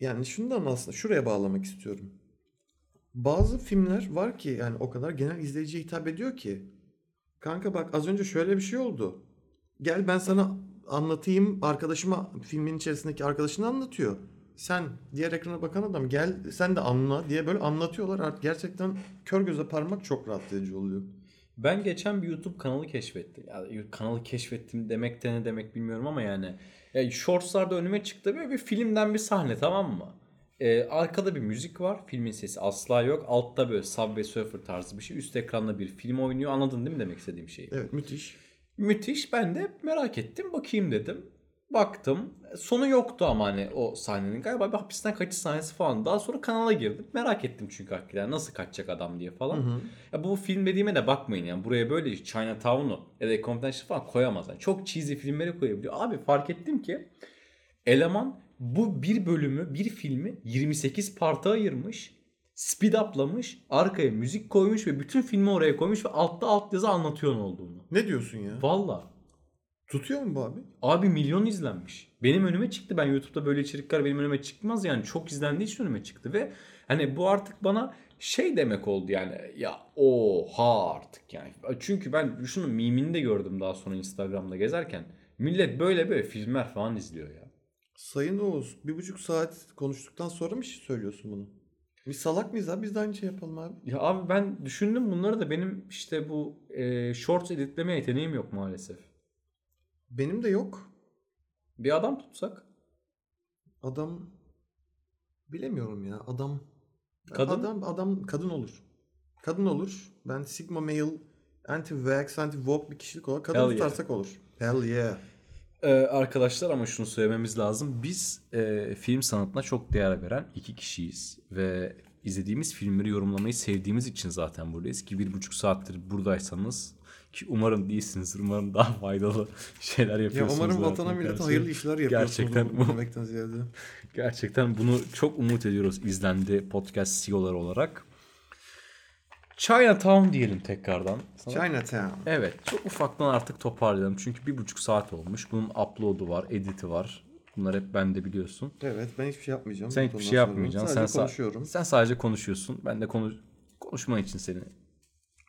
Yani şundan aslında şuraya bağlamak istiyorum. Bazı filmler var ki yani o kadar genel izleyiciye hitap ediyor ki. Kanka bak az önce şöyle bir şey oldu. Gel ben sana anlatayım arkadaşıma filmin içerisindeki arkadaşını anlatıyor. Sen diğer ekrana bakan adam gel sen de anla diye böyle anlatıyorlar. Artık gerçekten kör göze parmak çok edici oluyor. Ben geçen bir YouTube kanalı keşfettim. Ya, kanalı keşfettim demek de ne demek bilmiyorum ama yani. Ya, Shorts'larda önüme çıktı böyle bir filmden bir sahne tamam mı? Ee, arkada bir müzik var. Filmin sesi asla yok. Altta böyle Subway Surfer tarzı bir şey. Üst ekranda bir film oynuyor. Anladın değil mi demek istediğim şeyi? Evet müthiş. Müthiş. Ben de merak ettim. Bakayım dedim. Baktım. Sonu yoktu ama hani o sahnenin. Galiba bir hapisten kaçış sahnesi falan. Daha sonra kanala girdim. Merak ettim çünkü hakikaten nasıl kaçacak adam diye falan. Hı hı. Ya bu film dediğime de bakmayın yani. Buraya böyle Chinatown'u ya da Confidential falan koyamaz. Yani çok cheesy filmleri koyabiliyor. Abi fark ettim ki eleman bu bir bölümü, bir filmi 28 parta ayırmış. Speed up'lamış. Arkaya müzik koymuş ve bütün filmi oraya koymuş ve altta alt yazı anlatıyor ne olduğunu. Ne diyorsun ya? Valla. Tutuyor mu bu abi? Abi milyon izlenmiş. Benim önüme çıktı. Ben YouTube'da böyle içerikler benim önüme çıkmaz yani. Çok izlendiği için önüme çıktı ve hani bu artık bana şey demek oldu yani ya oha artık yani. Çünkü ben şunun mimini de gördüm daha sonra Instagram'da gezerken. Millet böyle böyle filmler falan izliyor ya. Sayın Oğuz bir buçuk saat konuştuktan sonra mı söylüyorsun bunu? Biz salak mıyız abi? Biz de aynı şey yapalım abi. Ya abi ben düşündüm bunları da benim işte bu e, shorts editleme yeteneğim yok maalesef. Benim de yok. Bir adam tutsak Adam bilemiyorum ya. Adam Kadın? Adam, adam kadın olur. Kadın olur. Ben Sigma Male anti-vax, anti-woke bir kişilik olarak kadın Hell yeah. tutarsak olur. Hell yeah. Ee, arkadaşlar ama şunu söylememiz lazım. Biz e, film sanatına çok değer veren iki kişiyiz. Ve izlediğimiz filmleri yorumlamayı sevdiğimiz için zaten buradayız. Ki bir buçuk saattir buradaysanız ki umarım değilsinizdir. Umarım daha faydalı şeyler Ya yapıyorsunuz. umarım zaten vatana millete hayırlı işler yapıyorsunuz. Gerçekten bunu demekten ziyade. Gerçekten bunu çok umut ediyoruz izlendi podcast CEO'ları olarak. Chinatown diyelim tekrardan. Sana. Chinatown. Evet çok ufaktan artık toparlayalım. Çünkü bir buçuk saat olmuş. Bunun upload'u var, editi var. Bunlar hep bende biliyorsun. Evet ben hiçbir şey yapmayacağım. Sen hiçbir şey yapmayacaksın. Sadece sen konuşuyorum. sen sadece konuşuyorsun. Ben de konu konuşman için seni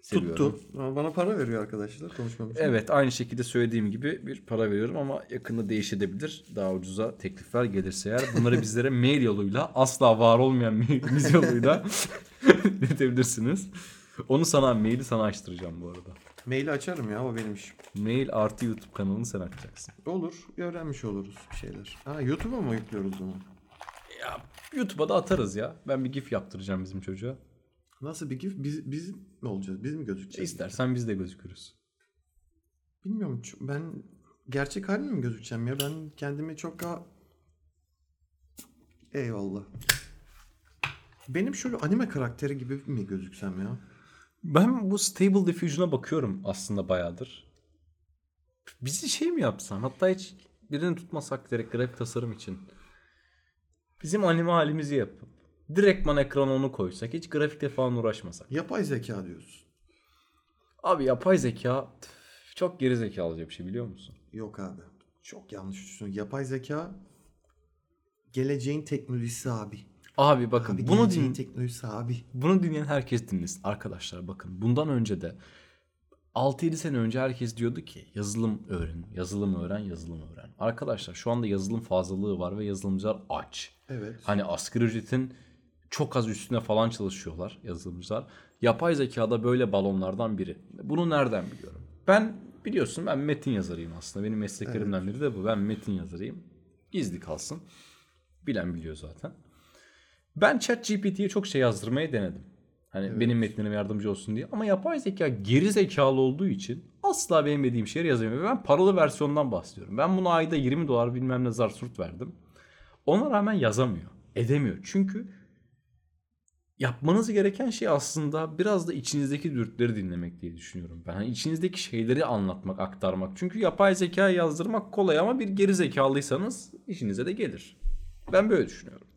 seviyorum. Tuttu. Ama Bana para veriyor arkadaşlar konuşmam için. Evet aynı şekilde söylediğim gibi bir para veriyorum ama yakında değişebilir. Daha ucuza teklifler gelirse eğer. Bunları bizlere mail yoluyla asla var olmayan mailimiz yoluyla iletebilirsiniz. Onu sana maili sana açtıracağım bu arada. Maili açarım ya o benim işim. Mail artı YouTube kanalını sen açacaksın. Olur. Öğrenmiş oluruz bir şeyler. Ha YouTube'a mı yüklüyoruz bunu? Ya YouTube'a da atarız ya. Ben bir gif yaptıracağım bizim çocuğa. Nasıl bir gif? Biz, biz mi olacağız? Biz mi gözükeceğiz? İstersen biz de gözükürüz. Bilmiyorum. Ben gerçek halimle mi gözükeceğim ya? Ben kendimi çok daha... Eyvallah. Benim şöyle anime karakteri gibi mi gözüksem ya? Ben bu Stable Diffusion'a bakıyorum aslında bayağıdır. Bizi şey mi yapsan? Hatta hiç birini tutmasak direkt grafik tasarım için. Bizim anime halimizi yapıp direktman ekrana onu koysak hiç grafikte falan uğraşmasak. Yapay zeka diyorsun. Abi yapay zeka tüf, çok geri zekalıca bir şey biliyor musun? Yok abi. Çok yanlış düşünüyorsun. Yapay zeka geleceğin teknolojisi abi. Abi bakın Abi bunu geleceğin din teknolojisi abi. bunu dinleyen herkes dinlesin arkadaşlar bakın. Bundan önce de 6-7 sene önce herkes diyordu ki yazılım öğren, yazılım öğren, yazılım öğren. Arkadaşlar şu anda yazılım fazlalığı var ve yazılımcılar aç. Evet. Hani asgari ücretin çok az üstüne falan çalışıyorlar yazılımcılar. Yapay zekada böyle balonlardan biri. Bunu nereden biliyorum? Ben biliyorsun ben metin yazarıyım aslında. Benim mesleklerimden biri de bu. Ben metin yazarıyım. Gizli kalsın. Bilen biliyor zaten. Ben ChatGPT'ye çok şey yazdırmayı denedim. Hani benim metnime yardımcı olsun diye. Ama yapay zeka geri zekalı olduğu için asla benim dediğim şeyleri yazamıyor. Ben paralı versiyondan bahsediyorum. Ben buna ayda 20 dolar bilmem ne zar surt verdim. Ona rağmen yazamıyor. Edemiyor. Çünkü yapmanız gereken şey aslında biraz da içinizdeki dürtüleri dinlemek diye düşünüyorum. Ben hani içinizdeki şeyleri anlatmak, aktarmak. Çünkü yapay zeka yazdırmak kolay ama bir geri zekalıysanız işinize de gelir. Ben böyle düşünüyorum.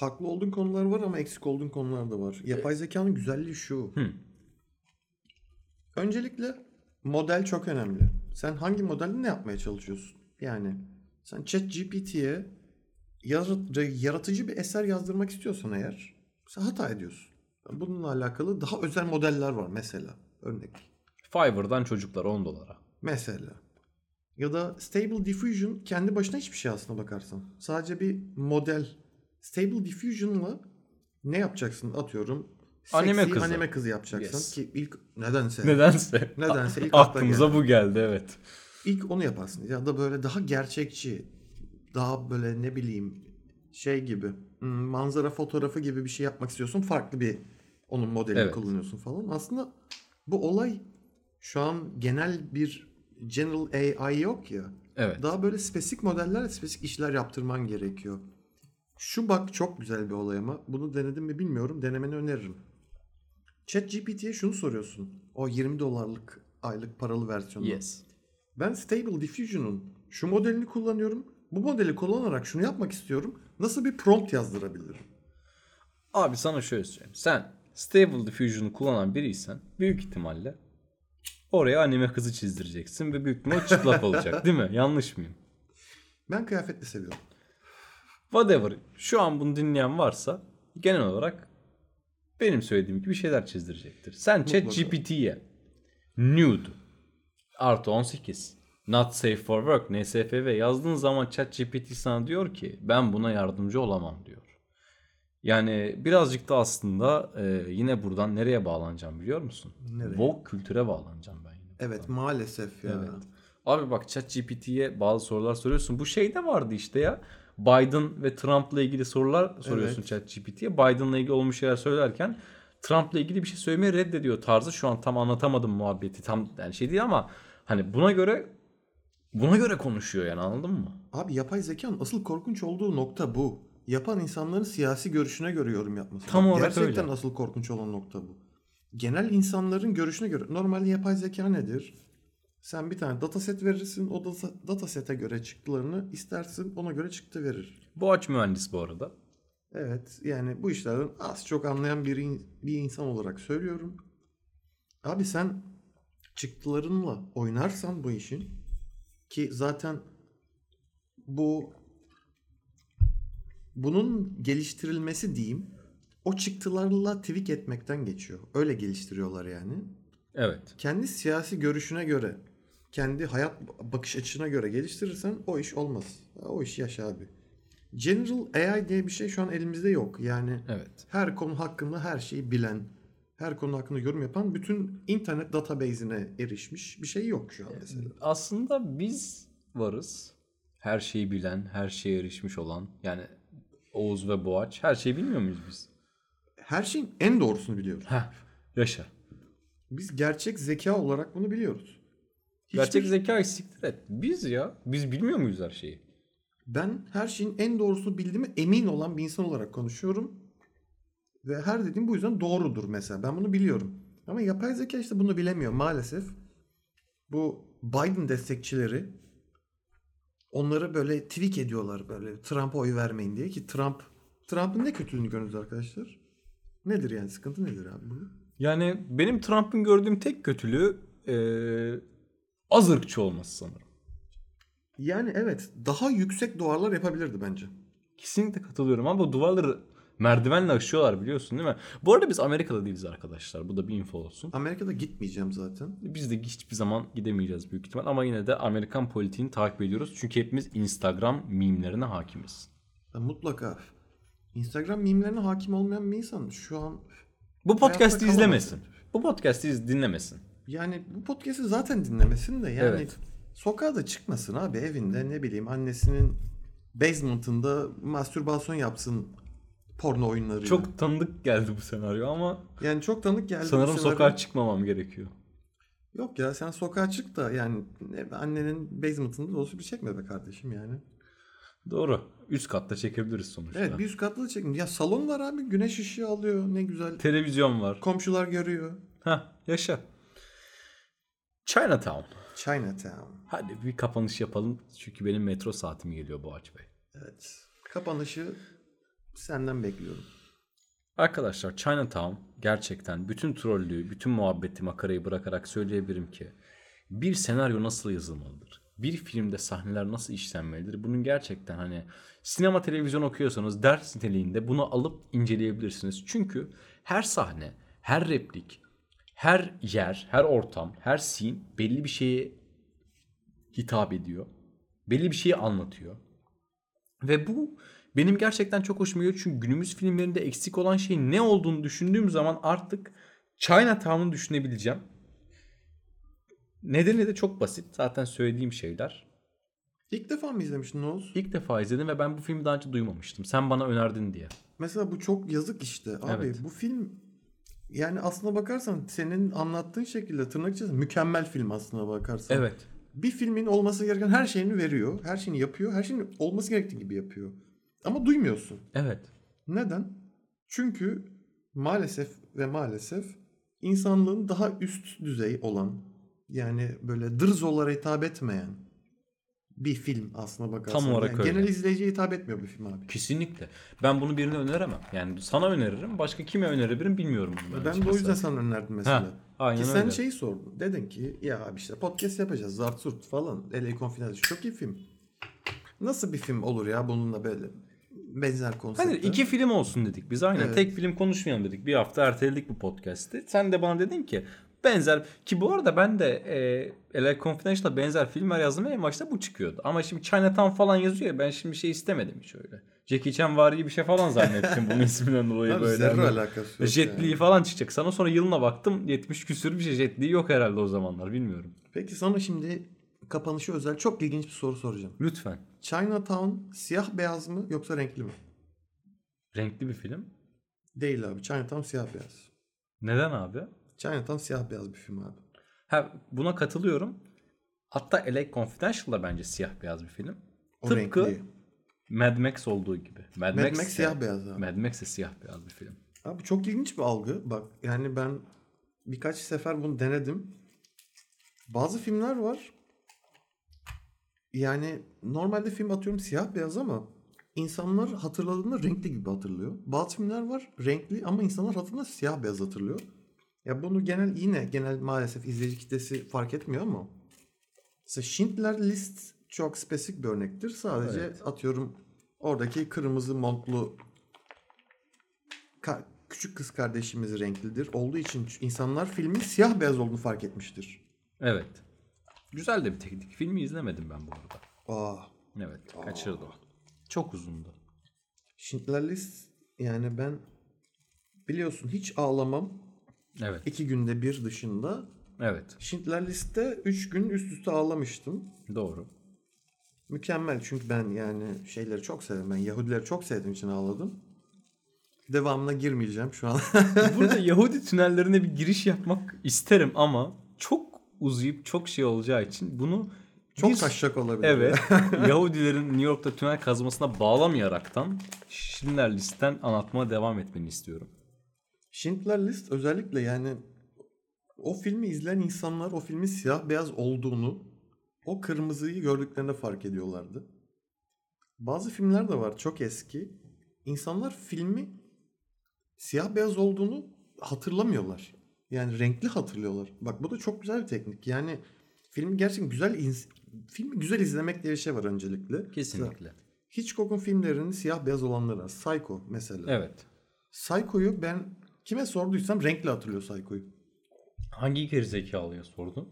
Haklı olduğun konular var ama eksik olduğun konular da var. Yapay zekanın güzelliği şu. Hı. Öncelikle model çok önemli. Sen hangi modelde ne yapmaya çalışıyorsun? Yani sen ChatGPT'ye yarat- yaratıcı bir eser yazdırmak istiyorsan eğer sen hata ediyorsun. Bununla alakalı daha özel modeller var mesela. Örnek. Fiverr'dan çocuklar 10 dolara. Mesela. Ya da Stable Diffusion kendi başına hiçbir şey aslına bakarsan. Sadece bir model. Stable Diffusion'la ne yapacaksın atıyorum. Anime seksi kızı. Anime kızı yapacaksın Yes. ki ilk nedense Nedense. Nedense ilk Aklımıza geldi. bu geldi evet. ilk onu yaparsın. Ya da böyle daha gerçekçi, daha böyle ne bileyim şey gibi hmm, manzara fotoğrafı gibi bir şey yapmak istiyorsun. Farklı bir onun modelini Evet. kullanıyorsun falan. Aslında bu olay şu an genel bir general AI yok ya. Evet. Daha böyle spesifik modellerle spesifik işler yaptırman gerekiyor. Şu bak çok güzel bir olay ama bunu denedim mi bilmiyorum. Denemeni öneririm. ChatGPT'ye şunu soruyorsun. O 20 dolarlık aylık paralı versiyonu. Yes. Ben Stable Diffusion'un şu modelini kullanıyorum. Bu modeli kullanarak şunu yapmak istiyorum. Nasıl bir prompt yazdırabilirim? Abi sana şöyle söyleyeyim. Sen Stable Diffusion'u kullanan biriysen büyük ihtimalle oraya anime kızı çizdireceksin ve büyük ihtimal çıplak olacak değil mi? Yanlış mıyım? Ben kıyafetli seviyorum. Whatever. Şu an bunu dinleyen varsa genel olarak benim söylediğim gibi şeyler çizdirecektir. Sen ChatGPT'ye nude artı 18 not safe for work NSFW yazdığın zaman ChatGPT sana diyor ki ben buna yardımcı olamam diyor. Yani birazcık da aslında e, yine buradan nereye bağlanacağım biliyor musun? Nereye? Woke kültüre bağlanacağım ben yine. Evet maalesef ya. Evet. Abi bak ChatGPT'ye bazı sorular soruyorsun. Bu şey de vardı işte ya. Biden ve Trump'la ilgili sorular soruyorsun Evet. ChatGPT'ye. Biden'la ilgili olmuş şeyler söylerken Trump'la ilgili bir şey söylemeyi reddediyor tarzı. Şu an tam anlatamadım muhabbeti. Tam yani şey değil ama hani buna göre buna göre konuşuyor yani anladın mı? Abi yapay zekanın asıl korkunç olduğu nokta bu. Yapan insanların siyasi görüşüne göre yorum yapması. Tam Bak, olarak Gerçekten öyle. asıl korkunç olan nokta bu. Genel insanların görüşüne göre. Normalde yapay zeka nedir? Sen bir tane dataset verirsin. O data, datasete göre çıktılarını istersin. Ona göre çıktı verir. Boğaç mühendis bu arada. Evet yani bu işlerden az çok anlayan bir, in- bir insan olarak söylüyorum. Abi sen çıktılarınla oynarsan bu işin ki zaten bu bunun geliştirilmesi diyeyim o çıktılarla tweak etmekten geçiyor. Öyle geliştiriyorlar yani. Evet. Kendi siyasi görüşüne göre, kendi hayat bakış açına göre geliştirirsen o iş olmaz. O iş yaşa abi. General AI diye bir şey şu an elimizde yok. Yani Evet. her konu hakkında her şeyi bilen, her konu hakkında yorum yapan bütün internet database'ine erişmiş bir şey yok şu an mesela. Aslında biz varız. Her şeyi bilen, her şeye erişmiş olan. Yani Oğuz ve Boğaç. Her şeyi bilmiyor muyuz biz? Her şeyin en doğrusunu biliyoruz. Heh. Yaşa. Biz gerçek zeka olarak bunu biliyoruz. Hiçbir- Gerçek zeka siktir et. Biz ya. Biz bilmiyor muyuz her şeyi? Ben her şeyin en doğrusunu bildiğime emin olan bir insan olarak konuşuyorum. Ve her dediğim bu yüzden doğrudur mesela. Ben bunu biliyorum. Ama yapay zeka işte bunu bilemiyor maalesef. Bu Biden destekçileri onları böyle tweak ediyorlar böyle Trump'a oy vermeyin diye ki Trump Trump'ın ne kötülüğünü görüyoruz arkadaşlar? Nedir yani sıkıntı nedir abi bu? Yani benim Trump'ın gördüğüm tek kötülüğü eee az ırkçı olması sanırım. Yani evet daha yüksek duvarlar yapabilirdi bence. Kesinlikle katılıyorum ama bu duvarları merdivenle aşıyorlar biliyorsun değil mi? Bu arada biz Amerika'da değiliz arkadaşlar. Bu da bir info olsun. Amerika'da gitmeyeceğim zaten. Biz de hiçbir zaman gidemeyeceğiz büyük ihtimal ama yine de Amerikan politiğini takip ediyoruz. Çünkü hepimiz Instagram mimlerine hakimiz. Ya mutlaka. Instagram mimlerine hakim olmayan bir insan şu an Bu podcast'i izlemesin. Bu podcast'i dinlemesin. Yani bu podcast'i zaten dinlemesin de yani Evet. sokağa da çıkmasın abi evinde ne bileyim annesinin basement'ında mastürbasyon yapsın porno oyunlarıyla. Çok tanıdık geldi bu senaryo ama yani çok tanık geldi. sanırım sokağa çıkmamam gerekiyor. Yok ya sen sokağa çık da yani ne- annenin basement'ında da olsa bir çekme be kardeşim yani. Doğru. Üst katta çekebiliriz sonuçta. Evet bir üst katlı da çekin. Ya salon var abi güneş ışığı alıyor ne güzel. Televizyon var. Komşular görüyor. Ha yaşa. Chinatown. Chinatown. Hadi bir kapanış yapalım. Çünkü benim metro saatim geliyor Boğaç Bey. Evet. Kapanışı senden bekliyorum. Arkadaşlar Chinatown gerçekten bütün trollüğü, bütün muhabbeti, makarayı bırakarak söyleyebilirim ki bir senaryo nasıl yazılmalıdır? Bir filmde sahneler nasıl işlenmelidir? Bunun gerçekten hani sinema televizyon okuyorsanız ders niteliğinde bunu alıp inceleyebilirsiniz. Çünkü her sahne, her replik, her yer, her ortam, her scene belli bir şeye hitap ediyor. Belli bir şeyi anlatıyor. Ve bu benim gerçekten çok hoşuma gidiyor. Çünkü günümüz filmlerinde eksik olan şeyin ne olduğunu düşündüğüm zaman artık Chinatown'u düşünebileceğim. Nedeni de çok basit. Zaten söylediğim şeyler. İlk defa mı izlemiştin Oğuz? İlk defa izledim ve ben bu filmi daha önce duymamıştım. Sen bana önerdin diye. Mesela bu çok yazık işte. Abi Evet. bu film yani aslına bakarsan senin anlattığın şekilde tırnak içerisinde mükemmel film aslına bakarsan. Evet. Bir filmin olması gereken her şeyini veriyor. Her şeyini yapıyor. Her şeyin olması gerektiği gibi yapıyor. Ama duymuyorsun. Evet. Neden? Çünkü maalesef ve maalesef insanlığın daha üst düzey olan yani böyle dırzolara hitap etmeyen bir film aslına bakarsan. Tam olarak Yani öyle. Genel izleyiciye hitap etmiyor bu film abi. Kesinlikle. Ben bunu birine öneremem. Yani sana öneririm. Başka kime önerebilirim bilmiyorum. bunu Ben de o yüzden sana önerdim mesela. Ha, aynen ki sen öyle. şeyi sordun. Dedin ki ya abi işte podcast yapacağız. Zart Surt falan. LA Confidential. Çok iyi film. Nasıl bir film olur ya bununla böyle benzer konsepte? Hayır iki film olsun dedik biz aynen. Evet. Tek film konuşmayalım dedik. Bir hafta erteledik bu podcast'i. Sen de bana dedin ki benzer ki bu arada ben de e, LA Confidential'da benzer filmler yazdım en başta bu çıkıyordu. Ama şimdi Chinatown falan yazıyor ya ben şimdi şey istemedim hiç öyle. Jackie Chan vari bir şey falan zannettim bunun isminden dolayı Abi böyle. zerre Hani alakası yok Jet Li yani. falan çıkacak. Sana sonra yılına baktım 70 küsür bir şey Jet Li yok herhalde o zamanlar bilmiyorum. Peki sana şimdi kapanışı özel çok ilginç bir soru soracağım. Lütfen. Chinatown siyah beyaz mı yoksa renkli mi? Renkli bir film. Değil abi. Chinatown siyah beyaz. Neden abi? Chinatown siyah beyaz bir film abi. Ha, buna katılıyorum. Hatta LA Confidential da bence siyah beyaz bir film. O Tıpkı renkli. Mad Max olduğu gibi. Mad, Mad Max, Max siyah beyaz abi. Mad Max de siyah beyaz bir film. Abi çok ilginç bir algı. Bak yani ben birkaç sefer bunu denedim. Bazı filmler var. Yani normalde film atıyorum siyah beyaz ama insanlar hatırladığında renkli gibi hatırlıyor. Bazı filmler var renkli ama insanlar hatırladığında siyah beyaz hatırlıyor. Ya bunu genel yine genel maalesef izleyici kitlesi fark etmiyor ama mesela Schindler List çok spesifik bir örnektir. Sadece Evet. atıyorum oradaki kırmızı montlu ka- küçük kız kardeşimiz renklidir. Olduğu için insanlar filmin siyah beyaz olduğunu fark etmiştir. Evet. Güzel de bir teknik. Filmi izlemedim ben bu arada. Aa, Evet. Kaçırdım. Çok uzundu. Schindler List yani ben biliyorsun hiç ağlamam. Evet. iki günde bir dışında. Evet. Schindler List'te 3 gün üst üste ağlamıştım. Doğru. Mükemmel çünkü ben yani şeyleri çok severim. Ben Yahudileri çok sevdiğim için ağladım. Devamına girmeyeceğim şu an. Burada Yahudi tünellerine bir giriş yapmak isterim ama çok uzayıp çok şey olacağı için bunu çok bir- taşacak olabilir. Evet. Yahudilerin New York'ta tünel kazmasına bağlamayaraktan Schindler List'ten anlatmaya devam etmeni istiyorum. Schindler List özellikle yani o filmi izleyen insanlar o filmin siyah beyaz olduğunu o kırmızıyı gördüklerinde fark ediyorlardı. Bazı filmler de var çok eski. İnsanlar filmi siyah beyaz olduğunu hatırlamıyorlar. Yani renkli hatırlıyorlar. Bak bu da çok güzel bir teknik. Yani filmi gerçekten güzel iz- filmi güzel izlemek diye bir şey var öncelikle. Kesinlikle. Hitchcock'un filmlerinin siyah beyaz olanları var. Psycho mesela. Evet. Psycho'yu ben kime sorduysam renkli hatırlıyor Psycho'yu. Hangi gerizekalıya sordun?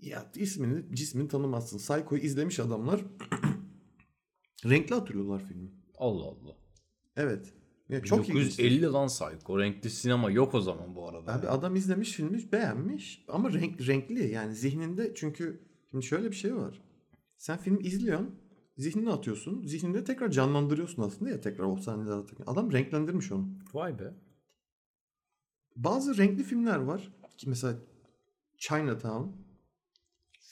Ya ismini cismini tanımazsın. Psycho'yu izlemiş adamlar renkli hatırlıyorlar filmi. Allah Allah. Evet. Ya çok ilginç. 1950 lan Psycho. Renkli sinema yok o zaman bu arada. Abi adam izlemiş filmi beğenmiş ama renk renkli yani zihninde çünkü şimdi şöyle bir şey var. Sen film izliyorsun, zihnine atıyorsun, zihninde tekrar canlandırıyorsun aslında ya tekrar o sahneleri atarken. Adam renklendirmiş onu. Vay be. Bazı renkli filmler var ki mesela Chinatown.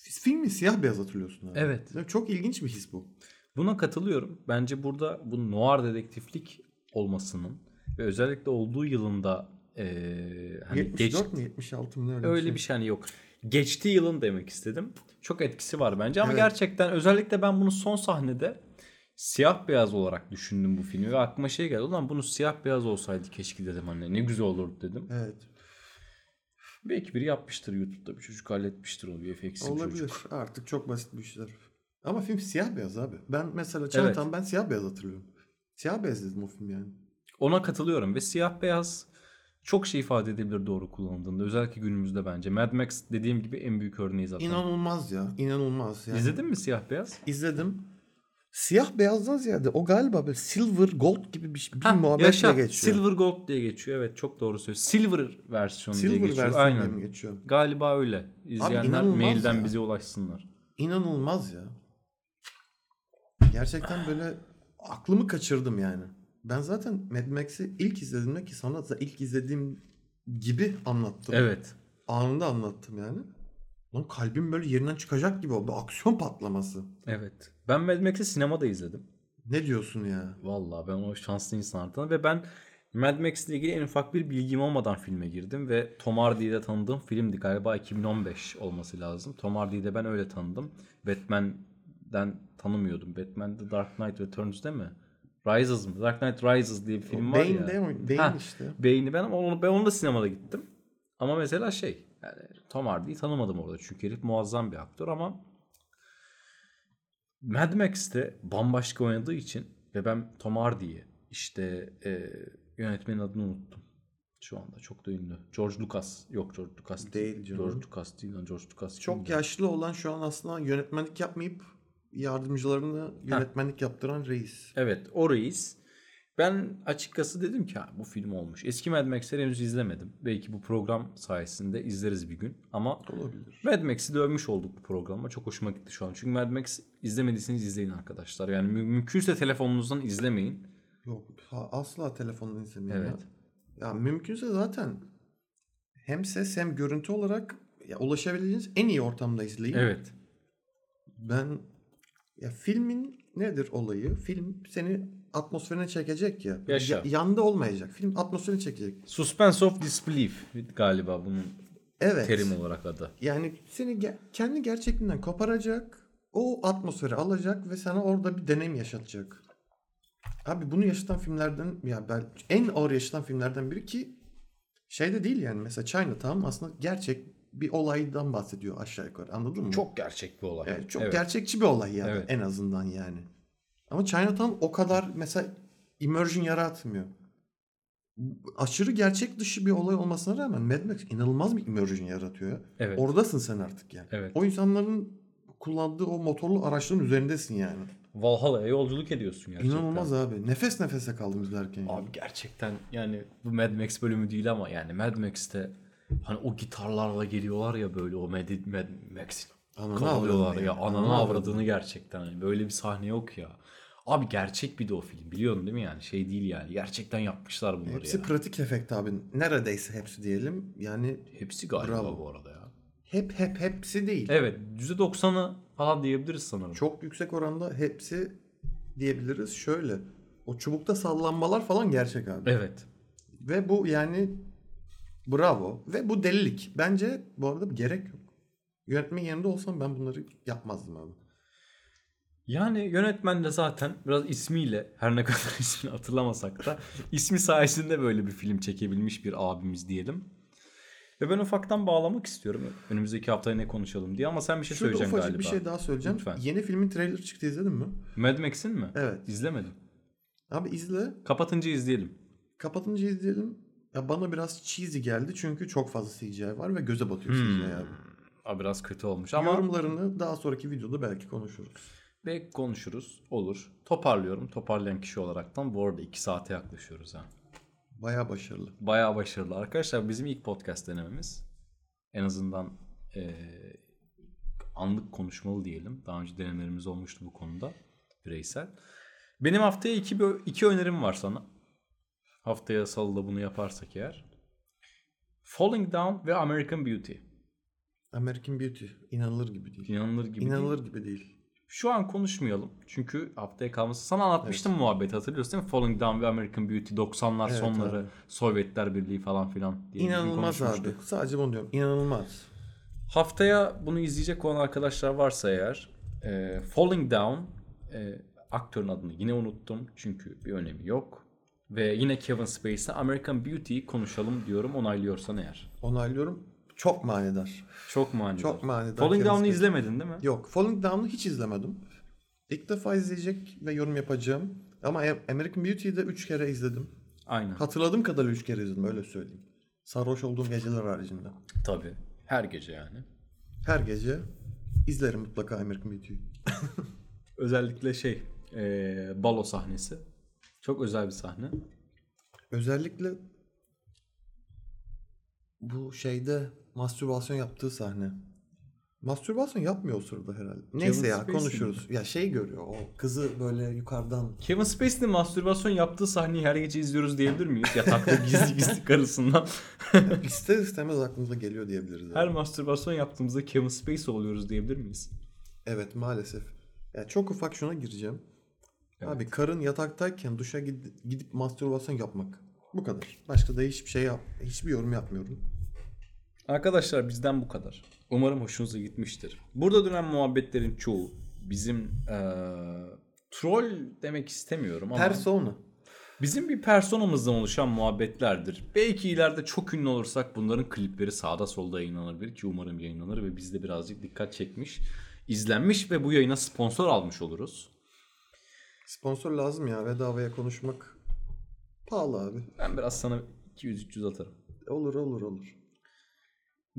Filmi siyah beyaz hatırlıyorsun abi. Evet. Çok ilginç bir his bu. Buna katılıyorum. Bence burada bu noir dedektiflik olmasının ve özellikle olduğu yılında eee hani 74 geç, mi 76 mı öyle, öyle bir şey hani yok. Geçtiği yılın demek istedim. Çok etkisi var bence ama Evet. gerçekten özellikle ben bunu son sahnede siyah beyaz olarak düşündüm bu filmi ve aklıma şey geldi. Ulan bunu siyah beyaz olsaydı keşke dedim hani ne güzel olurdu dedim. Evet. Belki biri yapmıştır YouTube'da bir çocuk halletmiştir o VFX'i Olabilir. çocuk. Artık çok basit bir işler. Ama film siyah beyaz abi. Ben mesela Chinatown ben siyah beyaz hatırlıyorum. Siyah beyaz dedim o film yani. Ona katılıyorum ve siyah beyaz çok şey ifade edebilir doğru kullanıldığında. Özellikle günümüzde bence. Mad Max dediğim gibi en büyük örneği zaten. İnanılmaz ya. İnanılmaz yani. İzledin mi siyah beyaz? İzledim. Siyah beyazdan ziyade o galiba böyle silver gold gibi bir, bir Ha, muhabbetle yaşa. geçiyor. Silver Gold diye geçiyor. Evet çok doğru söylüyorsun. Silver versiyonu diye Silver geçiyor. versiyonu diye Aynen. mi geçiyor? Galiba öyle. İzleyenler inanılmaz mailden ya. bize ulaşsınlar. İnanılmaz ya. Gerçekten böyle aklımı kaçırdım yani. Ben zaten Mad Max'i ilk izlediğimde ki sana da ilk izlediğim gibi anlattım. Evet. Anında anlattım yani. Lan kalbim böyle yerinden çıkacak gibi oldu. Aksiyon patlaması. Evet. Ben Mad Max'i sinemada izledim. Ne diyorsun ya? Vallahi ben o şanslı insanlardan ve ben Mad Max ile ilgili en ufak bir bilgim olmadan filme girdim ve Tom Hardy'yi de tanıdığım filmdi galiba 2015 olması lazım. Tom Hardy'yi de ben öyle tanıdım. Batman'den tanımıyordum. Batman The Dark Knight Returns değil mi? Rises mı? Dark Knight Rises diye bir film var Bane ya. de o- Bane Ha, işte. Bane'i ben onu, ben onu da sinemada gittim. Ama mesela şey yani Tom Hardy'yi tanımadım orada çünkü herif muazzam bir aktör ama Mad Max'te bambaşka oynadığı için ve ben Tom Hardy'yi işte e, yönetmenin adını unuttum. Şu anda çok da ünlü. George Lucas. Yok George Lucas Değil. George Lucas değil George Lucas. Çok kimdi? yaşlı olan şu an aslında yönetmenlik yapmayıp yardımcılarını yönetmenlik yaptıran reis. Evet o reis. Ben açıkçası dedim ki "Ha, bu film olmuş. Eski Mad Max'leri henüz izlemedim. Belki bu program sayesinde izleriz bir gün. Ama Olabilir. Mad Max'i de övmüş olduk bu programda. Çok hoşuma gitti şu an. Çünkü Mad Max izlemediyseniz izleyin arkadaşlar. Yani mü- mümkünse telefonunuzdan izlemeyin. Yok ha- asla telefondan izlemeyin Evet. ya. Ya mümkünse zaten hem ses hem görüntü olarak ya ulaşabileceğiniz en iyi ortamda izleyin. Evet. Ben ya filmin nedir olayı? Film seni atmosferine çekecek ya. Yaşa. Ya- yanda olmayacak. Film atmosferine çekecek. Suspense of Disbelief galiba bunun Evet. terim olarak adı. Yani seni ge- kendi gerçekliğinden koparacak. O atmosferi alacak ve sana orada bir deneyim yaşatacak. Abi bunu yaşatan filmlerden ya ben en ağır yaşatan filmlerden biri ki şey de değil yani mesela Chinatown aslında gerçek bir olaydan bahsediyor aşağı yukarı anladın mı? Çok gerçek bir olay. Yani çok Evet. gerçekçi bir olay yani Evet. en azından yani. Ama Chinatown o kadar mesela immersion yaratmıyor. Aşırı gerçek dışı bir olay olmasına rağmen Mad Max inanılmaz bir immersion yaratıyor. ya. Evet. Oradasın sen artık yani. Evet. O insanların kullandığı o motorlu araçların üzerindesin yani. Valhalla'ya yolculuk ediyorsun gerçekten. İnanılmaz abi. Nefes nefese kaldım izlerken. yani. Abi gerçekten yani bu Mad Max bölümü değil ama yani Mad Max'te hani o gitarlarla geliyorlar ya böyle o Mad, Mad Max'in avradını ya ya. ananı avradını gerçekten hani böyle bir sahne yok ya. Abi gerçek bir de o film biliyorsun değil mi yani şey değil yani gerçekten yapmışlar bunları Hepsi ya. pratik efekt abi. Neredeyse hepsi diyelim. Yani Hepsi galiba Bravo. bu arada ya. hep hep hepsi değil. Evet %90'ı falan diyebiliriz sanırım. Çok yüksek oranda hepsi diyebiliriz. Şöyle. O çubukta sallanmalar falan gerçek abi. Evet. Ve bu yani bravo. Ve bu delilik. Bence bu arada gerek yok. Yönetmen yerinde olsam ben bunları yapmazdım abi. Yani yönetmen de zaten biraz ismiyle her ne kadar ismini hatırlamasak da ismi sayesinde böyle bir film çekebilmiş bir abimiz diyelim. Ve ben ufaktan bağlamak istiyorum. Önümüzdeki haftaya ne konuşalım diye ama sen bir şey Şurada söyleyeceksin ufacık galiba. bir şey daha söyleyeceğim. Lütfen. Yeni filmin trailer çıktı izledin mi? Mad Max'in mi? Evet. İzlemedim. Abi izle. Kapatınca izleyelim. Kapatınca izleyelim. Ya bana biraz cheesy geldi çünkü çok fazla CGI var ve göze batıyor Hmm. CGI abi. Aa, biraz kötü olmuş ama Yorumlarını daha sonraki videoda belki konuşuruz. belki konuşuruz. Olur. Toparlıyorum. Toparlayan kişi olaraktan bu arada 2 saate yaklaşıyoruz ha. Baya başarılı. Bayağı başarılı. Arkadaşlar bizim ilk podcast denememiz. En azından eee, anlık konuşmalı diyelim. Daha önce denemelerimiz olmuştu bu konuda. Bireysel. Benim haftaya iki, iki önerim var sana. Haftaya salıda bunu yaparsak eğer. Falling Down ve American Beauty. American Beauty inanılır gibi değil. İnanılır gibi değil. İnanılır gibi değil. Şu an konuşmayalım. Çünkü haftaya kalması. Sana anlatmıştım muhabbeti hatırlıyorsun değil mi? Falling Down ve American Beauty 90'lar Evet sonları abi. Sovyetler Birliği falan filan diye İnanılmaz abi. Sadece bunu diyorum. İnanılmaz. Haftaya bunu izleyecek olan arkadaşlar varsa eğer e, Falling Down e, aktörün adını yine unuttum çünkü bir önemi yok. Ve yine Kevin Spacey American Beauty'yi konuşalım diyorum onaylıyorsan eğer. Onaylıyorum. Çok manidar. Çok manidar. Çok manidar. Falling Down'u izlemedin değil mi? Yok. Falling Down'u hiç izlemedim. İlk defa izleyecek ve yorum yapacağım. Ama American Beauty'yi de 3 kere izledim. Aynen. Hatırladığım kadarıyla 3 kere izledim öyle söyleyeyim. Sarhoş olduğum geceler haricinde. Tabii. Her gece yani. Her gece izlerim mutlaka American Beauty'yi. Özellikle şey e, balo sahnesi. Çok özel bir sahne. Özellikle bu şeyde mastürbasyon yaptığı sahne. Mastürbasyon yapmıyor o sırada herhalde. Neyse ya Spacey konuşuruz. Ya şey görüyor o kızı böyle yukarıdan Kevin Spacey'nin mastürbasyon yaptığı sahneyi her gece izliyoruz diyebilir miyiz? Yatakta gizli gizli karısından. ister istemez aklımıza geliyor diyebiliriz. Her yani. mastürbasyon yaptığımızda Kevin Spacey oluyoruz diyebilir miyiz? Evet maalesef. Ya çok ufak şuna gireceğim. Evet. Abi karın yataktayken duşa gidip, gidip mastürbasyon yapmak. Bu kadar. Başka da hiçbir şey yap, hiçbir yorum yapmıyorum. Arkadaşlar bizden bu kadar. Umarım hoşunuza gitmiştir. Burada dönen muhabbetlerin çoğu bizim eee, troll demek istemiyorum ama Persona. bizim bir personamızdan oluşan muhabbetlerdir. Belki ileride çok ünlü olursak bunların klipleri sağda solda yayınlanabilir ki umarım yayınlanır ve bizde birazcık dikkat çekmiş, izlenmiş ve bu yayına sponsor almış oluruz. Sponsor lazım ya. Bedavaya konuşmak pahalı abi. Ben biraz sana 200-300 atarım. Olur olur olur.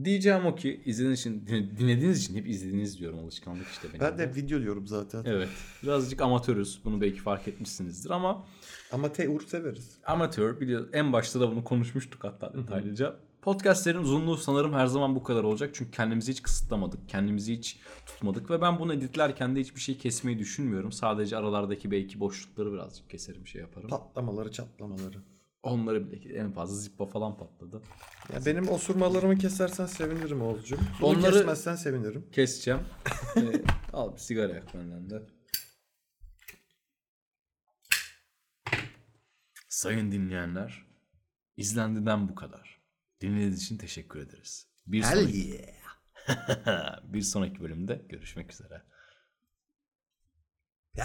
Diyeceğim o ki izlediğiniz için, din- dinlediğiniz için hep izlediğiniz diyorum alışkanlık işte benim. Ben de. de video diyorum zaten. Evet. Birazcık amatörüz. Bunu belki fark etmişsinizdir ama Ama Teyur severiz. amatör biliyor. En başta da bunu konuşmuştuk hatta detaylıca. Podcastlerin uzunluğu sanırım her zaman bu kadar olacak. Çünkü kendimizi hiç kısıtlamadık. Kendimizi hiç tutmadık. Ve ben bunu editlerken de hiçbir şey kesmeyi düşünmüyorum. Sadece aralardaki belki boşlukları birazcık keserim şey yaparım. Patlamaları çatlamaları. Onları bile en fazla zippo falan patladı. Ya benim osurmalarımı kesersen sevinirim Oğuzcuğum. Bunu Onları- kesmezsen sevinirim. Keseceğim. Ee, al bir sigara yak benden de. Sayın dinleyenler, izlendiden bu kadar. Dinlediğiniz için teşekkür ederiz. Bir sonraki, bir sonraki bölümde görüşmek üzere.